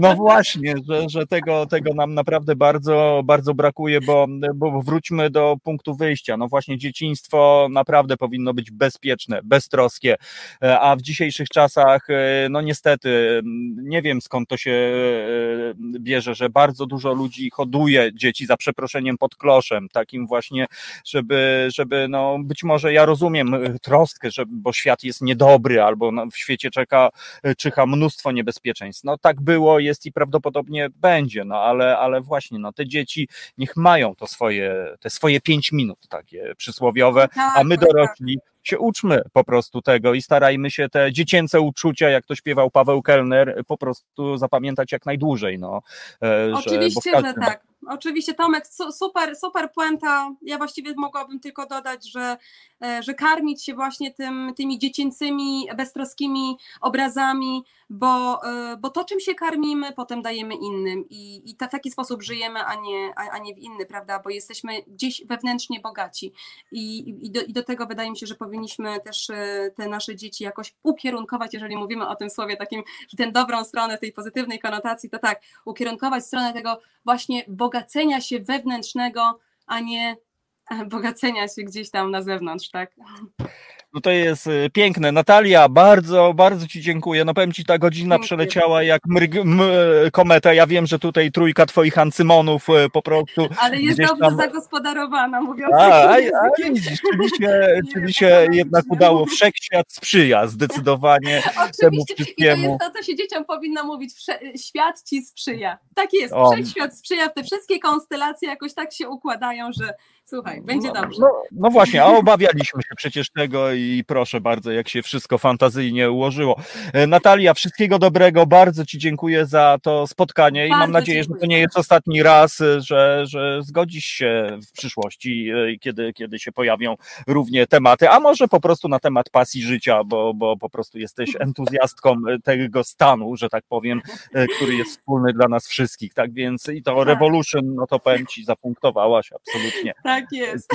No właśnie, że, że tego, tego nam naprawdę bardzo, bardzo brakuje, bo, bo wróćmy do punktu wyjścia. No właśnie dzieciństwo dzieciństwo naprawdę powinno być bezpieczne, beztroskie, e, a w dzisiejszych czasach, e, no niestety, nie wiem skąd to się e, bierze, że bardzo dużo ludzi hoduje dzieci za przeproszeniem pod kloszem, takim właśnie, żeby, żeby no być może ja rozumiem troskę, że, bo świat jest niedobry, albo w świecie czeka, czyha mnóstwo niebezpieczeństw. No tak było, jest i prawdopodobnie będzie, no ale, ale właśnie, no te dzieci niech mają to swoje, te swoje pięć minut takie przysłowiowe, tak, a my tak, dorośli się uczmy po prostu tego i starajmy się te dziecięce uczucia, jak to śpiewał Paweł Kellner, po prostu zapamiętać jak najdłużej. No, e, Oczywiście, że tak. Oczywiście Tomek, super, super puenta. Ja właściwie mogłabym tylko dodać, że, e, że karmić się właśnie tym, tymi dziecięcymi, beztroskimi obrazami, bo, e, bo to, czym się karmimy, potem dajemy innym i, i w taki sposób żyjemy, a nie, a, a, nie w inny, prawda? Bo jesteśmy gdzieś wewnętrznie bogaci i, i, do, i do tego wydaje mi się, że powinniśmy też e, te nasze dzieci jakoś ukierunkować, jeżeli mówimy o tym słowie takim, że tę dobrą stronę tej pozytywnej konotacji, to tak, ukierunkować stronę tego właśnie bogacenia się wewnętrznego, a nie bogacenia się gdzieś tam na zewnątrz, tak? No to jest y, piękne. Natalia, bardzo, bardzo Ci dziękuję. No powiem Ci, ta godzina dziękuję. przeleciała jak mryg, kometa. Ja wiem, że tutaj trójka Twoich ancymonów y, po prostu. Ale jest dobrze tam... zagospodarowana, mówiąc a, a, a widzisz, czyli się, czyli się jednak udało. Wszechświat sprzyja zdecydowanie temu wszystkiemu. I to jest to, co się dzieciom powinno mówić. Świat Ci sprzyja. Tak jest. Wszechświat sprzyja. Te wszystkie konstelacje jakoś tak się układają, że Słuchaj, będzie no, dobrze. No, no, właśnie, a obawialiśmy się przecież tego i proszę bardzo, jak się wszystko fantazyjnie ułożyło. E, Natalia, wszystkiego dobrego, bardzo Ci dziękuję za to spotkanie bardzo i mam nadzieję, dziękuję. że to nie jest ostatni raz, że, że zgodzisz się w przyszłości, e, kiedy, kiedy się pojawią równie tematy, a może po prostu na temat pasji życia, bo, bo po prostu jesteś entuzjastką tego stanu, że tak powiem, e, który jest wspólny dla nas wszystkich. Tak więc i to tak. Revolution, no to powiem Ci, zapunktowałaś absolutnie. Tak. Tak jest.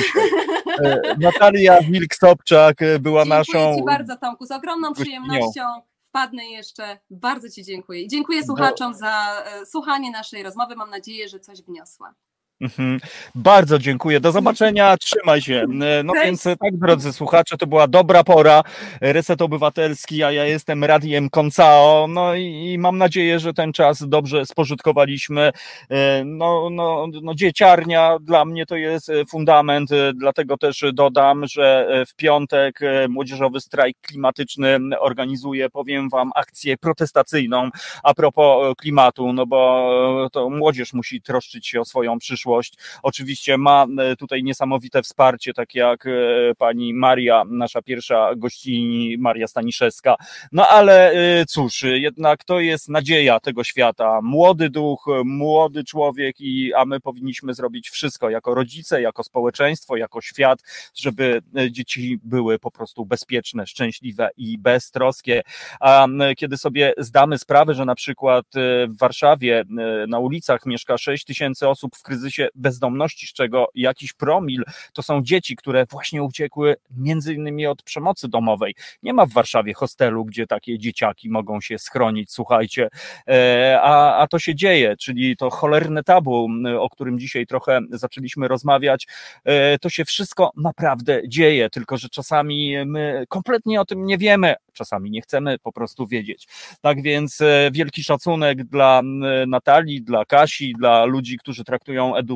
E, Natalia Wilk-Sobczak e, była dziękuję naszą... Dziękuję Ci bardzo, Tomku, z ogromną przyjemnością wpadnę jeszcze. Bardzo Ci dziękuję. I dziękuję słuchaczom za e, słuchanie naszej rozmowy. Mam nadzieję, że coś wniosła. Mhm. Bardzo dziękuję. Do zobaczenia. Trzymaj się. No Cześć. więc tak, drodzy słuchacze, to była dobra pora. Reset Obywatelski, a ja jestem Radiem Koncao. No i, i mam nadzieję, że ten czas dobrze spożytkowaliśmy. E, no, no, no, dzieciarnia dla mnie to jest fundament, dlatego też dodam, że w piątek Młodzieżowy Strajk Klimatyczny organizuje, powiem Wam, akcję protestacyjną a propos klimatu, no bo to młodzież musi troszczyć się o swoją przyszłość przyszłość. Oczywiście ma e, tutaj niesamowite wsparcie, tak jak e, pani Maria, nasza pierwsza gościni, Maria Staniszewska. No ale e, cóż, jednak to jest nadzieja tego świata. Młody duch, młody człowiek i a my powinniśmy zrobić wszystko jako rodzice, jako społeczeństwo, jako świat, żeby dzieci były po prostu bezpieczne, szczęśliwe i beztroskie. A kiedy sobie zdamy sprawę, że na przykład w Warszawie na ulicach mieszka 6 tysięcy osób w kryzysie bezdomności, z czego jakiś promil to są dzieci, które właśnie uciekły między innymi od przemocy domowej. Nie ma w Warszawie hostelu, gdzie takie dzieciaki mogą się schronić, słuchajcie, e, a, a to się dzieje, czyli to cholerne tabu, o którym dzisiaj trochę zaczęliśmy rozmawiać, e, to się wszystko naprawdę dzieje, tylko że czasami my kompletnie o tym nie wiemy, czasami nie chcemy po prostu wiedzieć. Tak więc e, wielki szacunek dla Natalii, dla Kasi, dla ludzi, którzy traktują edukację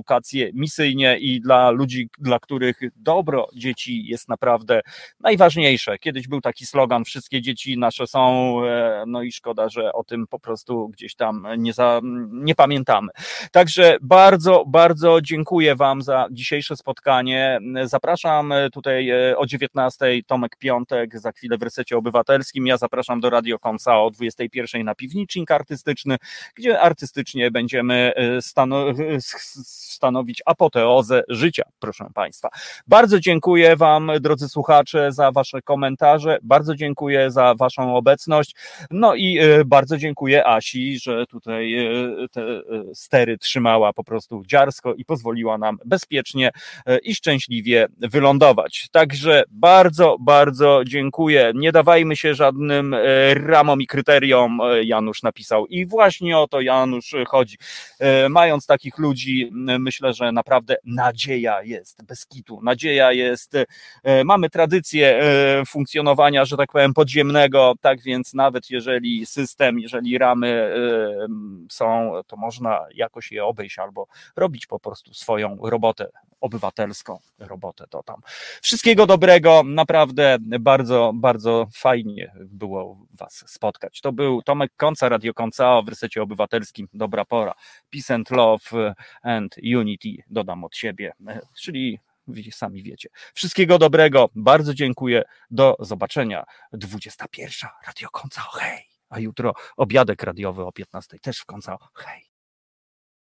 misyjnie i dla ludzi, dla których dobro dzieci jest naprawdę najważniejsze. Kiedyś był taki slogan: Wszystkie dzieci nasze są, e, no i szkoda, że o tym po prostu gdzieś tam nie, za, nie pamiętamy. Także bardzo, bardzo dziękuję Wam za dzisiejsze spotkanie. Zapraszam tutaj e, o 19 Tomek Piątek, za chwilę w resecie obywatelskim. Ja zapraszam do Radio Konca o 21 na piwnicznik artystyczny, gdzie artystycznie będziemy e, stanowić stanowić apoteozę życia, proszę Państwa. Bardzo dziękuję Wam, drodzy słuchacze, za Wasze komentarze, bardzo dziękuję za Waszą obecność, no i e, bardzo dziękuję Asi, że tutaj e, te e, stery trzymała po prostu dziarsko i pozwoliła nam bezpiecznie i szczęśliwie wylądować. Także bardzo, bardzo dziękuję. Nie dawajmy się żadnym ramom i kryteriom, Janusz napisał. I właśnie o to Janusz chodzi. Mając takich ludzi, myślę, że naprawdę nadzieja jest bez kitu. Nadzieja jest, e, mamy tradycję e, funkcjonowania, że tak powiem, podziemnego, tak więc nawet jeżeli system, jeżeli ramy e, są, to można jakoś je obejść albo robić po prostu swoją robotę obywatelską robotę to tam. Wszystkiego dobrego, naprawdę bardzo, bardzo fajnie było Was spotkać. To był Tomek Konca, Radio Konca w resecie obywatelskim. Dobra pora. Peace and love and unity dodam od siebie, czyli sami wiecie. Wszystkiego dobrego, bardzo dziękuję, do zobaczenia. 21. Radio Konca, hej! A jutro obiadek radiowy o 15 też w Konca, hej!